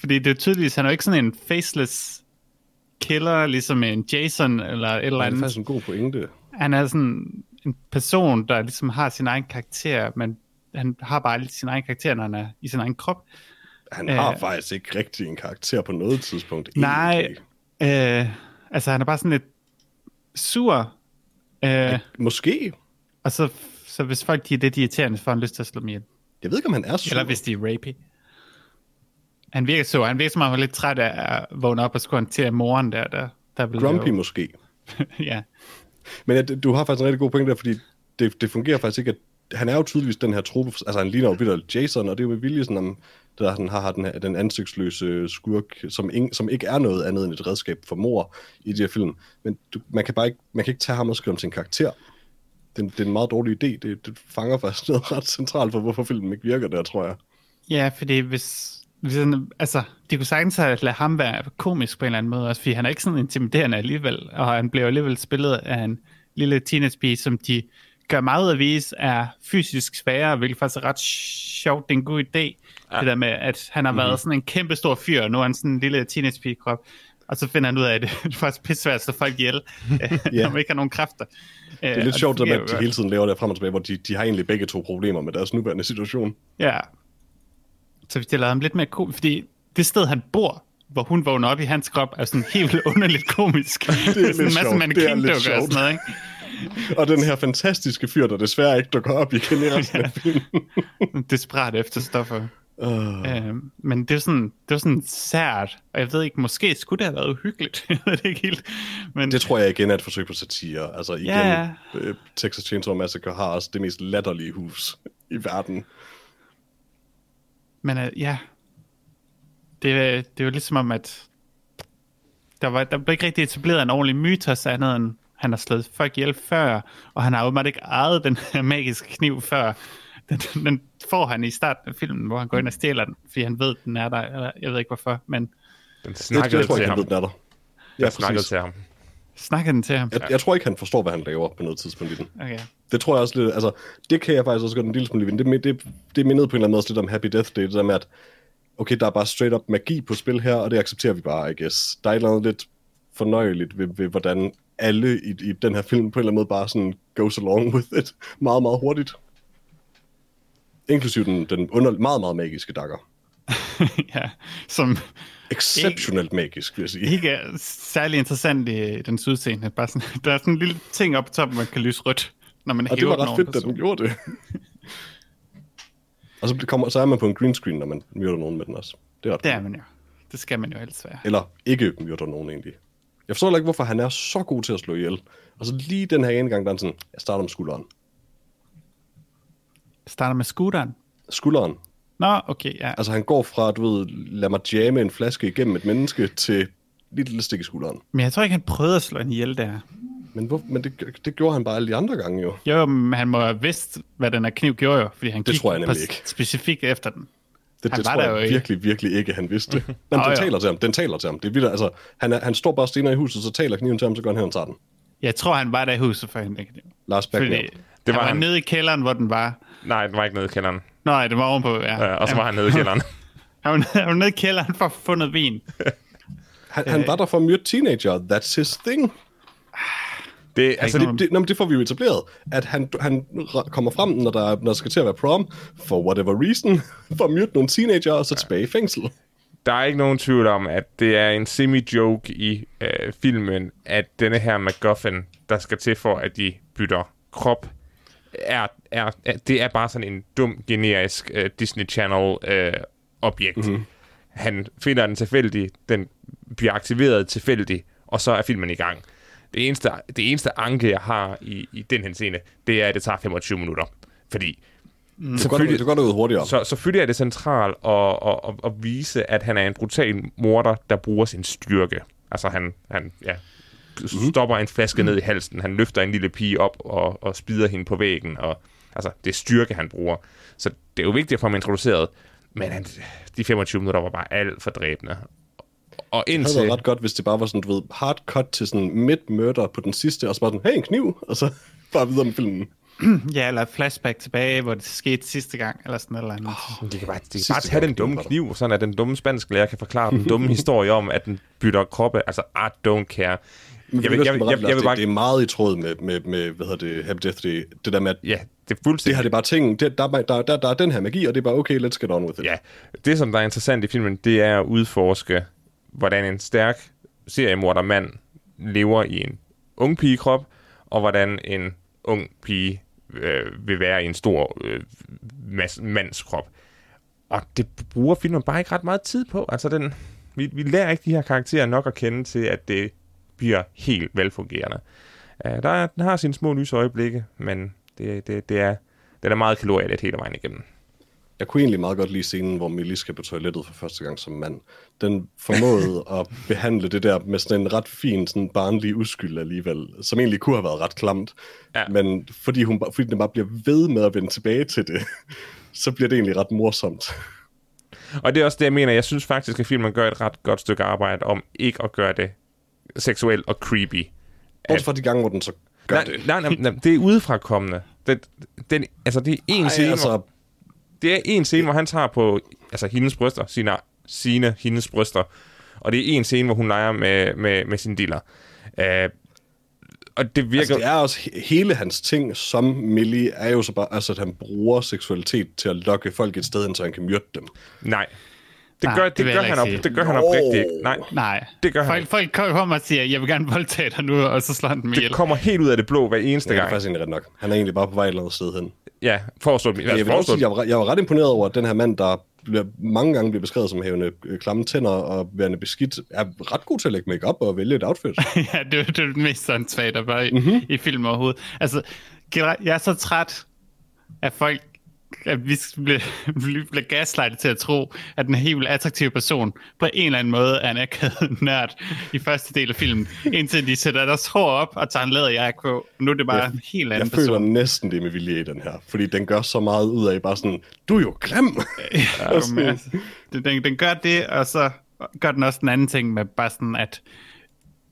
Fordi det er tydeligvis, han er jo ikke sådan en faceless killer, ligesom en Jason eller et eller Det er andet. faktisk en god pointe. Han er sådan en person, der ligesom har sin egen karakter, men han har bare lidt sin egen karakter, når han er i sin egen krop. Han har Øh. faktisk ikke rigtig en karakter på noget tidspunkt. Nej, øh, altså han er bare sådan lidt sur. Øh, Måske. og så, så hvis folk de er lidt irriterende, så får han lyst til at slå dem ihjel. Jeg ved ikke, om han er sur. Eller hvis de er rapey. Han virker så, han virker som om han var lidt træt af at vågne op og skulle håndtere moren der, der, der Grumpy lave- måske. [laughs] ja. Men ja, du har faktisk en rigtig god point der, fordi det, det fungerer faktisk ikke, at han er jo tydeligvis den her trope, altså han ligner jo vildt Jason, og det er jo med vilje sådan, om, der han har den, her, den ansigtsløse skurk, som, ing, som ikke er noget andet end et redskab for mor i de her film. Men du, man kan bare ikke, man kan ikke tage ham og skrive om sin karakter. Det, det er en meget dårlig idé. Det, det fanger faktisk noget [laughs] ret centralt for, hvorfor filmen ikke virker der, tror jeg. Ja, fordi hvis, hvis han, altså, de kunne sagtens have lade ham være komisk på en eller anden måde, også fordi han er ikke sådan intimiderende alligevel, og han bliver alligevel spillet af en lille teenage som de gør meget af vise er fysisk sværere, hvilket faktisk er ret sjovt. Det er en god idé, ja. det der med, at han har været mm-hmm. sådan en kæmpe stor fyr, og nu er han sådan en lille teenage krop, og så finder han ud af, at det [laughs] er faktisk pisse svært at slå folk ihjel, [laughs] yeah. når man ikke har nogen kræfter. Det er lidt sjovt, det at de hele tiden laver det frem og tilbage, hvor de, de har egentlig begge to problemer med deres nuværende situation. Ja. Så hvis de lavede ham lidt mere komisk, fordi det sted, han bor, hvor hun vågner op i hans krop, er sådan helt [laughs] underligt komisk. det er, sådan lidt en masse sjovt. Det er lidt mannequin-dukker og sjovt. sådan noget, ikke? Og den her fantastiske fyr, der desværre ikke dukker op igen i [laughs] resten af filmen. Desperat efter stoffer. Uh, Øh, men det er sådan, det er sådan sært, og jeg ved ikke, måske skulle det have været uhyggeligt. [laughs] jeg ved det ikke helt. Men det tror jeg igen er et forsøg på satire. Altså igen, ja. øh, Texas Chainsaw Massacre har også det mest latterlige hus i verden. Men uh, ja, det, er- det er jo ligesom om, at der, var, der blev ikke rigtig etableret en ordentlig mytos andet end, han har slået folk ihjel før, og han har åbenbart ikke ejet den her magiske kniv før. Den, den får han i starten af filmen, hvor han går ind og stjæler den, fordi han ved, den er der. Eller, jeg ved ikke hvorfor, men Den Det, snakkede jeg tror til ikke, han ham. ved, den er der. Jeg snakkede til ham. snakker den til ham? Jeg, jeg tror ikke, han forstår, hvad han laver på noget tidspunkt i den. Okay. Det tror jeg også lidt, altså, det kan jeg faktisk også godt en lille smule lide. Det, det, det mindede på en eller anden måde lidt om Happy Death Day, det der med, at okay, der er bare straight up magi på spil her, og det accepterer vi bare, I guess. Der er et eller andet lidt fornøjeligt ved, ved hvordan alle i, i den her film på en eller anden måde bare sådan goes along with it meget, meget hurtigt. Inklusiv den, den under, meget, meget magiske dakker. [laughs] ja, som Exceptionelt magisk, vil jeg sige. ikke er særlig interessant i dens udseende. Bare sådan, [laughs] der er sådan en lille ting oppe på toppen, man kan lyse rødt, når man Og det hæver var den ret fedt, en da den person. gjorde det. [laughs] og så, kommer, så er man på en green screen, når man myrder nogen med den også. Det er ret Det er man jo. Det skal man jo helst være. Eller ikke myrder nogen egentlig. Jeg forstår ikke, hvorfor han er så god til at slå ihjel. Og så lige den her ene gang, der er han sådan, jeg starter med skulderen. Starter med scooteren. Skulderen. Nå, okay, ja. Altså han går fra, du ved, lad mig jamme en flaske igennem et menneske, til lidt lille stik i skulderen. Men jeg tror ikke, han prøvede at slå en ihjel der. Men, hvor, men det, det gjorde han bare alle de andre gange jo. Jo, men han må have vidst, hvad den her kniv gjorde jo, fordi han Det gik tror jeg nemlig ikke. specifikt efter den. Det, Han det var tror der jeg jo ikke. virkelig, virkelig ikke, han vidste. Jamen, Nå, den taler til ham. Den taler til ham. Det er vildt, altså, han, er, han står bare stener i huset, så taler kniven til ham, så går han hen og tager den. Jeg tror, han var der i huset for hende. Lars Backman. Fordi Det var var han han. var nede i kælderen, hvor den var. Nej, den var ikke nede i kælderen. Nej, det var ovenpå, ja. Ja, og så var han nede i kælderen. [laughs] Han var, han var nede i kælderen for at få noget vin. Han, han var der for at myrde teenager. That's his thing. Det, Altså, altså, det, det, men det får vi jo etableret, at han, han kommer frem, når der, når der skal til at være prom, for whatever reason, for at myrde nogle teenager, og så tilbage i fængsel. der er ikke nogen tvivl om, at det er en semi-joke i øh, filmen, at denne her MacGuffin, der skal til for, at de bytter krop, er, er, er det er bare sådan en dum, generisk øh, Disney Channel øh, objekt. Mm-hmm. Han finder den tilfældig, den bliver aktiveret tilfældig, og så er filmen i gang. Det eneste, det eneste anke, jeg har i, i den her scene, det er, at det tager 25 minutter. Fordi Det går, det går ud hurtigere. Så selvfølgelig er det centralt at, at, at, at vise, at han er en brutal morder, der bruger sin styrke. Altså han, han ja, stopper en flaske ned i halsen, han løfter en lille pige op og, og spider hende på væggen, og altså, det er styrke, han bruger. Så det er jo vigtigt at få ham introduceret, men han, de 25 minutter var bare alt for dræbende. Og Det havde indtil... været ret godt, hvis det bare var sådan, du ved, hard cut til sådan midt murder på den sidste, og så bare sådan, hey, en kniv, og så [laughs] bare videre med filmen. [clears throat] Ja, eller flashback tilbage, hvor det skete sidste gang, eller sådan eller andet. Oh, De kan bare, de kan bare tage den dumme kniv, sådan at den dumme spansk lærer kan forklare den dumme [laughs] historie om, at den bytter kroppe. Altså, I don't care. Men Jeg vil, jeg, vil, jeg, jeg vil bare... det, det er meget i tråd med, med, med hvad hedder det, Happy Death Day. Det der med, at Ja, det er det fuldstændig... her det er bare ting, det, der, er- der, der, der er den her magi, og det er bare, okay, let's get on with it. Ja, det som der er interessant i filmen, det er at udforske, hvordan en stærk seriemordermand lever i en ung pigekrop, og hvordan en ung pige øh, vil være i en stor øh, mandskrop. Og det bruger filmen bare ikke ret meget tid på. Altså, den, vi, vi lærer ikke de her karakterer nok at kende til, at det bliver helt velfungerende. Uh, der er, den har sine små lyse øjeblikke, men det, det, det er, den er meget kalorielet hele vejen igennem. Jeg kunne egentlig meget godt lide scenen, hvor Millie skal på toilettet for første gang som mand. Den formåede [laughs] at behandle det der med sådan en ret fin, sådan barnlig uskyld alligevel, som egentlig kunne have været ret klamt. Ja. Men fordi, hun, fordi den bare bliver ved med at vende tilbage til det, [laughs] så bliver det egentlig ret morsomt. Og det er også det, jeg mener. Jeg synes faktisk, at filmen gør et ret godt stykke arbejde om ikke at gøre det seksuelt og creepy. Bortset fra de gange, hvor den så gør Nej, det. nej, nej, nej, det er udefrakommende. Det, den, altså, det er en scene, altså, hvor, det er en scene, hvor han tager på altså, hendes bryster, sine, sine, hendes bryster, og det er en scene, hvor hun leger med, med, med sin dealer. Uh, og det virker... altså, det er også he- hele hans ting som Millie, er jo så bare, altså, at han bruger seksualitet til at lokke folk et sted hen, så han kan myrde dem. Nej. Det Nej, gør, det det gør han, ikke op, det gør han Nå. oprigtigt ikke. Nej, Nej, Det gør han folk, ikke. folk kommer og siger, jeg vil gerne voldtage dig nu, og så slår han dem ihjel. det kommer helt ud af det blå hver eneste Det er gang. faktisk egentlig ret nok. Han er egentlig bare på vej et eller andet sted hen. Ja, forestå mig. Jeg, vil også sige, jeg, var, jeg var ret imponeret over, at den her mand, der bliver, mange gange bliver beskrevet som havende øh, klamme tænder og værende beskidt, er ret god til at lægge makeup og vælge et outfit. [laughs] ja, det, er- det er det mest sådan svagt, der var i, mm-hmm. i film overhovedet. Altså, jeg er så træt af folk, at vi bliver, [laughs] bliver gaslightet til at tro, at den helt attraktive person på en eller anden måde er en akavet nørd i første del af filmen, indtil de sætter deres hår op og tager en læderjakke på. Nu er det bare Ja, en helt Jeg anden føler person. næsten det med vilje i den her, fordi den gør så meget ud af bare sådan, du er jo grim. [laughs] Ja, men, altså, den, den, den gør det, og så gør den også den anden ting med bare sådan, at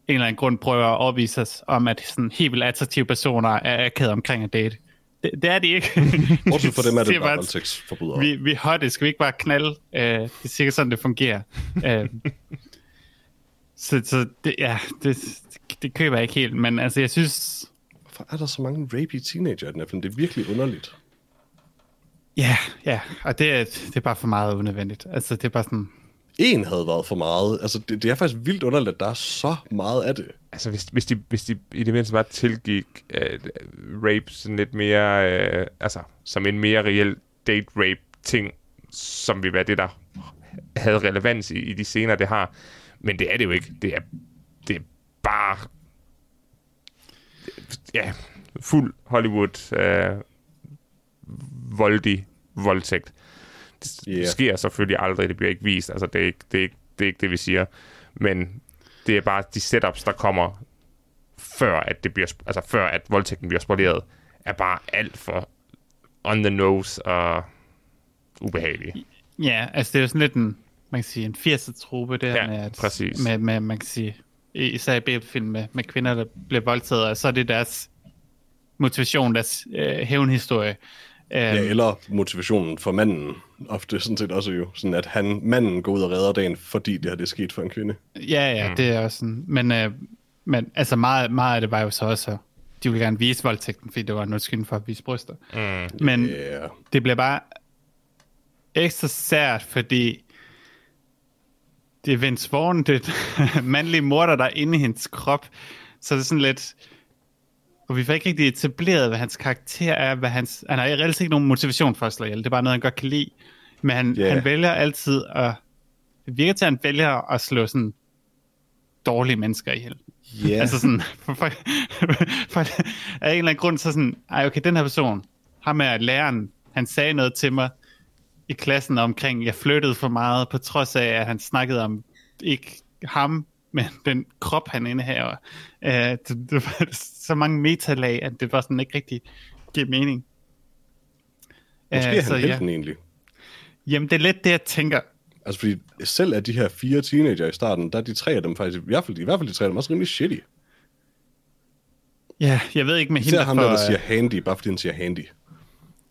en eller anden grund prøver at overvise os om, at sådan helt vildt attraktive personer er akavet omkring at date. Det, det er de ikke. [laughs] Bortset fra dem er det siger bare voldtægtsforbrydere. vi, vi hotte, skal vi ikke bare knalde? Uh, det er sikkert sådan, det fungerer. Uh, [laughs] så så det, ja, det, det køber jeg ikke helt, men altså jeg synes, Hvorfor er der så mange rapey teenager i den her film? Det er virkelig underligt. ja, ja, og det er, det er bare for meget unødvendigt. Altså det er bare sådan, en havde været for meget. Altså, det, det er faktisk vildt underligt, at der er så meget af det. Altså, hvis, hvis, de, hvis de i det mindste bare tilgik øh, uh, rape sådan lidt mere, uh, altså, som en mere reel date-rape-ting, som vil være det, der havde relevans i, i de scener, det har. Men det er det jo ikke. Det er, det er bare... Ja, fuld Hollywood uh, voldig voldtægt. Det yeah. sker selvfølgelig aldrig, det bliver ikke vist. Altså, det er ikke det, er ikke, det, er ikke det vi siger. Men det er bare de setups, der kommer før at det bliver, altså før at voldtægten bliver spoleret, er bare alt for on the nose og ubehagelig. Ja, altså det er jo sådan lidt en, man kan sige, en 80'er truppe der Ja, med, at, præcis. med, med, man kan sige, især i B-film med, med kvinder, der bliver voldtaget, og så er det deres motivation, deres øh, hævnhistorie. Ja, Øhm, eller motivationen for manden. Ofte sådan set også jo. Sådan at han, manden går ud og redder dagen, fordi det her det er sket for en kvinde. Ja, ja, mm. det er også sådan. Men, øh, men altså meget, meget af det var jo så også, at de ville gerne vise voldtægten, fordi det var noget skyld for at vise bryster. Mm. Men Ja. det bliver bare ekstra sært, fordi det er Vince Vaughn, det [laughs] mandlige morder, der er inde i hendes krop. Så det er sådan lidt... Og vi får ikke rigtig etableret, hvad hans karakter er. Hvad hans, han har reelt ikke nogen motivation for at slå ihjel. Det er bare noget, han godt kan lide. Men han, yeah. han vælger altid at... Det virker til, at han vælger at slå sådan dårlige mennesker ihjel. Ja. [laughs] Altså sådan, for, for, for, af en eller anden grund, så sådan, ej okay, den her person, ham er læreren, han sagde noget til mig i klassen omkring, jeg flyttede for meget, på trods af, at han snakkede om ikke ham, men den krop, han indehaver. Uh, det, det var så mange metalag, at det var sådan ikke rigtig giver mening. Måske Øh, er så han ja. helten egentlig. Jamen, det er lidt det, jeg tænker. Altså, fordi selv af de her fire teenager i starten, der er de tre af dem faktisk, i hvert fald, i hvert fald de tre af dem, også rimelig shitty. Ja, jeg ved ikke med hende, Især ham der, der øh, siger handy, bare fordi han siger handy.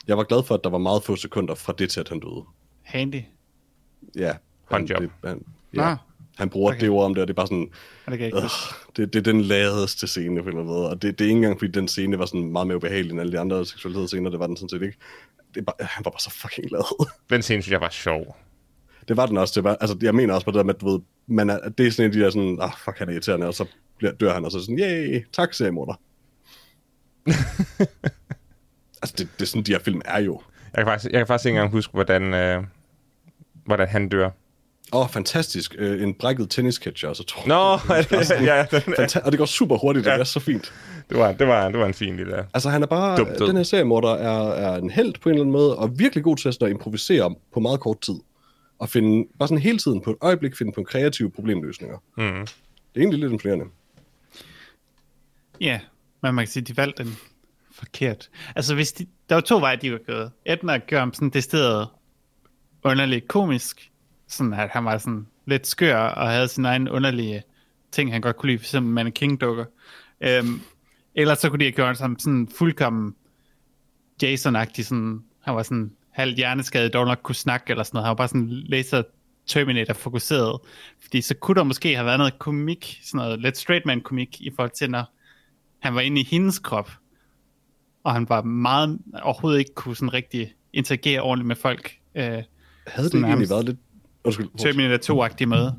Jeg var glad for, at der var meget få sekunder fra det til, at han døde. handy. Ja. Han, Håndjob. det, han, ja. Ah. Han bruger Okay. det ord om det, og det er bare sådan, det ikke øh, det, det er den ladeste scene på en eller anden måde. Og det, det er ikke engang, fordi den scene var sådan meget mere ubehagelig end alle de andre seksualitetsscener, det var den sådan set ikke. Det er bare, han var bare så fucking glad. [laughs] Den scene synes jeg var sjov. det var den også. Det var, altså, jeg mener også på det der med, at du ved, man er, det er sådan en af de der sådan, ah, fuck, han er irriterende, og så bliver, dør han, og så sådan, yay, tak, seriemorder. [laughs] altså, det, det er sådan, de her film er jo. Jeg kan faktisk, jeg kan faktisk ikke engang huske, hvordan, øh, hvordan han dør. Åh, oh, fantastisk. Øh, en brækket tennisketcher, og så tror Nå, [laughs] [laughs] ja, den, Fanta- og det går super hurtigt, ja. Ja. det er så fint. det, var, det, var, det var en fin lille... Altså, han er bare, Dum død. den her seriemorder er, er en held på en eller anden måde, og virkelig god til at at improvisere på meget kort tid. Og finde, bare sådan hele tiden på et øjeblik, finde på kreative problemløsninger. Mm. Det er egentlig lidt imponerende. Ja, men man kan sige, de valgte den forkert. Altså, hvis de, der var to veje, de var gået. Enten at gøre ham sådan decideret underligt komisk, sådan at han var sådan lidt skør og havde sin egen underlige ting, han godt kunne lide, eksempel mannequin-dukker. Øhm, eller så kunne de have gjort ham sådan fuldkommen Jason-agtig, sådan, han var sådan halvt hjerneskadet, dog nok kunne snakke eller sådan noget. Han var bare sådan laser Terminator-fokuseret. Fordi så kunne der måske have været noget komik, sådan noget lidt straight man komik i forhold til, når han var inde i hendes krop, og han var meget, overhovedet ikke kunne sådan rigtig interagere ordentligt med folk. Øh, Havde det ikke egentlig været lidt... Undskyld, Terminator 2-agtig måde.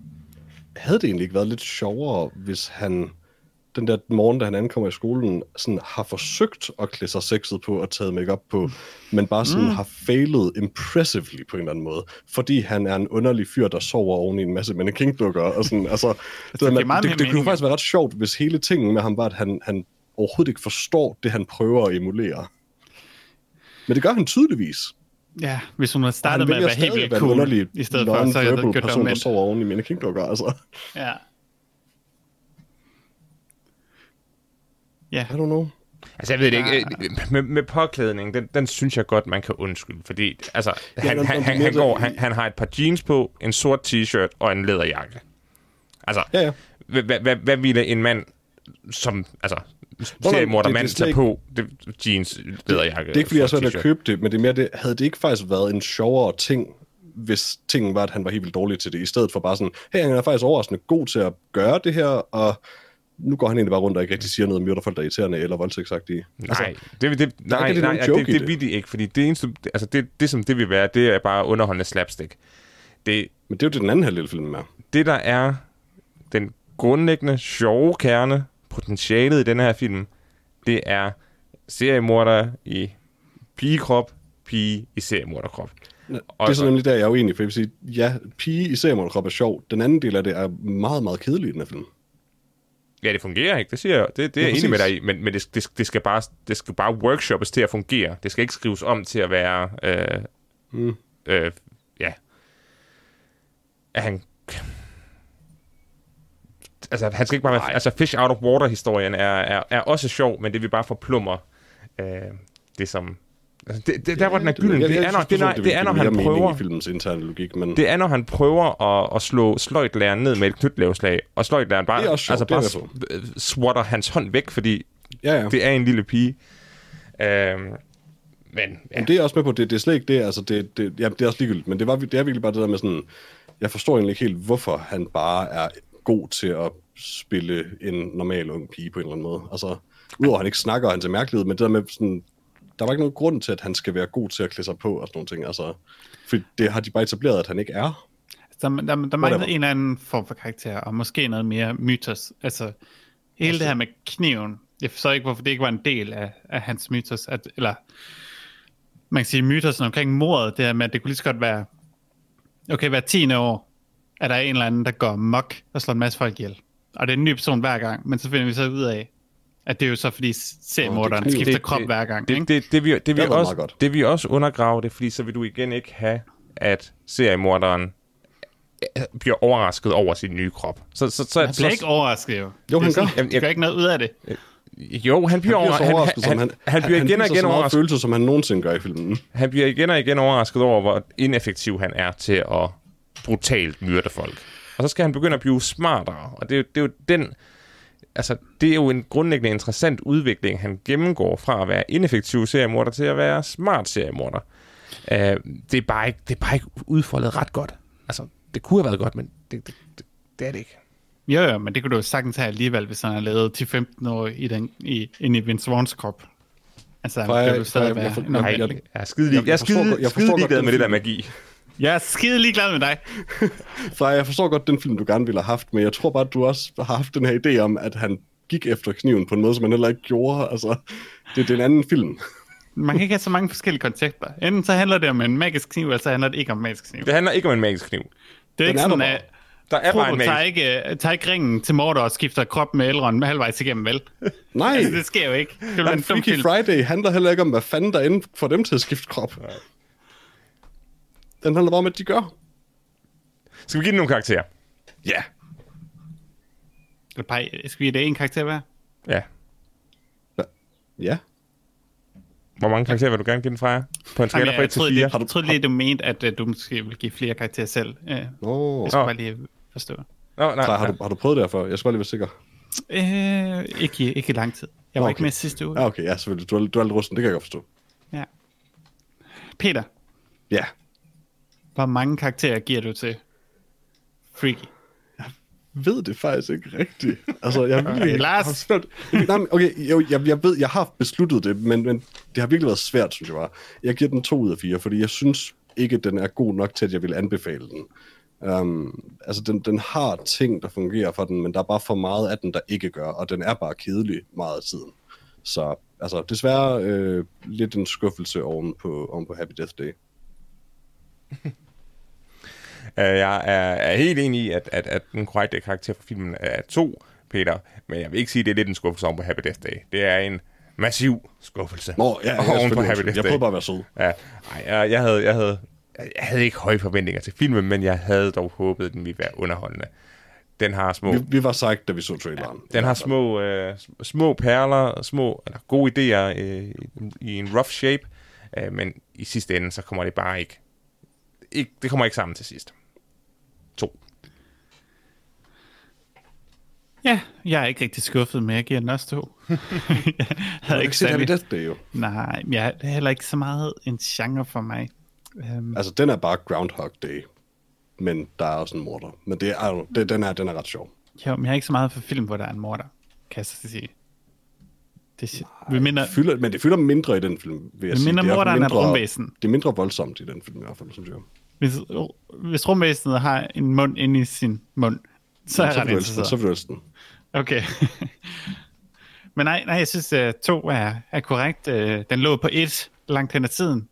havde det egentlig ikke været lidt sjovere, hvis han den der morgen, da han ankommer i skolen, sådan har forsøgt at klæde sig sexet på og taget makeup på, men bare sådan mm. har failet impressively på en eller anden måde, fordi han er en underlig fyr, der sover oven i en masse mannequin-dukker, og sådan, [laughs] altså, det, giver det, meget det, det, kunne faktisk være ret sjovt, hvis hele tingen med ham var, at han, han overhovedet ikke forstår det, han prøver at emulere. Men det gør han tydeligvis. Ja, hvis hun havde startet med at være helt vildt cool, underlig, i stedet for, så havde jeg gjort det person, der sover oven i mannequin-dukker, altså. Ja. Ja, I don't know. Altså, jeg ved det ikke. øh, Med, med påklædning, den, den synes jeg godt, man kan undskylde. Fordi, altså, han, når- han, han, han, går, han, han har et par jeans på, en sort t-shirt og en læderjakke. Altså, Ja, ja. hvad, hvad, ville en mand, som, altså, seriemorder det- det er mand slet tage ikke- på det, jeans, læderjakke Det er ikke, fordi jeg svært at købe det, men det er mere det, havde det ikke faktisk været en sjovere ting, hvis tingen var, at han var helt vildt dårlig til det, i stedet for bare sådan, hey, han er faktisk overraskende god til at gøre det her, og nu går han egentlig bare rundt og ikke rigtig siger noget om myrder folk, der er irriterende eller voldtægtsagtige. Nej, det, det, nej, ikke nej, nej det, det det. vil de ikke, fordi det eneste, altså det, det som det vil være, det er bare underholdende slapstick. Det, Men det er jo det, den anden halvdel af filmen er. det der er den grundlæggende sjove kerne, potentialet i den her film, det er seriemorder i pigekrop, pige i seriemorderkrop. det er så nemlig der, jeg er uenig, for jeg vil sige, ja, pige i seriemorderkrop er sjov. Den anden del af det er meget, meget kedelig i den her film. Ja, det fungerer ikke, det siger jeg. Det, det er jeg enig med dig i, men, men det, det, det, skal bare, det skal bare workshoppes til at fungere. Det skal ikke skrives om til at være... Øh, Mm. øh, ja. At han... Altså, han skal ikke bare være... Altså, Fish Out of Water-historien er, er, er også sjov, men det vil bare forplumre øh, det som... Altså, det, det, der, hvor den er gylden, det er, når, det, er, når, det er, når han prøver... i filmens interne logik, men Det er, når han prøver at, at slå sløjtlæreren ned med et knytlæveslag, og sløjtlæreren bare, sjovt, altså bare s- swatter hans hånd væk, fordi ja, ja. det er en lille pige. Øhm, men ja, Jamen, det er også med på. Det, det er slet ikke det. Altså, det, det, ja, det er også ligegyldigt. Men det, var, det er virkelig bare det der med sådan... Jeg forstår egentlig ikke helt, hvorfor han bare er god til at spille en normal ung pige på en eller anden måde. Altså, udover at han ikke snakker, og han ser mærkelig ud, men det der med sådan... Der var ikke nogen grund til, at han skal være god til at klæde sig på og sådan nogle ting. Altså, for det har de bare etableret, at han ikke er. der, der, der mangler Whatever. en eller anden form for karakter, og måske noget mere mytos. Altså, hele det her med kniven, jeg forstår ikke, hvorfor det ikke var en del af, af hans mytos, at, eller man kan sige mytosen omkring mordet, det her med, at det kunne lige så godt være, okay, hver tiende år, er der en eller anden, der går mok og slår en masse folk ihjel. Og det er en ny person hver gang, men så finder vi så ud af, At det er jo så, fordi seriemorderen det- skifter det- krop det- hver gang, Det, ikke? det, det, vil, det, vil Det var også, meget godt. det vil også undergrave det, fordi så vil du igen ikke have, at seriemorderen øh, bliver overrasket over sin nye krop. Så, så, så, Han bliver så, ikke overrasket, jo. Jo, han Det er gør. Han gør ikke noget ud af det. Jo, han bliver, Han bliver over, så han, overrasket, han, som han, han, han bliver igen og igen så meget overrasket. følelse, som han nogensinde gør i filmen. Han bliver igen og igen overrasket over, hvor ineffektiv han er til at brutalt myrde folk. Og så skal han begynde at blive smartere. Og det, er jo- det er jo den... Altså, det er jo en grundlæggende interessant udvikling, han gennemgår fra at være ineffektiv seriemorder til at være smart seriemorder. Uh, det, er bare ikke, det er bare ikke udfoldet ret godt. Altså, det kunne have været godt, men det, det, det, det er det ikke. Jo, jo, men det kunne du jo sagtens have alligevel, hvis han havde lavet 10-15 år i den, i, ind i Vince Vaughns krop. Altså, ville stadig Freja, være jeg jeg- Nej, omvæltning. jeg, jeg er skide, jeg, Jeg- jeg er jeg forstår skide, godt- jeg skide forstår ligeglad godt med det der den magi. Jeg er skide ligeglad med dig. [laughs] Freja, jeg forstår godt den film, du gerne ville have haft, men jeg tror bare, at du også har haft den her idé om, at han gik efter kniven på en måde, som han heller ikke gjorde. Altså, det, det er en anden film. Man kan ikke have så mange forskellige koncepter. Enten så handler det om en magisk kniv, eller så handler det ikke om en magisk kniv. Det handler ikke om en magisk kniv. Det er ikke er sådan, der at Der er bare en Frodo tager magisk ikke, tager ikke ringen til Mordor og skifter krop med Elrond halvvejs igennem, vel? [laughs] Nej, Altså, det sker jo ikke. Det være en Freaky film. Friday handler heller ikke om, hvad fanden der er inde for dem til at skifte krop. Den handler bare om, at de gør. Skal vi give den nogle karakterer? Ja. Eller bare, skal vi give det en karakter hver? Ja. Ja. Hvor mange karakterer vil du gerne give den fra jer? På en skala fra 1 jeg til troede, 4? lige, jeg troede lige, du mente, at uh, du måske ville give flere karakterer selv. Uh, jeg Nå, skal Nå. bare lige forstå. Nå, nej, har, du, har du prøvet det her før? Jeg skal bare lige være sikker. Uh, ikke, ikke i lang tid. Jeg var Nå, ikke okay. med sidste uge. Ja, okay, ja, selvfølgelig. Du er, du er lidt rusten, det kan jeg godt forstå. Ja. Peter, Ja. Hvor mange karakterer giver du til Freaky? ved det faktisk ikke rigtigt. Altså, jeg [laughs] virkelig Lars. har svært. Nej, men okay, jo, jeg, jeg ved, jeg har besluttet det, men, men det har virkelig været svært, synes jeg var. Jeg giver den to ud af fire, fordi jeg synes ikke, den er god nok til, at jeg vil anbefale den. Um, altså, den, den har ting, der fungerer for den, men der er bare for meget af den, der ikke gør, og den er bare kedelig meget af tiden. Så altså, desværre øh, lidt en skuffelse oven på, oven på Happy Death Day. [laughs] Uh, jeg er, er helt enig i, at, at, at den korrekte karakter for filmen er to, Peter. Men jeg vil ikke sige, at det er lidt en skuffelse om på Happy Death Day. Det er en massiv skuffelse. Nå, ja, ja, [laughs] oven på. Happy. Death Jeg Day. prøvede bare at være sød. Ja, ej, jeg, jeg, havde, jeg, havde, jeg havde ikke høje forventninger til filmen, men jeg havde dog håbet, at den ville være underholdende. Den har små, Vi, vi var sagt, da vi så traileren. den har små, øh, små perler, små eller gode idéer øh, i, i en rough shape, øh, men i sidste ende, så kommer det bare ikke, ikke det kommer ikke sammen til sidst. To. Ja, jeg er ikke rigtig skuffet, men jeg giver den også to. [laughs] jeg havde ikke Happy særlig... Death Day, jo. Nej, jeg er heller ikke så meget en genre for mig. Um, Altså, den er bare Groundhog Day. Men der er også en morder. Men det er, det, den, er, den er ret sjov. jo, men jeg er ikke så meget for film, hvor der er en morder, kan jeg så sige. Det vi minder, Det fylder, men det fylder mindre i den film, vil jeg Det sige. minder det er et mindre- rumvæsen. Det er mindre voldsomt i den film, i hvert fald, synes jeg. hvis, hvis rumvæsenet har en mund inde i sin mund, så er jeg så ret interesseret. så vil du elske den. Okay. [laughs] Men nej, nej jeg synes, at to er, er korrekt. Øh, Den lå på et langt hen ad tiden,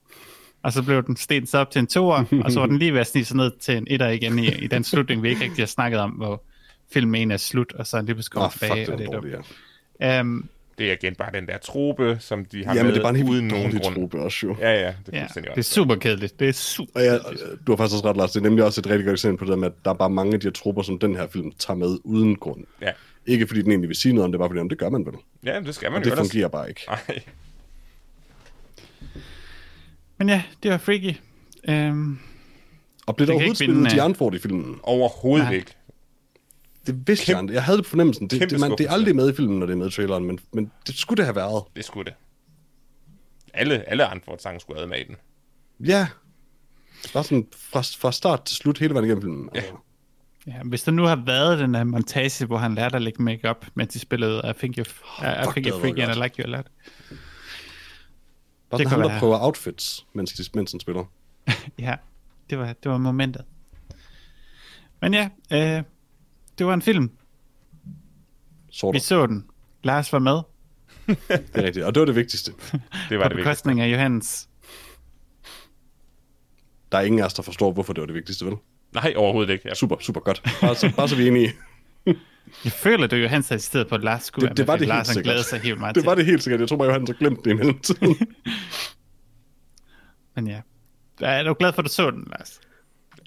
og så blev den stenet så op til en toer, og så var den lige ved at snige sig ned til en etter igen i, i den slutning, vi ikke rigtig har snakket om, hvor filmen en er slut, og så er den lige pludselig oh, tilbage. fuck, og det det er dumt. Um, Det er igen bare den der trope, som de har Ja, med men det er bare en uden helt nogen dårlig grund. truppe også, jo. Ja, ja, det er ja, det er super kedeligt. Det er super Og ja, du har faktisk også ret, Lars. Det er nemlig også et rigtig godt eksempel på det med, at der er bare mange af de her trupper, som den her film tager med uden grund. Ja. Ikke fordi den egentlig vil sige noget om det, bare fordi om det gør man vel. ja, det skal man Og jo det ellers. fungerer bare ikke. Ej. [laughs] Men ja, det var freaky. Um, Og blev der overhovedet spillet øh, Dianford i filmen? Overhovedet Nej. ikke. Det vidste Kæmpe- jeg. Jeg havde det på fornemmelsen. Det, det, man, det er aldrig med i filmen, når det er med i traileren, men, men det skulle det have været. Det skulle det. Alle, alle andre sange skulle have med i den. Ja. Bare sådan fra, fra start til slut hele vejen igennem filmen. Altså. ja, hvis der nu har været den her montage, hvor han lærte at lægge make-up, mens de spillede I Think You're, I, I think you're freaky and I like you a lot. Bare det ham, der prøver outfits, mens, de, mens han spiller. [laughs] Ja, det var, det var momentet. Men ja, øh, det var en film. Sort Vi så den. Lars var med [laughs] Det er rigtigt. Og det var det vigtigste. Det [laughs] på var det vigtigste. bekostning af Johannes. Der er ingen af os, der forstår, hvorfor det var det vigtigste, vel? Nej, overhovedet ikke. Jeg, Super, super godt. Bare så, bare så vi er enige. [laughs] Jeg føler, det er Johannes, der stedet på, at Lars skulle Det- det var det helt Lars han sikkert. glæder sig helt meget Det til. var det helt sikkert. Jeg tror bare, Johannes har glemt det i mellemtiden. Men ja. Er du glad for, at du så den, Lars?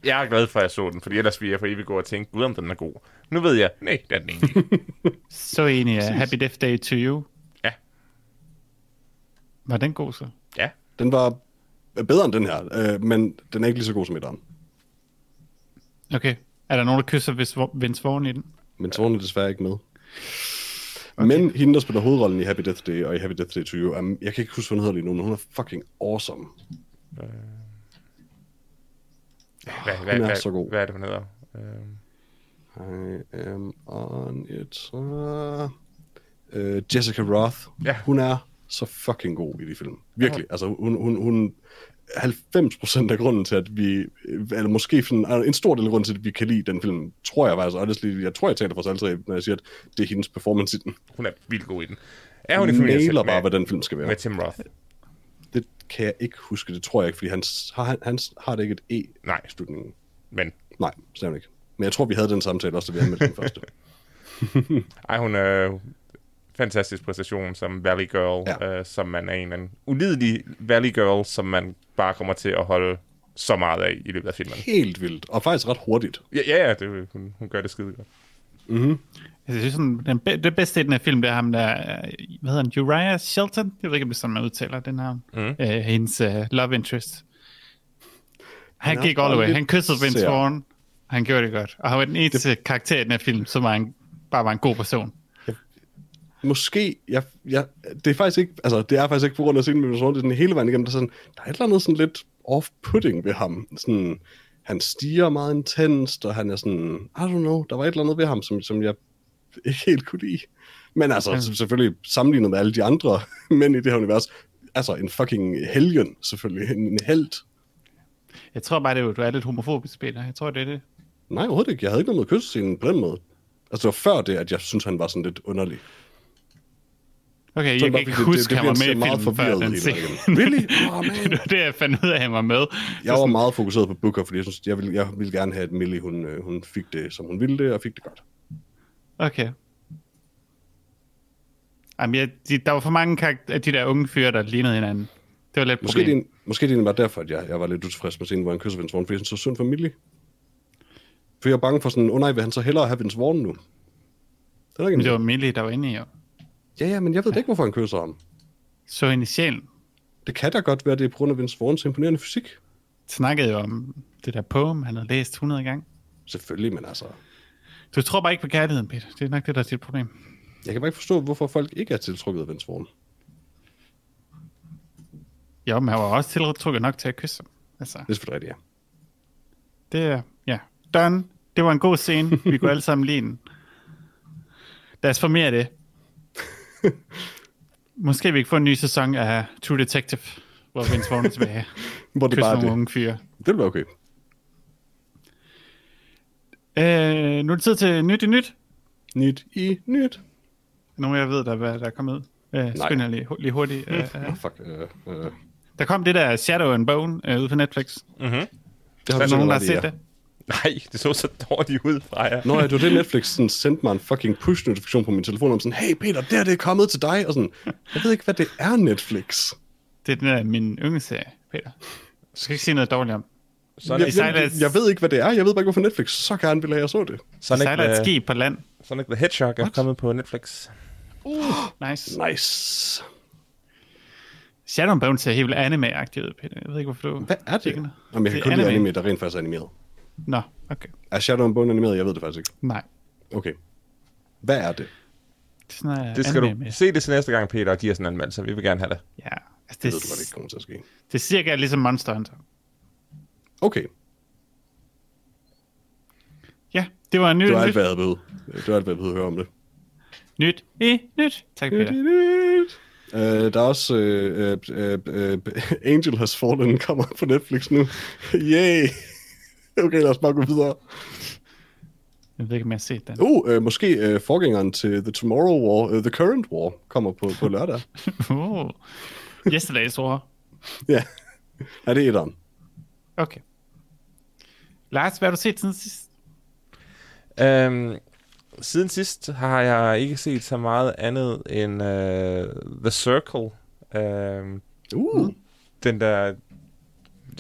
Jeg er glad for, at jeg så den, fordi ellers ville jeg for evigt gå og tænke, gud om den er god. Nu ved jeg, nej, det er den ikke. [laughs] Så enig af Happy Death Day to You. Ja. Var den god så? ja, Den var bedre end den her, øh, men den er ikke lige så god som etteren. Okay. Er der nogen, der kysser hvis Vince Vaughn i den? Men Svorn er desværre ikke med. Okay. Men hende, der spiller hovedrollen i Happy Death Day og i Happy Death Day to You, um, jeg kan ikke huske, hvad hun hedder lige nu, men hun er fucking awesome. hvad, hvad, Hun er hvad, så god. hvad er det, hun hedder? Uh, I am on it. Uh, uh, Jessica Roth. Ja. Hun er så fucking god i de film. Virkelig. Altså, hun, hun, hun 90% af grunden til, at vi, eller måske sådan, en stor del af grunden til, at vi kan lide den film, tror jeg faktisk, honestly, jeg tror, jeg taler for os alle tre, når jeg siger, at det er hendes performance i den. hun er vildt god i den. Er hun i familie med, bare, hvad den film skal være. med Tim Roth? Det kan jeg ikke huske, det tror jeg ikke, fordi han, har, han, han har det ikke et E Nej. i slutningen. Men Nej, stemmer ikke. Men jeg tror, vi havde den samtale også, da vi anmeldte den [laughs] første. ej, hun er fantastisk præstation som Valley Girl, Ja. øh, som man er en anden ulidelig Valley Girl, som man bare kommer til at holde så meget af i løbet af filmen. Helt vildt, og faktisk ret hurtigt. Ja, ja, ja det, hun, hun gør det skide godt. Altså, Jeg synes, sådan, den, be- det bedste i den her film, det er ham der, hvad hedder han, Uriah Shelton? Jeg ved ikke, om det er sådan, man udtaler den her. Mm. Øh, hendes uh, love interest. Han er gik all the way. Han kyssede Vince. Vaughn. Han gjorde det godt. Og han var den eneste det... karakter i den her film, som var en, bare var en god person. Måske, jeg, jeg, det er faktisk ikke, altså det er faktisk ikke på grund af scenen med Vince det er den hele vejen igennem, der er, sådan, der er et eller andet sådan lidt off-putting ved ham. Sådan, han stiger meget intenst, og han er sådan, I don't know, der var et eller andet ved ham, som, som jeg ikke helt kunne lide. Men altså, Ja. selvfølgelig sammenlignet med alle de andre [laughs] mænd i det her univers, altså en fucking helgen, selvfølgelig, en, en held. Jeg tror bare, det er, du er lidt homofobisk, Peter. Jeg tror, det er det. Nej, overhovedet ikke. Jeg havde ikke noget med kyssescenen på den måde. Altså, det var før det, at jeg synes, han var sådan lidt underlig. Okay, Så jeg bare kan ikke det- huske, det at han var med i filmen før den scene. Really? [laughs] Åh, man. det var det, jeg fandt ud af, at han var med. Jeg var meget fokuseret på Booker, fordi jeg, synes, jeg, ville, jeg ville gerne have, at Millie hun, øh, hun fik det, som hun ville det, og fik det godt. Okay. Jamen, jeg, de, der var for mange karak- af de der unge fyre, der lignede hinanden. Det var lidt Måske det, problem. en- måske det var derfor, at jeg, jeg var lidt utilfreds med scenen, hvor han kysser Vince Vaughn, fordi jeg synes, det var synd for Millie. For jeg er bange for sådan, åh oh, nej, vil han så hellere have Vince Vaughn nu? Det er ikke Men det var en... Millie, der var inde i. Jo. Ja, ja, men jeg ved da ikke, hvorfor han kysser ham. Så hende i sjælen. Det kan da godt være, det er på grund af Vince Vaughns imponerende fysik. Snakkede jo om det der poem, han havde læst 100 gange. Selvfølgelig, men altså... Du tror bare ikke på kærligheden, Peter. Det er nok det, der er dit problem. Jeg kan bare ikke forstå, hvorfor folk ikke er tiltrukket af Vince Vaughn. Jo, men han var også tiltrukket nok til at kysse ham. Altså, Det er selvfølgelig rigtigt, ja. det er... Ja. Done. Det var en god scene. Vi kunne alle sammen lide den. Lad os få mere af det. Måske vi kan få en ny sæson af True Detective, hvor Vince Vaughn er tilbage. Hvor det Kysse bare er nogle det. unge fyre. Det vil være okay. Øh, nu er det tid til nyt i nyt. Nyt i nyt. Nogen af jer ved, der, hvad der er kommet ud. Øh, skynd jer lige, lige hurtigt. Øh, øh. Oh, fuck. Uh, uh, Der kom det der Shadow and Bone øh, ude på Netflix. Mm-hmm. det Er har der du nogen, der har set ja. det? Nej, det så så dårligt ud fra jer. Nå ja, det var det Netflix sådan, sendte mig en fucking push-notifikation på min telefon om sådan, hey Peter, der det er kommet til dig, og sådan, jeg ved ikke, hvad det er Netflix. Det er den der, min yndlingsserie, Peter. Du skal ikke sige noget dårligt om. Sonic, Jeg, jeg, jeg, ved ikke, hvad det er, jeg ved bare ikke, hvorfor Netflix så gerne vil have, jeg så det. Sonic, sejler et the, skib på land. Sonic the Hedgehog er kommet på Netflix. Nice. [gasps] Nice. Shadow and Bone ser helt vildt anime-agtigt ud, Peter. Jeg ved ikke, hvorfor du... Hvad er det? Det. Jamen, jeg kan Det kun er lide anime. anime, der rent faktisk er animeret. Nå, okay. Er Shadow and Bone animeret? Jeg ved det faktisk ikke. Nej. Okay. Hvad er det? Det er sådan Det skal anime du med. se det til næste gang, Peter, og give os en anmeldelse. Vi vil gerne have det. Ja, altså Det det, ved du godt ikke kommer til at ske. det er cirka ligesom Monster Hunter. Okay, Ja, det var nyt det var nyt. alt, hvad jeg havde behøvet. Det var alt, hvad jeg behøvede at høre om det. Nyt i nyt. Tak, Peter. Uh, der er også uh, uh, uh, uh, Angel Has Fallen kommer på Netflix nu. [laughs] Yay! [laughs] Okay, lad os bare gå videre. Jeg ved ikke, om jeg har set den. Uh, uh, måske uh, forgængeren til The Tomorrow War, uh, The Current War, kommer på, på lørdag. Oh. [laughs] Yesterday's War. [laughs] ja, ja det er etteren. Okay. Lars, hvad har du set siden sidst? Øhm, Siden sidst har jeg ikke set så meget andet end uh, The Circle. Uh, Uh, den der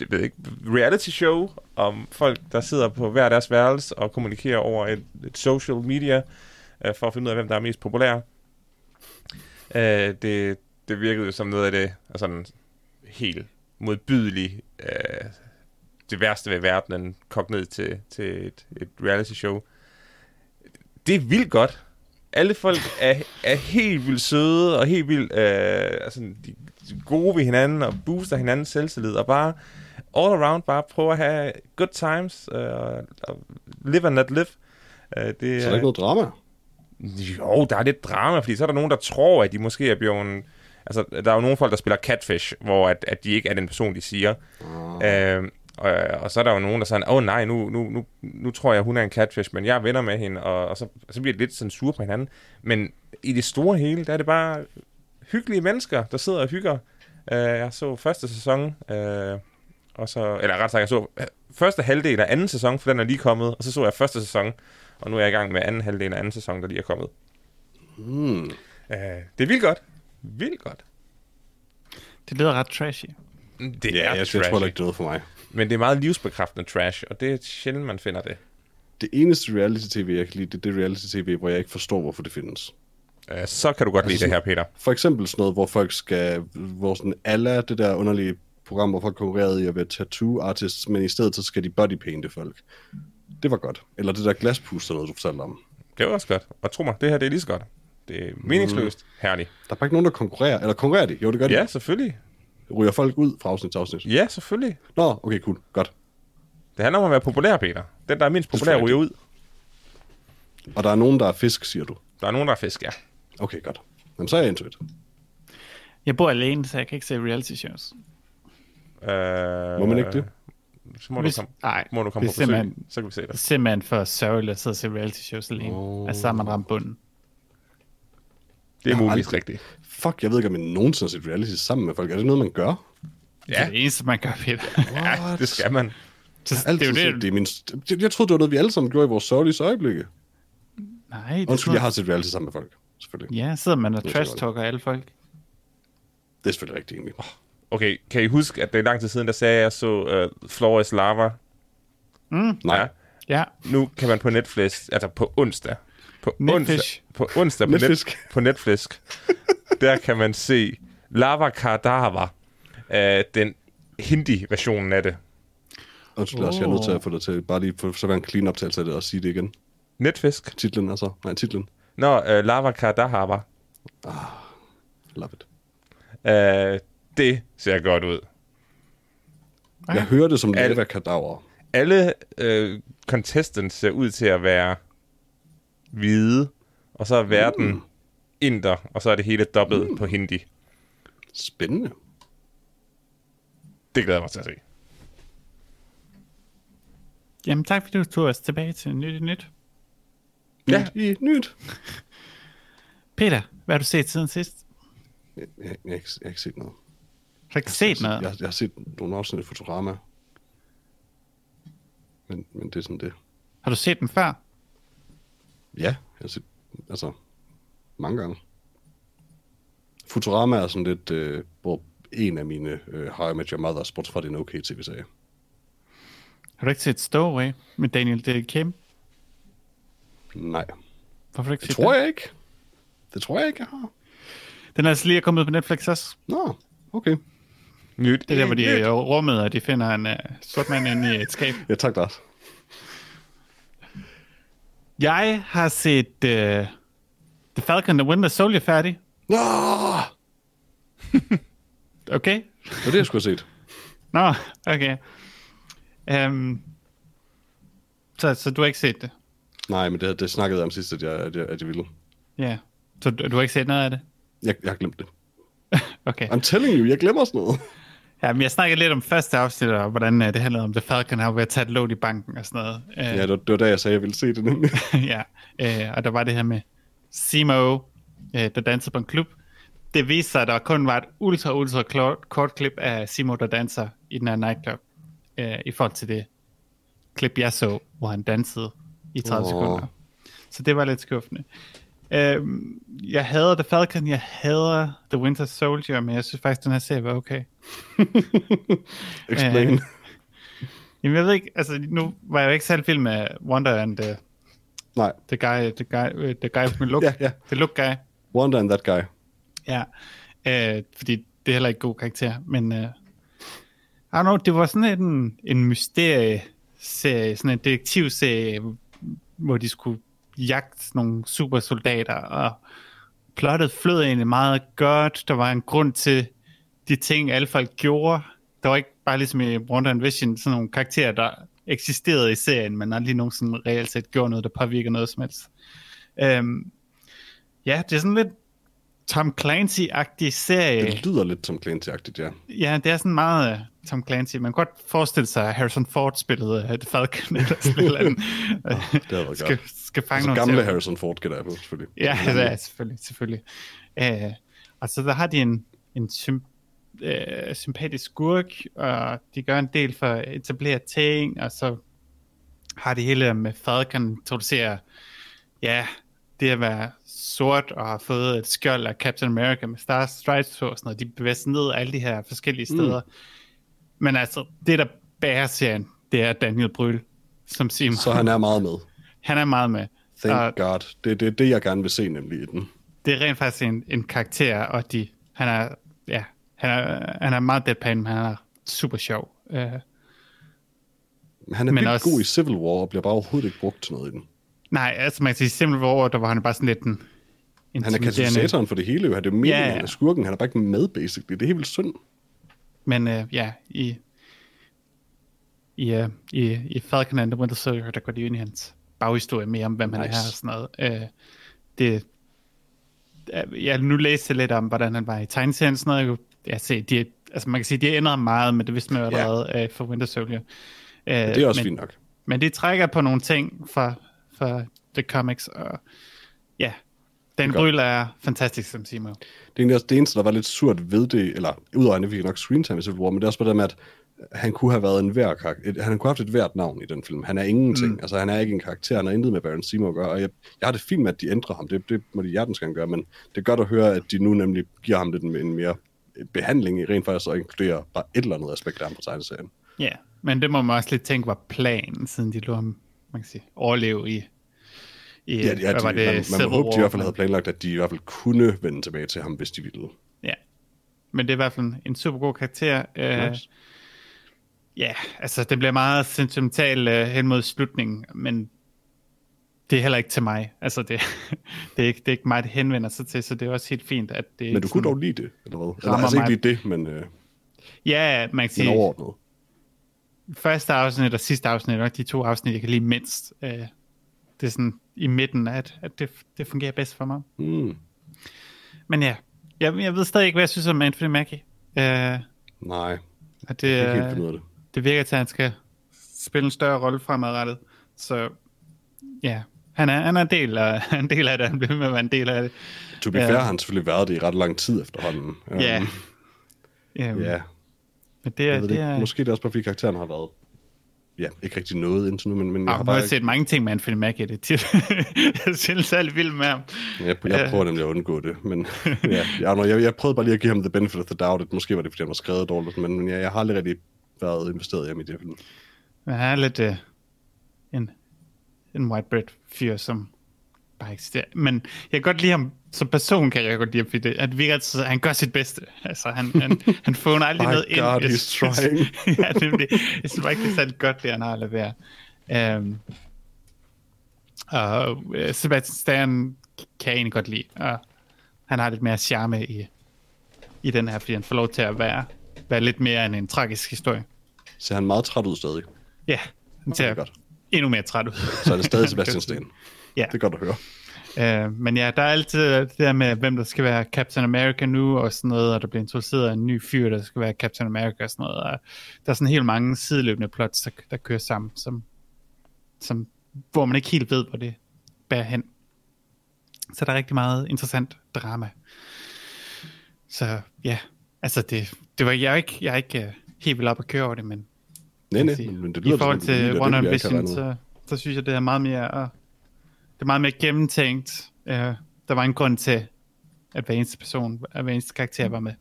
jeg ved ikke, reality show om folk, der sidder på hver deres værelse og kommunikerer over et, et social media øh, for at finde ud af, hvem der er mest populær. Øh, det, det virkede jo som noget af det altså sådan helt modbydelige, øh, det værste ved verdenen kogt ned til, til et, et reality show. Det er vildt godt. Alle folk er, er helt vildt søde og helt vildt øh, altså, de, de gode ved hinanden og booster hinandens selvtillid og bare all around bare prøve at have good times og live and let live. Øh, det, så er der ikke noget drama? Jo, der er lidt drama, fordi så er der nogen, der tror, at de måske er blevet... Altså, der er jo nogle folk, der spiller catfish, hvor at, at de ikke er den person, de siger. Ah. Øh, og, og så er der jo nogen, der siger, åh oh, nej, nu, nu, nu, nu tror jeg, hun er en catfish, men jeg er venner med hende, og, og så, så bliver det lidt sådan sur på hinanden. Men i det store hele, der er det bare hyggelige mennesker, der sidder og hygger. Øh, jeg så første sæson, øh, og så, eller ret sagt, jeg så øh, første halvdel af anden sæson, for den er lige kommet, og så så jeg første sæson, og nu er jeg i gang med anden halvdel af anden sæson, der lige er kommet. Hmm. Øh, det er vildt godt. Vildt godt. Det lyder ret trashy. Det Ja, er jeg, jeg trashy, tror ikke, det er noget for mig. men det er meget livsbekræftende trash, og det er sjældent, man finder det. Det eneste reality-tv, jeg kan lide, det er det reality-tv, hvor jeg ikke forstår, hvorfor det findes. Øh, så kan du godt lide det her, Peter. For eksempel sådan noget, hvor folk skal, hvor sådan alla det der underlige program, hvor folk konkurrerede i at være tattoo artists, men i stedet så skal de bodypainte folk. Det var godt. Eller det der glaspuster, noget du fortalte om. Det var også godt. Og tro mig, det her det er lige så godt. Det er meningsløst. Herligt. Der er bare ikke nogen, der konkurrerer. Eller konkurrerer de? Jo, det gør de. Ja, selvfølgelig. Ryger folk ud fra afsnit til afsnit? Ja, selvfølgelig. Nå, okay, cool. Godt. Det handler om at være populær, Peter. Den, der er mindst populær, ryger ud. Og der er nogen, der er fisk, siger du. Der er nogen, der er fisk, ja. Okay, godt. Jamen, så er jeg into it. Jeg bor alene, så jeg kan ikke se reality shows. Øh, Må man ikke det? Så må, Hvis- du, komme, nej, må du komme på det er besøg, så kan vi se Det er det. simpelthen for sørgeligt at sidde og se reality shows alene. Oh. Altså, så har man ramt bunden. Det er muligvis rigtigt. Fuck, jeg ved ikke, om jeg nogensinde har set reality sammen med folk. Er det noget, man gør? Det er Ja, det eneste, man gør, Peter. [laughs] ja, det skal man. Så altid det er jo det. det. er min... jeg, jeg troede, det var noget, vi alle sammen gjorde i vores sørgelige øjeblikke. Nej, det Undskyld, er jeg har set reality sammen med folk. Selvfølgelig. Ja, sidder man og Det er trash så talker alle folk. Det er selvfølgelig rigtigt, egentlig. Okay, kan I huske, at det er lang tid siden, der sagde, at jeg så uh, Floor is Lava? Mm, Nej. Ja. ja. Nu kan man på Netflix, altså på onsdag, på Netfish. onsdag, på onsdag på, net, Netfisk. på Netflix, [laughs] der kan man se Lava Kadava, uh, den hindi-versionen af det. Undskyld, Lars, jeg er nødt til at få dig til bare lige få så være en clean optagelse af det og sige det igen. Netfisk. Titlen altså. Nej, titlen. Nå, uh, Lava Kadava. Love it. Uh, det ser godt ud. Jeg hører det som Al- lava kadaver. Alle uh, contestants ser ud til at være hvide, og så er verden mm. inder, og så er det hele dobbelt mm. på hindi. Spændende. Det glæder jeg mig til at se. Jamen tak, fordi du tog os tilbage til nyt i nyt. Ja. Nyt i nyt. Peter, hvad har du set siden sidst? Jeg, jeg, jeg, jeg har ikke set noget. Har ikke set noget? Jeg, jeg har set nogle afsnit af Futurama. Men, men det er sådan det. Har du set den før? Ja, jeg har set, altså, mange gange. Futurama er sådan lidt, øh, hvor en af mine øh, How I Met Your Mother, bortset fra det er en okay tv-serie. Har du ikke set Stowaway med Daniel Day Kim? Nej, Hvorfor ikke det tror den? jeg ikke. Det tror jeg ikke, jeg har. Den er altså lige kommet ud på Netflix også. Nå, okay. Nyt. Det er der, hvor de er i rummet, og de finder en uh, sort mand inde i et skab. Ja, tak, Lars. Jeg har set uh, The Falcon and the Winter Soldier færdig. Nå, [laughs] Okay? det var det, jeg skulle have set. Nå, okay. Um, så, så du har ikke set det? Nej, men det, det snakkede jeg om sidst, at jeg, at jeg, at jeg ville. Ja. Så du, du har ikke set noget af det? Jeg, jeg har glemt det. [laughs] Okay. I'm telling you, jeg glemmer sådan noget. Ja, men jeg snakkede lidt om første afsnit, og hvordan uh, det handlede om The Falcon, har ved at tage et lån i banken og sådan noget. Uh, Ja, det var, det var da, jeg sagde, at jeg ville se det nemlig. [laughs] ja, øh, og der var det her med Simo, øh, der dansede på en klub. Det viste sig, at der kun var et ultra, ultra kort, kort klip af Simo, der danser i den her nightclub, øh, i forhold til det klip, jeg så, hvor han dansede i 30 Åh. oh. sekunder. så det var lidt skuffende. Øhm, jeg hader The Falcon, jeg hader The Winter Soldier, men jeg synes faktisk, den her serie var okay. [laughs] Explain. Øh, Jamen, jeg ved ikke, altså nu var jeg jo ikke særlig vild med Wonder and the, Nej. the guy, the guy, uh, the guy with look, Ja, ja. the look guy. Wonder and that guy. Ja, øh, fordi det er heller ikke god karakter, men øh, I don't know, det var sådan en, en mysterieserie, sådan en detektivserie, hvor de skulle jagte nogle supersoldater, og plottet flød egentlig meget godt. Der var en grund til de ting, alle folk gjorde. Der var ikke bare ligesom i Wonder and Vision sådan nogle karakterer, der eksisterede i serien, men aldrig nogensinde reelt set gjorde noget, der påvirker noget som helst. Øhm, ja, det er sådan lidt Tom Clancy-agtig serie. Det lyder lidt som Clancy-agtigt, ja. Ja, det er sådan meget uh, Tom Clancy. Man kan godt forestille sig, at Harrison Ford spillede uh, Falcon eller sådan eller andet. [laughs] det havde været skal, skal fange Altså nogle gamle til- Harrison Ford, gætter jeg på, selvfølgelig. Ja, det er selvfølgelig. selvfølgelig. Uh, og så der har de en, en sym, uh, sympatisk skurk, og de gør en del for at etablere ting, og så har de hele med Falcon introducerer, ja, det at være sort og har fået et skjold af Captain America med Star Stripes på og sådan noget. De bevæger sig ned alle de her forskellige steder. Mm. Men altså, det der bærer serien, det er Daniel Bryl, som Simon. Så han er meget med. Han er meget med. Thank Og God. Det er det, det, jeg gerne vil se nemlig i den. det er rent faktisk en, en karakter, og de, han er, ja, han er, han er meget deadpan, men han er super sjov. Uh, Han er Men også- god i Civil War, og bliver bare overhovedet ikke brugt til noget i den. Nej, altså man kan sige, simpelthen hvor der var han bare sådan lidt en Han er katalysatoren for det hele, jo. Han er jo meningen, Ja, ja, ja. han er skurken. Han er bare ikke med, basically. Det er helt vildt synd. Men uh, ja, i, i, uh, i, i Falcon and the Winter Soldier, der går de ind i hans baghistorie mere om, hvem nice. han er og sådan noget. Uh, det, jeg nu læste lidt om, hvordan han var i tegneserien og sådan noget. Jeg se, de, altså man kan sige, de har ændret meget, men det vidste man jo Ja. allerede uh, for Winter Soldier. Uh, Det er også men, fint nok. Men det trækker på nogle ting fra, fra The Comics, og ja, Dan godt. Bryl er fantastisk som Simo. Det er også det eneste, der var lidt surt ved det, eller udover at han fik nok screentime i Civil War, men det er også bare det med, at han kunne have været en hver karakter. et- Han kunne have haft et hvert navn i den film. Han er ingenting. Mm. Altså, han er ikke en karakter. Han har intet med Baron Seymour at gøre. Og jeg, jeg har det fint med, at de ændrer ham. Det, det må de hjertens gerne gøre. Men det er godt at høre, at de nu nemlig giver ham lidt en, en mere behandling i rent faktisk at inkludere bare et eller andet aspekt af ham på tegneserien. Ja, men det må man også lidt tænke var planen, siden de lå ham, man kan sige, overleve i, i Ja, ja, de, var det, man, man må håbe, de i hvert fald havde planlagt, at de i hvert fald kunne vende tilbage til ham, hvis de ville. Ja, men det er i hvert fald en super god karakter. Uh, Nice. Ja, altså det bliver meget sentimental uh, hen mod slutningen, men det er heller ikke til mig. Altså det, [laughs] det, er, ikke, det er ikke mig, det henvender sig til, så det er også helt fint, at det Men du ikke kunne sådan- dog lide det, eller hvad? Eller, altså ikke lige det, men, øh, Ja, man kan men sige, overordnet. Første afsnit og sidste afsnit nok de to afsnit, jeg kan lide mindst. Uh, det er sådan i midten, at, at det, det fungerer bedst for mig. Mm. Men ja, jeg, jeg ved stadig ikke, hvad jeg synes om Anthony Mackie. Uh, Nej, at det, jeg kan ikke helt øh, ud af det. det virker til, at han skal spille en større rolle fremadrettet. Så ja, han er, han er en, del af, [laughs] en del af det. Han bliver med at være en del af det. To be Ja. fair har han selvfølgelig været det i ret lang tid efterhånden. Ja. Um, Um, ja. Men det er, Jeg det det er, Måske det er også bare, fordi karakteren har været ja, ikke rigtig noget indtil nu, men, men jeg jeg har bare set mange ting med Anthony Mackie. Det [laughs] jeg er sjældent særlig vild med ham. jeg, jeg prøver nemlig at undgå det, men [laughs] ja, jeg, jeg, jeg prøvede bare lige at give ham the benefit of the doubt, at måske var det, fordi han var skrevet dårligt, men, men ja, jeg har aldrig rigtig været investeret i ham i det film. Han er lidt uh, en, en white bread fyr, som bare eksisterer. Men jeg kan godt lide ham som person, kan jeg godt lide ham, fordi det, at virker, så han gør sit bedste. Altså, han, han, [laughs] han får aldrig My noget ind. God, Jeg he's trying. [laughs] ja, det er det. Jeg synes bare ikke, det er særlig godt, det han har at levere. Um, og uh, Sebastian Stan kan jeg egentlig godt lide. Og han har lidt mere charme i, i den her, fordi han får lov til at være, være lidt mere end en tragisk historie. Ser han meget træt ud stadig. Ja, han Det er ser godt. endnu mere træt ud. Så er det stadig [laughs] Sebastian Stan. Ja. Det er godt at høre. Uh, men ja, der er altid det der med, hvem der skal være Captain America nu, og sådan noget, og der bliver introduceret en ny fyr, der skal være Captain America og sådan noget. Og der er sådan helt mange sideløbende plots, der, der kører sammen, som, som, hvor man ikke helt ved, hvor det bærer hen. Så der er rigtig meget interessant drama. Så ja, altså det, det var jeg er ikke, jeg er ikke uh, helt vildt op at køre over det, men Nej, nej, men, det i lyder forhold som, det, til One det, on jeg ikke har Vision, regnet med. så, så synes jeg, det er meget mere uh, det er meget mere gennemtænkt. Øh, der var en grund til, at hver eneste person, at hver eneste karakter var med.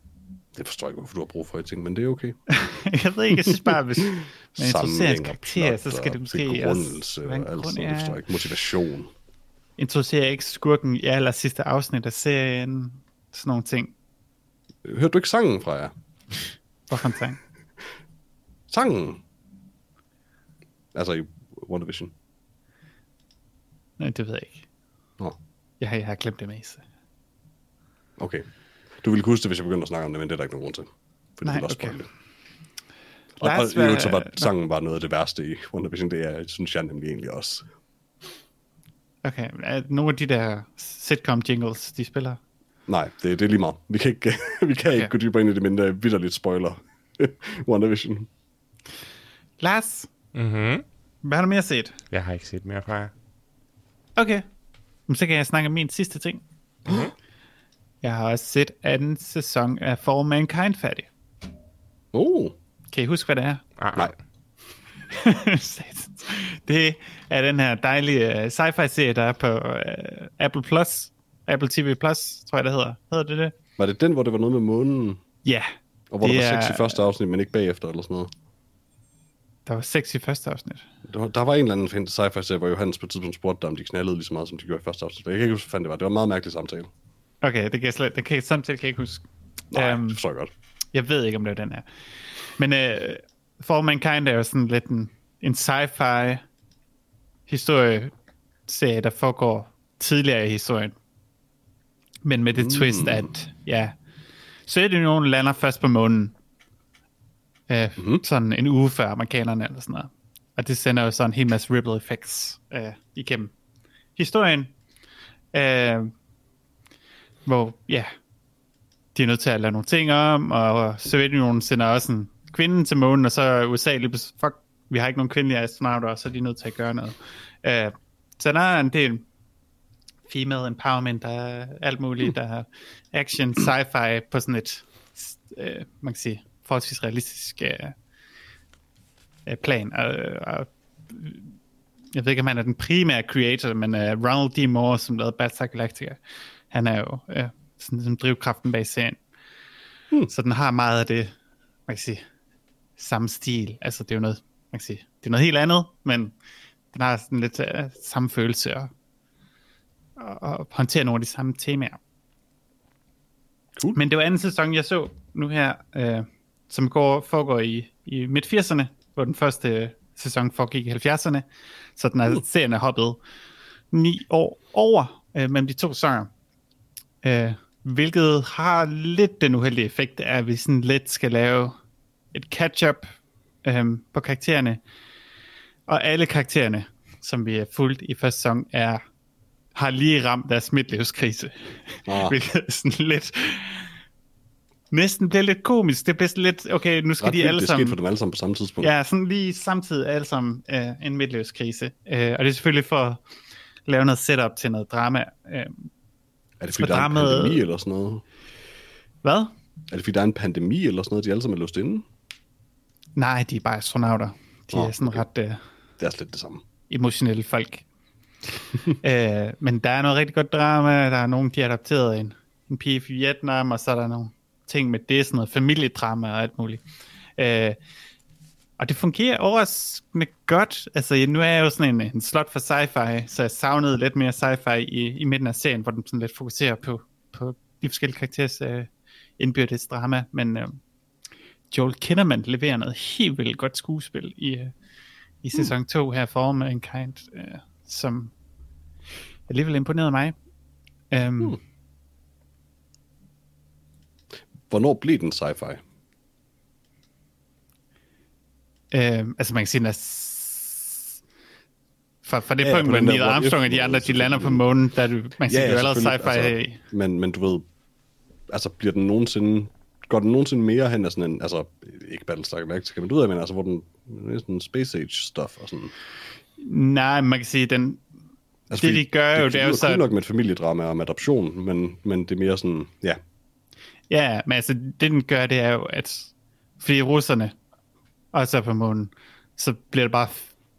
Det forstår jeg ikke, hvorfor du har brug for i ting, men det er okay. [laughs] jeg ved ikke, jeg synes bare, hvis man [laughs] introducerer en karakter, så skal det måske også være en grund, noget. Det forstår jeg ikke. Motivation. Introducerer ikke skurken i aller sidste afsnit af serien. Sådan nogle ting. Hørte du ikke sangen fra jer? Hvorfor en sang? [laughs] Sangen! Altså i WandaVision. Nej, det ved jeg ikke. Nå, Jeg har, jeg har glemt det meste. okay. Du ville kunne huske det, hvis jeg begyndte at snakke om det, men det er der ikke nogen grund til. For Nej, det okay. det. Og, og i øvrigt så var sangen bare noget af det værste i WandaVision. Det er, synes jeg nemlig egentlig også. Okay, er nogle af de der sitcom jingles, de spiller? Nej, det, det er lige meget. Vi kan ikke, [laughs] vi kan ikke Okay. gå dybere ind i det, men det er vidderligt spoiler. [laughs] WandaVision. Lars, Mhm. hvad har du mere set? Jeg har ikke set mere fra jer. Okay, så kan jeg snakke om min sidste ting. Mhm. Jeg har også set anden sæson af For Mankind færdig. Oh, Kan I huske, hvad det er? Ah, nej. [laughs] Det er den her dejlige uh, sci-fi serie, der er på uh, Apple Plus. Apple TV Plus, tror jeg, det hedder. Hedder det det? Var det den, hvor det var noget med månen? Ja. Og hvor Det der var er- sex i første afsnit, men ikke bagefter, eller sådan noget? Der var seks i første afsnit. Der var, der var en eller anden fan sci-fi serie, hvor Johannes på et tidspunkt spurgte dig, om de knaldede lige så meget, som de gjorde i første afsnit. Jeg kan ikke huske, hvad det var. Det var en meget mærkelig samtale. Okay, det kan jeg slet, det kan samtidig kan jeg ikke huske. Nej, um, det forstår jeg godt. Jeg ved ikke, om det er den her. Men uh, For Mankind er jo sådan lidt en, en sci-fi historieserie, der foregår tidligere i historien. Men med det mm. twist, at ja, Sovjetunionen lander først på månen. Uh, mm-hmm. Sådan en uge før amerikanerne eller sådan noget. Og det sender jo sådan en hel masse ripple effects uh, igennem historien. Uh, hvor, ja, de er nødt til at lave nogle ting om, og Sovjetunionen sender også en kvinde til månen, og så er USA lige fuck, vi har ikke nogen kvindelige astronauter, og så er de nødt til at gøre noget. Uh, så der er en del female empowerment, der er alt muligt, der er action, sci-fi på sådan et, uh, man kan sige, forholdsvis realistisk uh, uh, plan. Og, og, jeg ved ikke, om han er den primære creator, men uh, Ronald D. Moore, som lavede Battlestar Galactica, han er jo uh, sådan som drivkraften bag serien. Hmm. Så den har meget af det, man kan sige, samme stil. Altså det er jo noget, man kan sige, det er noget helt andet, men den har sådan lidt uh, samme følelse og, og, og håndterer nogle af de samme temaer. Cool. Men det var anden sæson, jeg så nu her, øh, som går, foregår i, i midt-80'erne, hvor den første sæson foregik i 70'erne. Så den er, Uh. serien er hoppet ni år over øh, mellem de to sæsoner. Øh, hvilket har lidt den uheldige effekt, at vi sådan lidt skal lave et catch-up øh, på karaktererne. Og alle karaktererne, som vi er fulgt i første sæson, er, har lige ramt deres midtlivskrise. Ah, [laughs] Hvilket er sådan lidt... Næsten bliver lidt komisk. Det bliver lidt, okay, nu skal ret de alle det sammen... for dem alle sammen på samme tidspunkt. Ja, sådan lige samtidig alle sammen øh, en midtlivskrise. Øh, og det er selvfølgelig for at lave noget setup til noget drama. Øh, Er det fordi, der er en pandemi eller sådan noget? hvad? Er det fordi, der er en pandemi eller sådan noget, de alle sammen er låst inde? Nej, de er bare astronauter. De Nå, er sådan okay. ret øh, Det er slet det samme. emotionelle folk. [laughs] øh, men der er noget rigtig godt drama. Der er nogen, de har adopteret en, en pige fra Vietnam, og så er der nogle ting med det, sådan noget familiedrama og alt muligt. Øh, og det fungerer overraskende godt. Altså, nu er jeg jo sådan en, en slot for sci-fi, så jeg savnede lidt mere sci-fi i, i midten af serien, hvor den sådan lidt fokuserer på, på de forskellige karakterers øh, indbyrdes drama. Men øh, Joel Kinnaman leverer noget helt vildt godt skuespil i, øh, i sæson 2 her for Mankind, øh, som alligevel imponerede mig. Um, mm. Hvornår blev den sci-fi? øh, altså man kan sige, at fra, fra det Ja, ja, ja, punkt, hvor Neil Armstrong og de andre, de lander på månen, der er det, man kan sige, det er jo allerede sci-fi. altså, men, men du ved, altså bliver den nogensinde, går den nogensinde mere hen af sådan en, altså ikke Battlestar Galactica, men du ved, men altså hvor den, det sådan space age stuff og sådan. Nej, man kan sige, den, Altså, Det, de gør jo, det er jo så- nok med et familiedrama og med adoption, men, men det er mere sådan, ja, Ja, men altså, det den gør, det er jo, at fordi russerne også er på månen, så bliver det bare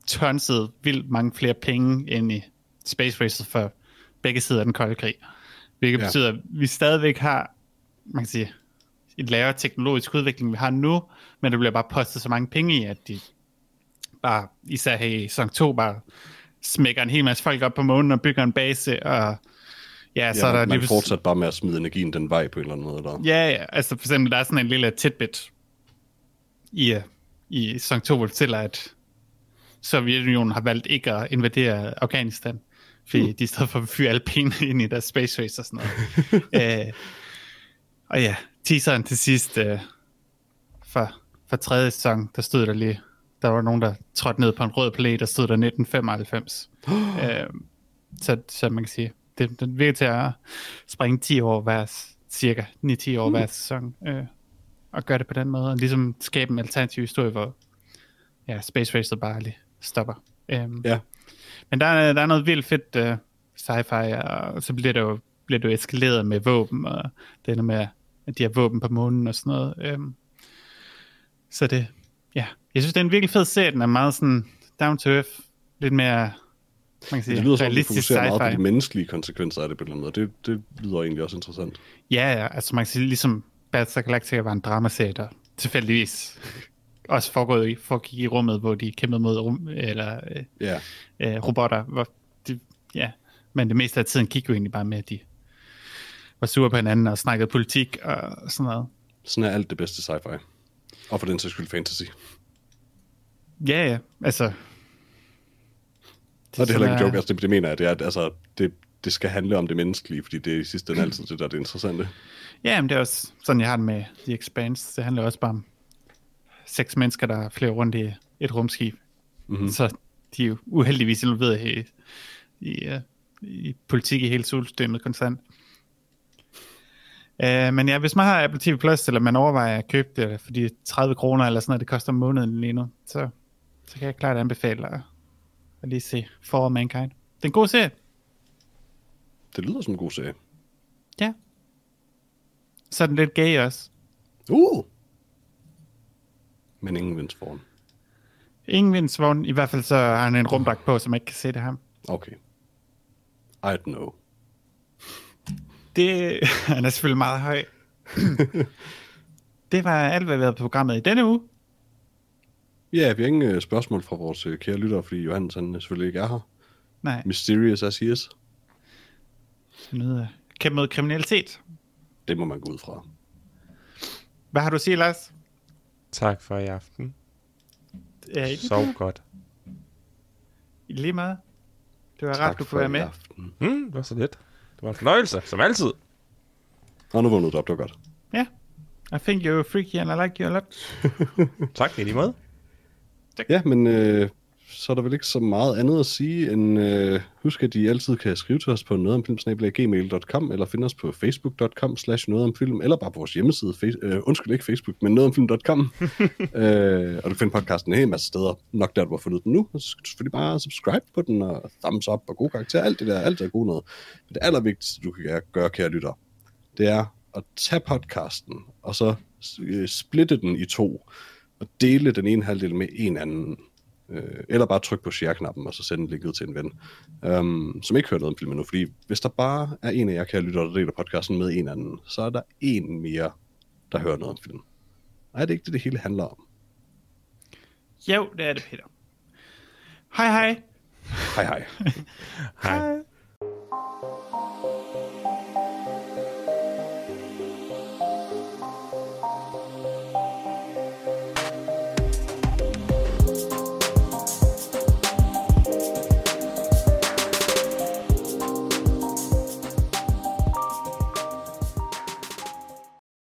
tonset vildt mange flere penge ind i space races for begge sider af den kolde krig. Hvilket Ja. betyder, at vi stadigvæk har, man kan sige, et lavere teknologisk udvikling, vi har nu, men der bliver bare postet så mange penge i, at de bare, især her i sæson 2, bare smækker en hel masse folk op på månen og bygger en base, og ja, så Ja, er der man, lige fortsat bare med at smide energien den vej på en eller anden måde. Der. Ja, ja, altså for eksempel, der er sådan en lille tidbit i, øh, i sæson 2, hvor det fortæller, at Sovjetunionen har valgt ikke at invadere Afghanistan, fordi mm. de i stedet for at fyre alle penge [laughs] ind i deres space race og sådan noget. [laughs] øh, og ja, teaseren til sidst øh, for, for tredje sæson, der stod der lige, der var nogen, der trådte ned på en rød planet, der stod der 1995. [gasps] øh, så, så man kan sige, det, det virker til at springe 10 år hver, cirka 9-10 år mm. hver sæson, øh, og gøre det på den måde, og ligesom skabe en alternativ historie, hvor ja, Space Racer bare lige stopper. Øhm, Ja. Men der er, der er noget vildt fedt uh, sci-fi, og så bliver det jo, bliver det jo eskaleret med våben, og det ender med, at de har våben på månen og sådan noget. Øhm, så det, ja, jeg synes, det er en virkelig fed serie, den er meget sådan down to earth, lidt mere, man kan sige, Det lyder som, at fokuserer meget på sci-fi. de menneskelige konsekvenser af det på en eller anden måde. Det, det lyder egentlig også interessant. Ja, ja, altså man kan sige, ligesom Battlestar Galactica var en dramaserie, der tilfældigvis også foregået i, foregik i rummet, hvor de kæmpede mod rum, eller øh, Ja, øh, robotter. Hvor de, ja, men det meste af tiden gik jo egentlig bare med, at de var sure på hinanden og snakkede politik og sådan noget. sådan er alt det bedste sci-fi. Og for den sags skyld fantasy. Ja, ja, altså... Og det er heller ikke en joke, altså det, det mener jeg, det er, at altså, det, det skal handle om det menneskelige, fordi det er i sidste ende [clears throat] altid det, der er det interessante. Ja, men det er også sådan, jeg har det med The Expanse. Det handler også bare om seks mennesker, der flyver rundt i et rumskib. Mm-hmm. Så de er jo uheldigvis involveret i, i, uh, i politik i hele solsystemet konstant. Uh, men ja, hvis man har Apple TV Plus, eller man overvejer at købe det for de 30 kroner eller sådan noget, det koster om måneden lige nu, så, så kan jeg klart anbefale at, at lige se For All Mankind. Det er en god serie. Det lyder som en god serie. Ja. Så den lidt gay også. Uh! Men ingen vinds foran. Ingen vindsvogn. I hvert fald så har han en rumdragt på, man ikke kan se det ham. Okay. I don't know. Det, [laughs] han er selvfølgelig meget høj. [clears throat] det var alt, hvad vi havde på programmet i denne uge. Ja, vi har ingen øh, spørgsmål fra vores øh, kære lyttere, fordi Johannes han øh, selvfølgelig ikke er her. Nej, Mysterious as he is. noget kæmpe mod kriminalitet. Det må man gå ud fra. Hvad har du at sige, Lars? Tak for i aften. Ja, ikke Sov godt. lige meget. Det var rart, du kunne være med. Aften. Hmm, det var så lidt. Det var en fornøjelse, som altid. Og nu vågnede du op, det var godt. Ja. I think you're freaky and I like you a lot. Tak, i lige måde. Ja, men øh, så er der vel ikke så meget andet at sige, end øh, husk, at I altid kan skrive til os på nogetomfilm.gmail.com eller finde os på facebook.com slash nogetomfilm, eller bare på vores hjemmeside, face, øh, undskyld ikke Facebook, men nogetomfilm.com. [laughs] øh, og du finder podcasten en hel masse steder, nok der, du har fundet den nu, og så skal du selvfølgelig bare subscribe på den, og thumbs up og gode karakterer, alt det der, alt det er gode noget. Men det allervigtigste, du kan gøre, kære lytter, det er at tage podcasten, og så øh, splitte den i to, og dele den ene halvdel med en anden. Øh, eller bare trykke på share-knappen, og så sende linket til en ven, um, som ikke hører noget om filmen nu. Fordi hvis der bare er en af jer, kære lytter, der deler podcasten med en anden, så er der en mere, der hører noget om filmen. Og er det ikke det, det hele handler om? Jo, det er det, Peter. Hej hej. Hej hej. [laughs] Hej.